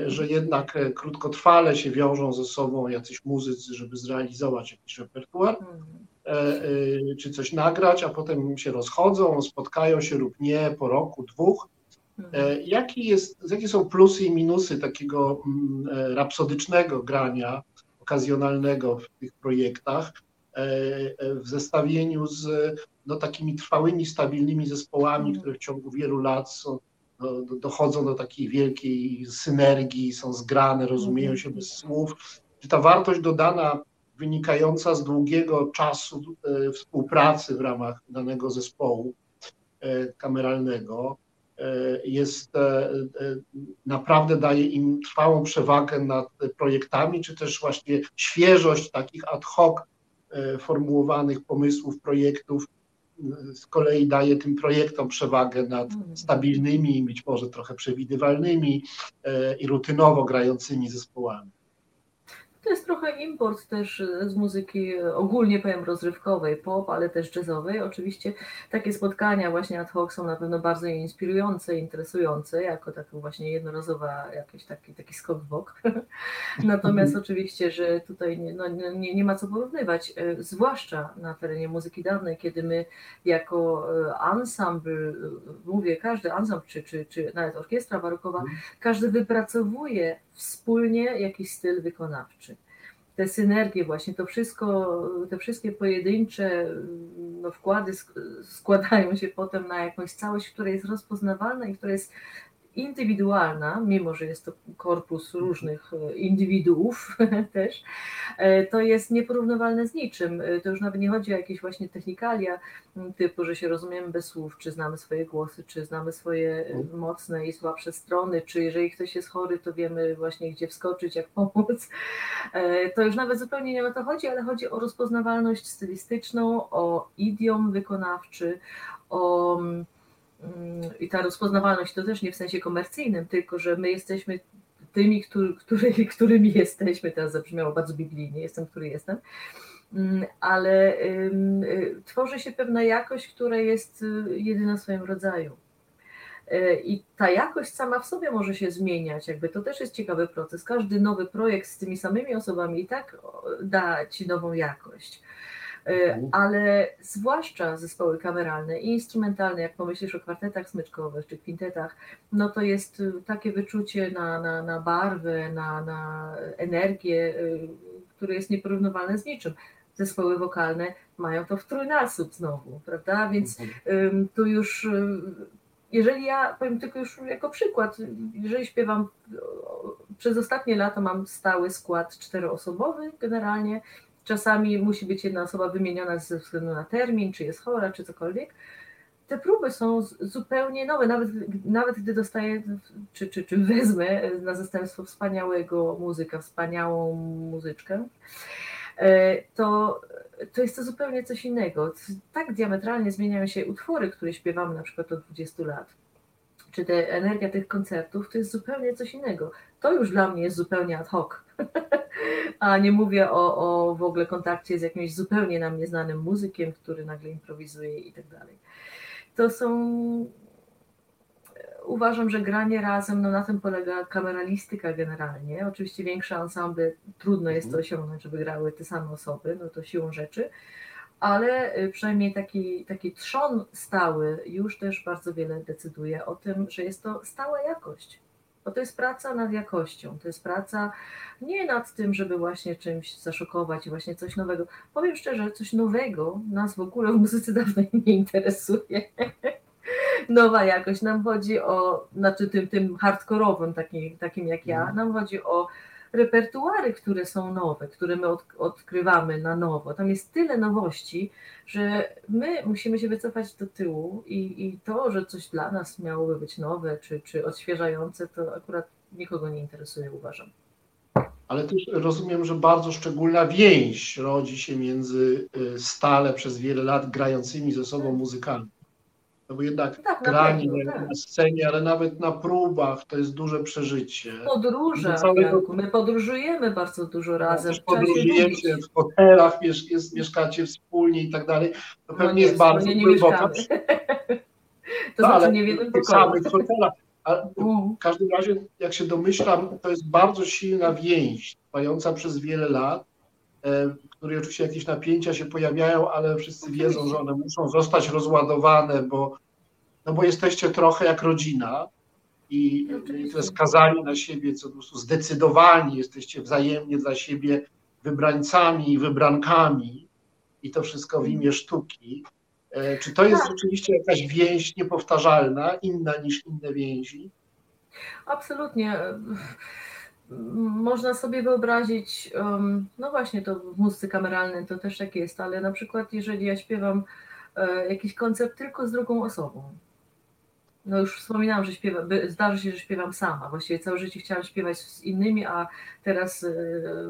że jednak e, krótkotrwale się wiążą ze sobą jacyś muzycy, żeby zrealizować jakiś repertuar, e, e, czy coś nagrać, a potem się rozchodzą, spotkają się lub nie po roku, dwóch. Jaki jest, jakie są plusy i minusy takiego mm, rapsodycznego grania, okazjonalnego w tych projektach, w zestawieniu z no, takimi trwałymi, stabilnymi zespołami, mhm. które w ciągu wielu lat są, do, dochodzą do takiej wielkiej synergii, są zgrane, rozumieją się bez słów. Czy ta wartość dodana wynikająca z długiego czasu e, współpracy w ramach danego zespołu e, kameralnego e, jest naprawdę daje im trwałą przewagę nad projektami, czy też właśnie świeżość takich ad hoc formułowanych pomysłów, projektów z kolei daje tym projektom przewagę nad mhm. stabilnymi, być może trochę przewidywalnymi e, i rutynowo grającymi zespołami. To jest trochę import też z muzyki ogólnie powiem rozrywkowej, pop, ale też jazzowej. Oczywiście takie spotkania właśnie ad hoc są na pewno bardzo inspirujące, interesujące, jako taka właśnie jednorazowa jakiś taki, taki skok w bok. [laughs] Natomiast mhm. oczywiście, że tutaj nie, no, nie, nie ma co porównywać, e, zwłaszcza na terenie muzyki dawnej, kiedy my jako ensemble, mówię każdy ensemble, czy, czy, czy nawet orkiestra barokowa, mhm. każdy wypracowuje wspólnie jakiś styl wykonawczy. Te synergie właśnie, to wszystko, te wszystkie pojedyncze no, wkłady składają się potem na jakąś całość, która jest rozpoznawalna i która jest indywidualna, mimo że jest to korpus różnych e, indywiduów [laughs] też, e, to jest nieporównywalne z niczym. E, to już nawet nie chodzi o jakieś właśnie technikalia typu, że się rozumiemy bez słów, czy znamy swoje głosy, czy znamy swoje mocne i słabsze strony, czy jeżeli ktoś jest chory, to wiemy właśnie gdzie wskoczyć, jak pomóc. To już nawet zupełnie nie o to chodzi, ale chodzi o rozpoznawalność stylistyczną, o idiom wykonawczy, o i ta rozpoznawalność to też nie w sensie komercyjnym, tylko że my jesteśmy tymi, który, który, [laughs] którymi jesteśmy, teraz zabrzmiało bardzo biblijnie, jestem, który jestem, mm, ale y, tworzy się pewna jakość, która jest y, jedyna w swoim rodzaju. Y, I ta jakość sama w sobie może się zmieniać, jakby to też jest ciekawy proces. Każdy nowy projekt z tymi samymi osobami i tak da ci nową jakość. E, mhm. ale zwłaszcza zespoły kameralne i instrumentalne, jak pomyślisz o kwartetach smyczkowych czy kwintetach, no to jest y, takie wyczucie na, na, na barwę, na, na energię, y, które jest nieporównywalne z niczym. Zespoły wokalne mają to w trójnasób znowu, prawda? Więc mhm. tu już y, jeżeli ja powiem tylko już jako przykład, jeżeli śpiewam przez ostatnie lata mam stały skład czteroosobowy generalnie Czasami musi być jedna osoba wymieniona ze względu na termin, czy jest chora, czy cokolwiek. te próby są zupełnie nowe, nawet, nawet gdy dostaję, czy, czy, czy wezmę na zastępstwo wspaniałego muzyka, wspaniałą muzyczkę, e, to, to jest to zupełnie coś innego. Tak diametralnie zmieniają się utwory, które śpiewamy na przykład od 20 lat. Czy te energia tych koncertów to jest zupełnie coś innego. To już dla mnie jest zupełnie ad hoc. [laughs] A nie mówię o, o w ogóle kontakcie z jakimś zupełnie nam nieznanym muzykiem, który nagle improwizuje i tak dalej to są uważam, że granie razem, no na tym polega kameralistyka generalnie. Oczywiście większe ensemble trudno jest to mhm. osiągnąć, żeby grały te same osoby, no to siłą rzeczy, ale y, przynajmniej taki, taki trzon stały już też bardzo wiele decyduje o tym, że jest to stała jakość. Bo to jest praca nad jakością, to jest praca nie nad tym, żeby właśnie czymś zaszokować i właśnie coś nowego. Powiem szczerze, coś nowego nas w ogóle w muzyce dawno [laughs] nie interesuje. Nowa jakość. Nam chodzi o, znaczy tym, tym hardkorowym, takim, takim jak ja, mhm. nam chodzi o repertuary, które są nowe, które my od, odkrywamy na nowo. Tam jest tyle nowości, że my musimy się wycofać do tyłu i, i to, że coś dla nas miałoby być nowe czy, czy odświeżające, to akurat nikogo nie interesuje, uważam. Ale też rozumiem, że bardzo szczególna więź rodzi się między y, stale przez wiele lat grającymi ze sobą muzykami. No bo jednak tak, granie na, tak. na scenie, ale nawet na próbach to jest duże przeżycie. Podróże, całego... my podróżujemy bardzo dużo razem. No, podróżujecie w hotelach, jest, mieszkacie wspólnie i tak dalej. To no pewnie no nie, jest bardzo nie, głęboka. [laughs] to no, znaczy nie w jednym pokoju. samych hotelach. W każdym razie, jak się domyślam, to jest bardzo silna więź, trwająca przez wiele lat, której oczywiście jakieś napięcia się pojawiają, ale wszyscy wiedzą, że one muszą zostać rozładowane, bo, no bo jesteście trochę jak rodzina i, i skazani na siebie, co po prostu zdecydowani, jesteście wzajemnie dla siebie wybrańcami i wybrankami i to wszystko w imię sztuki. E, czy to jest tak. rzeczywiście jakaś więź niepowtarzalna, inna niż inne więzi? Absolutnie. Można sobie wyobrazić, no właśnie to w muzyce kameralnej to też tak jest, ale na przykład jeżeli ja śpiewam e, jakiś koncert tylko z drugą osobą, no już wspominałam, że śpiewam, zdarzy się, że śpiewam sama. Właściwie całe życie chciałam śpiewać z innymi, a teraz e,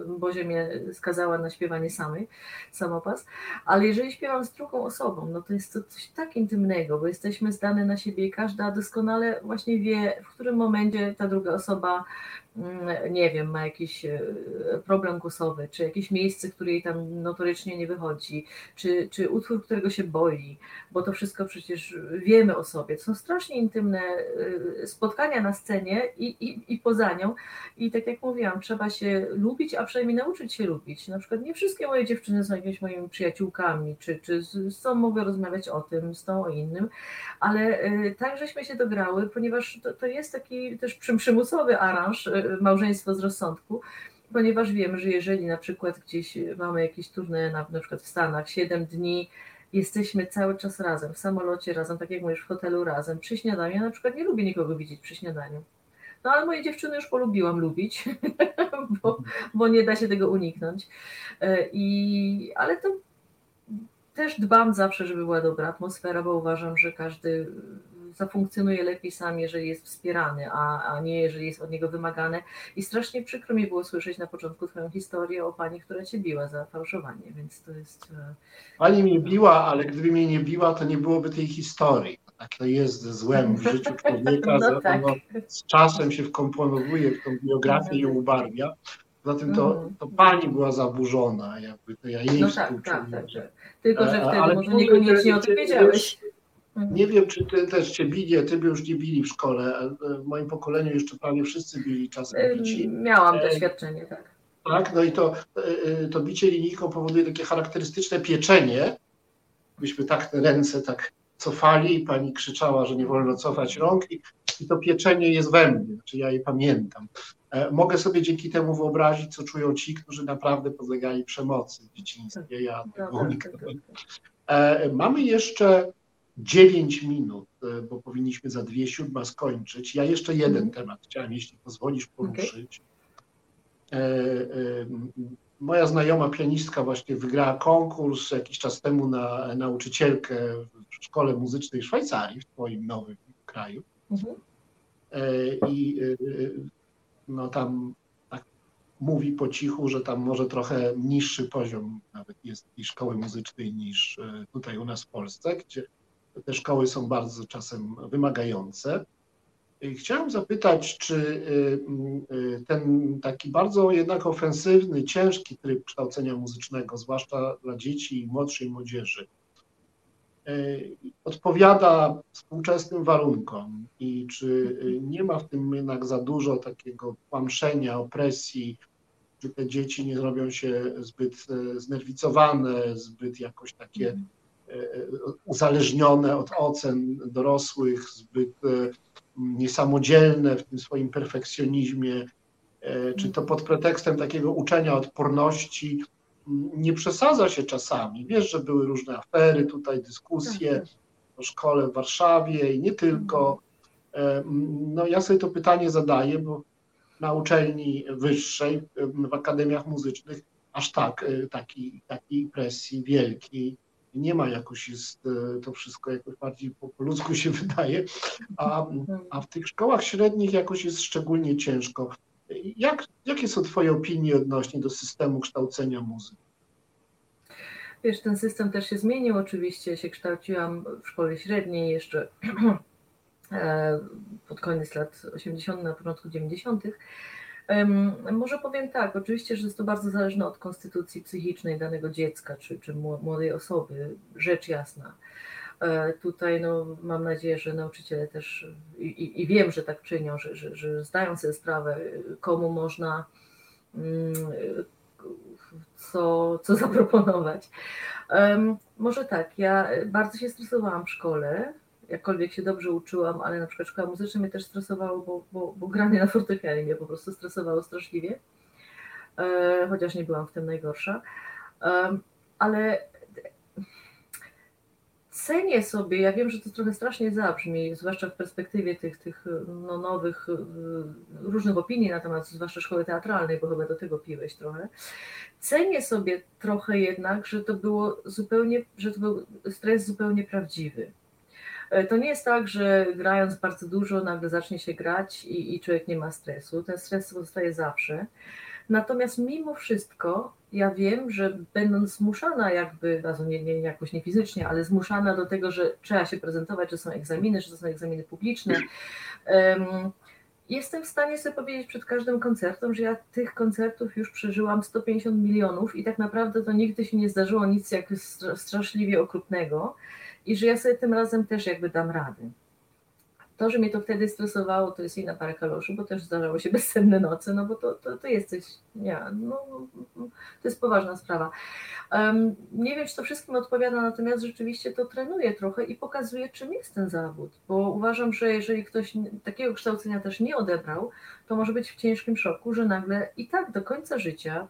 Bozia mnie skazała na śpiewanie samej, samopas. Ale jeżeli śpiewam z drugą osobą, no to jest to coś tak intymnego, bo jesteśmy zdane na siebie i każda doskonale właśnie wie, w którym momencie ta druga osoba nie wiem, ma jakiś e, problem głosowy, czy jakieś miejsce, które jej tam notorycznie nie wychodzi, czy, czy utwór, którego się boi, bo to wszystko przecież wiemy o sobie. To są strasznie intymne e, spotkania na scenie i, i, i poza nią. I tak jak mówiłam, trzeba się lubić, a przynajmniej nauczyć się lubić. Na przykład nie wszystkie moje dziewczyny są jakimiś moimi przyjaciółkami, czy, czy z, z tą mogę rozmawiać o tym, z tą o innym, ale e, tak żeśmy się dograły, ponieważ to, to jest taki też przymusowy aranż, małżeństwo z rozsądku, ponieważ wiemy, że jeżeli na przykład gdzieś mamy jakieś turne, na, na przykład w Stanach, 7 dni, jesteśmy cały czas razem, w samolocie razem, tak jak mówisz, w hotelu razem, przy śniadaniu, ja na przykład nie lubię nikogo widzieć przy śniadaniu. No ale moje dziewczyny już polubiłam lubić, [laughs] bo, bo nie da się tego uniknąć. E, I, ale to też dbam zawsze, żeby była dobra atmosfera, bo uważam, że każdy zafunkcjonuje lepiej sam, jeżeli jest wspierany, a, a nie jeżeli jest od niego wymagane. I strasznie przykro mi było słyszeć na początku Twoją historię o pani, która Cię biła za fałszowanie, więc to jest... E, pani mnie biła, ale gdyby mnie nie biła, to nie byłoby tej historii. Tak to jest złem w życiu człowieka, [laughs] no tak. z czasem się wkomponowuje w tą biografię i ją ubarwia. Zatem to, mhm. to pani była zaburzona, jakby to ja jej no tak, tak, tak. Tylko, że e, wtedy Ale może niekoniecznie o tym wiedziałeś. Mhm. Nie wiem, czy ty też cię bili, a ty by już nie bili w szkole. W moim pokoleniu jeszcze prawie wszyscy bili czasem bici. Miałam e, doświadczenie, tak. Tak, no i to, e, e, to bicie linijką powoduje takie charakterystyczne pieczenie. Byśmy tak te ręce tak cofali i pani krzyczała, że nie wolno cofać rąk i, i to pieczenie jest we mnie, znaczy ja je pamiętam. Mogę sobie dzięki temu wyobrazić, co czują ci, którzy naprawdę podlegali przemocy w dzieciństwie. Ja tak. Mamy jeszcze 9 minut, e, bo powinniśmy za dwie siódma skończyć. Ja jeszcze jeden mhm. temat chciałem, jeśli pozwolisz, poruszyć. Okay. E, moja znajoma pianistka właśnie wygrała konkurs jakiś czas temu na nauczycielkę w szkole muzycznej w Szwajcarii, w twoim nowym kraju. Mhm. I no tam tak mówi po cichu, że tam może trochę niższy poziom nawet jest tej szkoły muzycznej niż tutaj u nas w Polsce, gdzie te szkoły są bardzo czasem wymagające. Chciałem zapytać, czy y, y, ten taki bardzo jednak ofensywny, ciężki tryb kształcenia muzycznego, zwłaszcza dla dzieci i młodszej młodzieży, y, odpowiada współczesnym warunkom i czy nie ma w tym jednak za dużo takiego kłamszenia, opresji, czy te dzieci nie zrobią się zbyt znerwicowane, zbyt jakoś takie mhm. Uzależnione od ocen dorosłych, zbyt niesamodzielne w tym swoim perfekcjonizmie, e, czy to pod pretekstem takiego uczenia odporności nie przesadza się czasami. Wiesz, że były różne afery, tutaj dyskusje tak, tak. o szkole w Warszawie i nie tylko. E, no ja sobie to pytanie zadaję, bo na uczelni wyższej, w akademiach muzycznych aż tak, e, takiej taki presji wielkiej nie ma jakoś, jest e, to wszystko jakoś bardziej po, po ludzku się [laughs] wydaje, a, a w tych szkołach średnich jakoś jest szczególnie ciężko. Jak, jakie są Twoje opinie odnośnie do systemu kształcenia muzyki? Wiesz, ten system też się zmienił. Oczywiście się kształciłam w szkole średniej jeszcze [clears throat] e, pod koniec lat 80., na początku 90. Może powiem tak, oczywiście, że jest to bardzo zależne od konstytucji psychicznej danego dziecka czy, czy młodej osoby, rzecz jasna. E, tutaj no, mam nadzieję, że nauczyciele też i, i wiem, że tak czynią, że, że, że zdają sobie sprawę, komu można mm, co, co [laughs] zaproponować. Może tak, ja bardzo się stresowałam w szkole, jakkolwiek się dobrze uczyłam, ale na przykład szkoła muzyczna mnie też stresowało, bo, bo, bo granie na fortepianie mnie po prostu stresowało straszliwie, e, chociaż nie byłam w tym najgorsza. Ale cenię sobie, ja wiem, że to trochę strasznie zabrzmi, zwłaszcza w perspektywie tych, tych no, nowych, e, różnych opinii na temat zwłaszcza szkoły teatralnej, bo chyba do tego piłeś trochę. Cenię sobie trochę jednak, że to było zupełnie, że to był stres zupełnie prawdziwy. E, to nie jest tak, że grając bardzo dużo nagle zacznie się grać i, i człowiek nie ma stresu. Ten stres zostaje zawsze. Natomiast mimo wszystko ja wiem, że będąc zmuszana jakby, razu nie, nie jakoś nie fizycznie, ale zmuszana do tego, że trzeba się prezentować, że są egzaminy, że to są egzaminy publiczne, um, jestem w stanie sobie powiedzieć przed każdym koncertem, że ja tych koncertów już przeżyłam 150 milionów i tak naprawdę to nigdy się nie zdarzyło nic jak straszliwie okrutnego i że ja sobie tym razem też jakby dam radę. To, że mnie to wtedy stresowało, to jest inna parę kaloszy, bo też zdarzało się bezsenne noce, no bo to, to, to jest coś, nie, no, to jest poważna sprawa. Um, nie wiem, czy to wszystkim odpowiada, natomiast rzeczywiście to trenuję trochę i pokazuję, czym jest ten zawód, bo uważam, że jeżeli ktoś takiego kształcenia też nie odebrał, to może być w ciężkim szoku, że nagle i tak do końca życia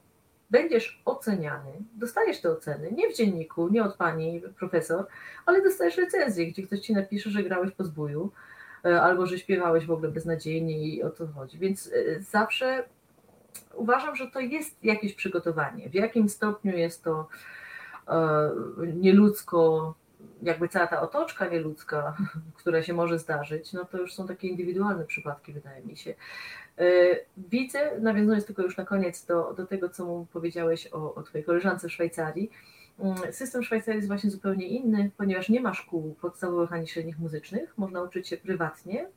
będziesz oceniany, dostajesz te oceny, nie w dzienniku, nie od pani profesor, ale dostajesz recenzję, gdzie ktoś ci napisze, że grałeś po zbóju, e, albo że śpiewałeś w ogóle beznadziejnie i o to chodzi. Więc e, zawsze uważam, że to jest jakieś przygotowanie. W jakim stopniu jest to e, nieludzko, jakby cała ta otoczka nieludzka, [laughs] która się może zdarzyć, no to już są takie indywidualne przypadki, wydaje mi się. E, widzę, nawiązując tylko już na koniec do, do tego, co mu powiedziałeś o, o Twojej koleżance w Szwajcarii, mm, System Szwajcarii jest właśnie zupełnie inny, ponieważ nie ma szkół podstawowych ani średnich muzycznych, można uczyć się prywatnie.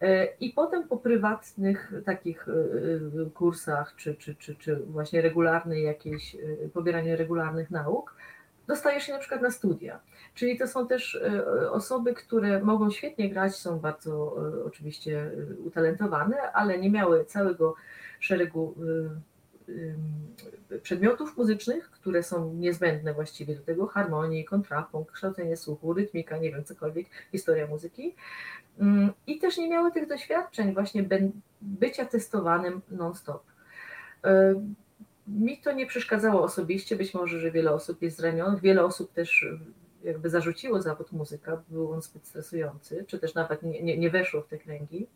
E, I potem po prywatnych takich e, kursach, czy, czy, czy, czy właśnie regularnej jakiejś, pobieraniu regularnych nauk, dostajesz się na przykład na studia. Czyli to są też e, osoby, które mogą świetnie grać, są bardzo e, oczywiście e, utalentowane, ale nie miały całego szeregu przedmiotów muzycznych, które są niezbędne właściwie do tego, harmonii, kontrapunkt, kształcenie słuchu, rytmika, nie wiem, cokolwiek, historia muzyki. Mm, I też nie miały tych doświadczeń właśnie bycia testowanym non-stop mi to nie przeszkadzało osobiście, być może, że wiele osób jest zranionych, wiele osób też jakby zarzuciło zawód muzyka, był on zbyt stresujący, czy też nawet nie, nie, nie weszło w te kręgi.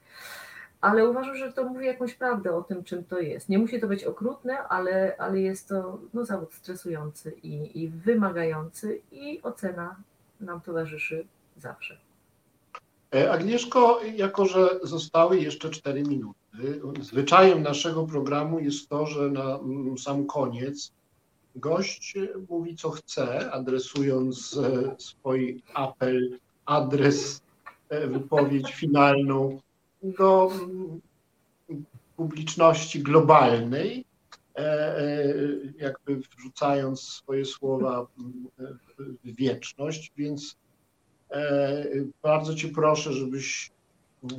ale uważam, że to mówi jakąś prawdę o tym, czym to jest. Nie musi to być okrutne, ale, ale jest to no, zawód stresujący i, i wymagający i ocena nam towarzyszy zawsze. E, Agnieszko, jako że zostały jeszcze 4 minuty, zwyczajem naszego programu jest to, że na mm, sam koniec gość mówi co chce, adresując e, swój apel, adres, e, wypowiedź finalną do mm, publiczności globalnej, jakby wrzucając swoje słowa mm, w wieczność, więc E, bardzo Cię proszę, żebyś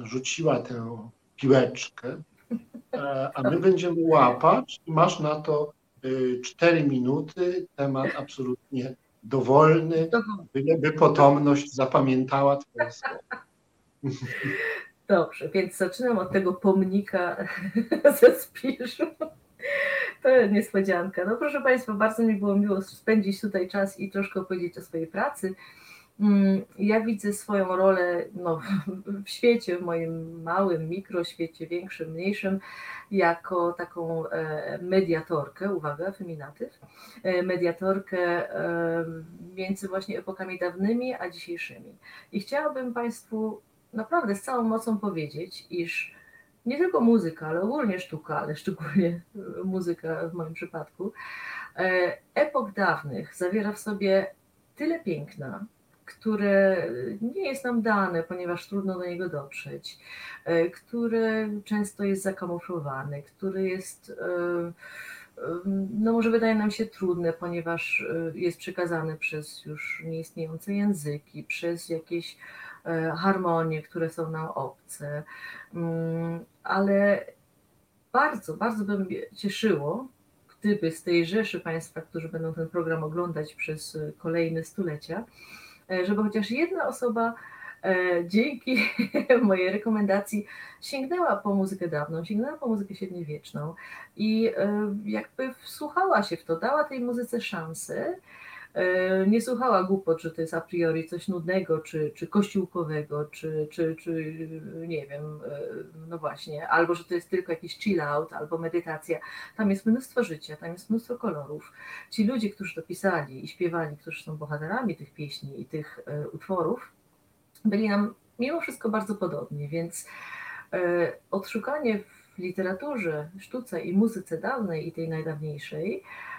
rzuciła tę piłeczkę, e, a my będziemy łapać i masz na to e, cztery minuty, temat absolutnie dowolny, by potomność zapamiętała Twoje słowa. Dobrze, więc zaczynam od tego pomnika [laughs] ze spiszu. To niespodzianka. No proszę Państwa, bardzo mi było miło spędzić tutaj czas i troszkę opowiedzieć o swojej pracy. Mm, ja widzę swoją rolę no, w świecie, w moim małym mikroświecie, większym, mniejszym, jako taką e, mediatorkę, uwaga, feminatyw, e, mediatorkę e, między właśnie epokami dawnymi a dzisiejszymi. I chciałabym Państwu naprawdę z całą mocą powiedzieć, iż nie tylko muzyka, ale ogólnie sztuka, ale szczególnie muzyka w moim przypadku, epok dawnych zawiera w sobie tyle piękna, które nie jest nam dane, ponieważ trudno do niego dotrzeć, e, które często jest zakamuflowane, który jest, e, e, no może wydaje nam się trudne, ponieważ jest przekazany przez już nieistniejące języki, przez jakieś harmonie, które są nam obce, mm, ale bardzo, bardzo by mnie cieszyło, gdyby z tej rzeszy Państwa, którzy będą ten program oglądać przez kolejne stulecia, żeby chociaż jedna osoba e, dzięki [laughs] mojej rekomendacji sięgnęła po muzykę dawną, sięgnęła po muzykę średniowieczną i e, jakby wsłuchała się w to, dała tej muzyce szansę, nie słuchała głupot, że to jest a priori coś nudnego, czy, czy kościółkowego, czy, czy, czy nie wiem, no właśnie, albo że to jest tylko jakiś chill out, albo medytacja. Tam jest mnóstwo życia, tam jest mnóstwo kolorów. Ci ludzie, którzy to pisali i śpiewali, którzy są bohaterami tych pieśni i tych utworów, byli nam mimo wszystko bardzo podobni, więc odszukanie w literaturze, sztuce i muzyce dawnej i tej najdawniejszej, E,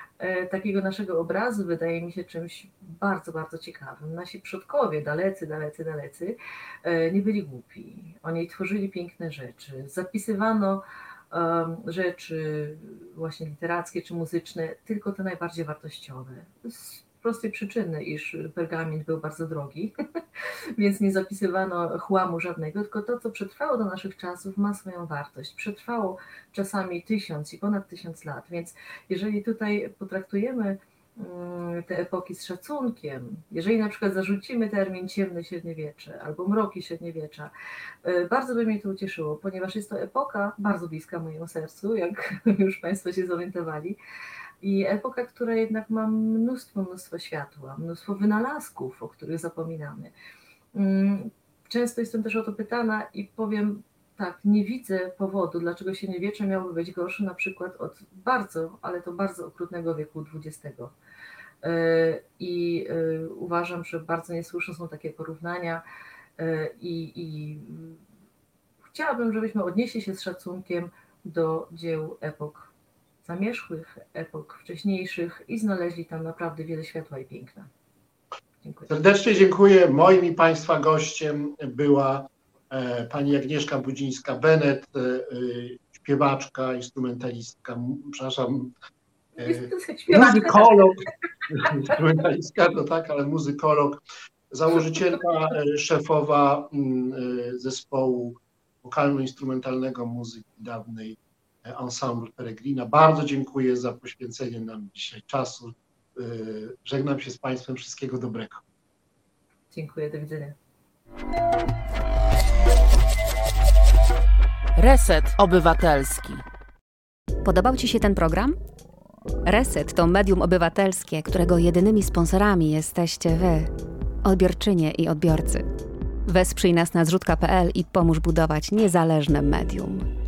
takiego naszego obrazu wydaje mi się czymś bardzo, bardzo ciekawym. Nasi przodkowie, dalecy, dalecy, dalecy, e, nie byli głupi. Oni tworzyli piękne rzeczy. Zapisywano rzeczy właśnie literackie czy muzyczne, tylko te najbardziej wartościowe prostej przyczyny, iż pergamin był bardzo drogi, [laughs] więc nie zapisywano chłamu żadnego, tylko to, co przetrwało do naszych czasów, ma swoją wartość. Przetrwało czasami tysiąc i ponad tysiąc lat, więc jeżeli tutaj potraktujemy mm, te epoki z szacunkiem, jeżeli na przykład zarzucimy termin ciemne średniowiecze albo mroki średniowiecza, y, bardzo by mnie to ucieszyło, ponieważ jest to epoka bardzo bliska mojemu sercu, jak [laughs] już Państwo się zorientowali, i epoka, która jednak ma mnóstwo, mnóstwo światła, mnóstwo wynalazków, o których zapominamy. Mm, często jestem też o to pytana i powiem tak, nie widzę powodu, dlaczego średniowiecze miałoby być gorsze na przykład od bardzo, ale to bardzo okrutnego wieku XX. E, I e, uważam, że bardzo niesłuszne są takie porównania e, i, i chciałabym, żebyśmy odnieśli się z szacunkiem do dzieł epok zamierzchłych epok wcześniejszych i znaleźli tam naprawdę wiele światła i piękna. Dziękuję. Serdecznie dziękuję. Moim i Państwa gościem była e, pani Agnieszka Budzińska-Benet, e, e, śpiewaczka, instrumentalistka, przepraszam, muzykolog, [laughs] instrumentalistka, no tak, ale muzykolog, założycielka, szefowa zespołu wokalno-instrumentalnego muzyki dawnej Ensemble Peregrina. Bardzo dziękuję za poświęcenie nam dzisiaj czasu. Y, żegnam się z Państwem. Wszystkiego dobrego. Dziękuję, do widzenia. Reset Obywatelski. Podobał Ci się ten program? Reset to medium obywatelskie, którego jedynymi sponsorami jesteście Wy, odbiorczynie i odbiorcy. Wesprzyj nas na zrzutka.pl i pomóż budować niezależne medium.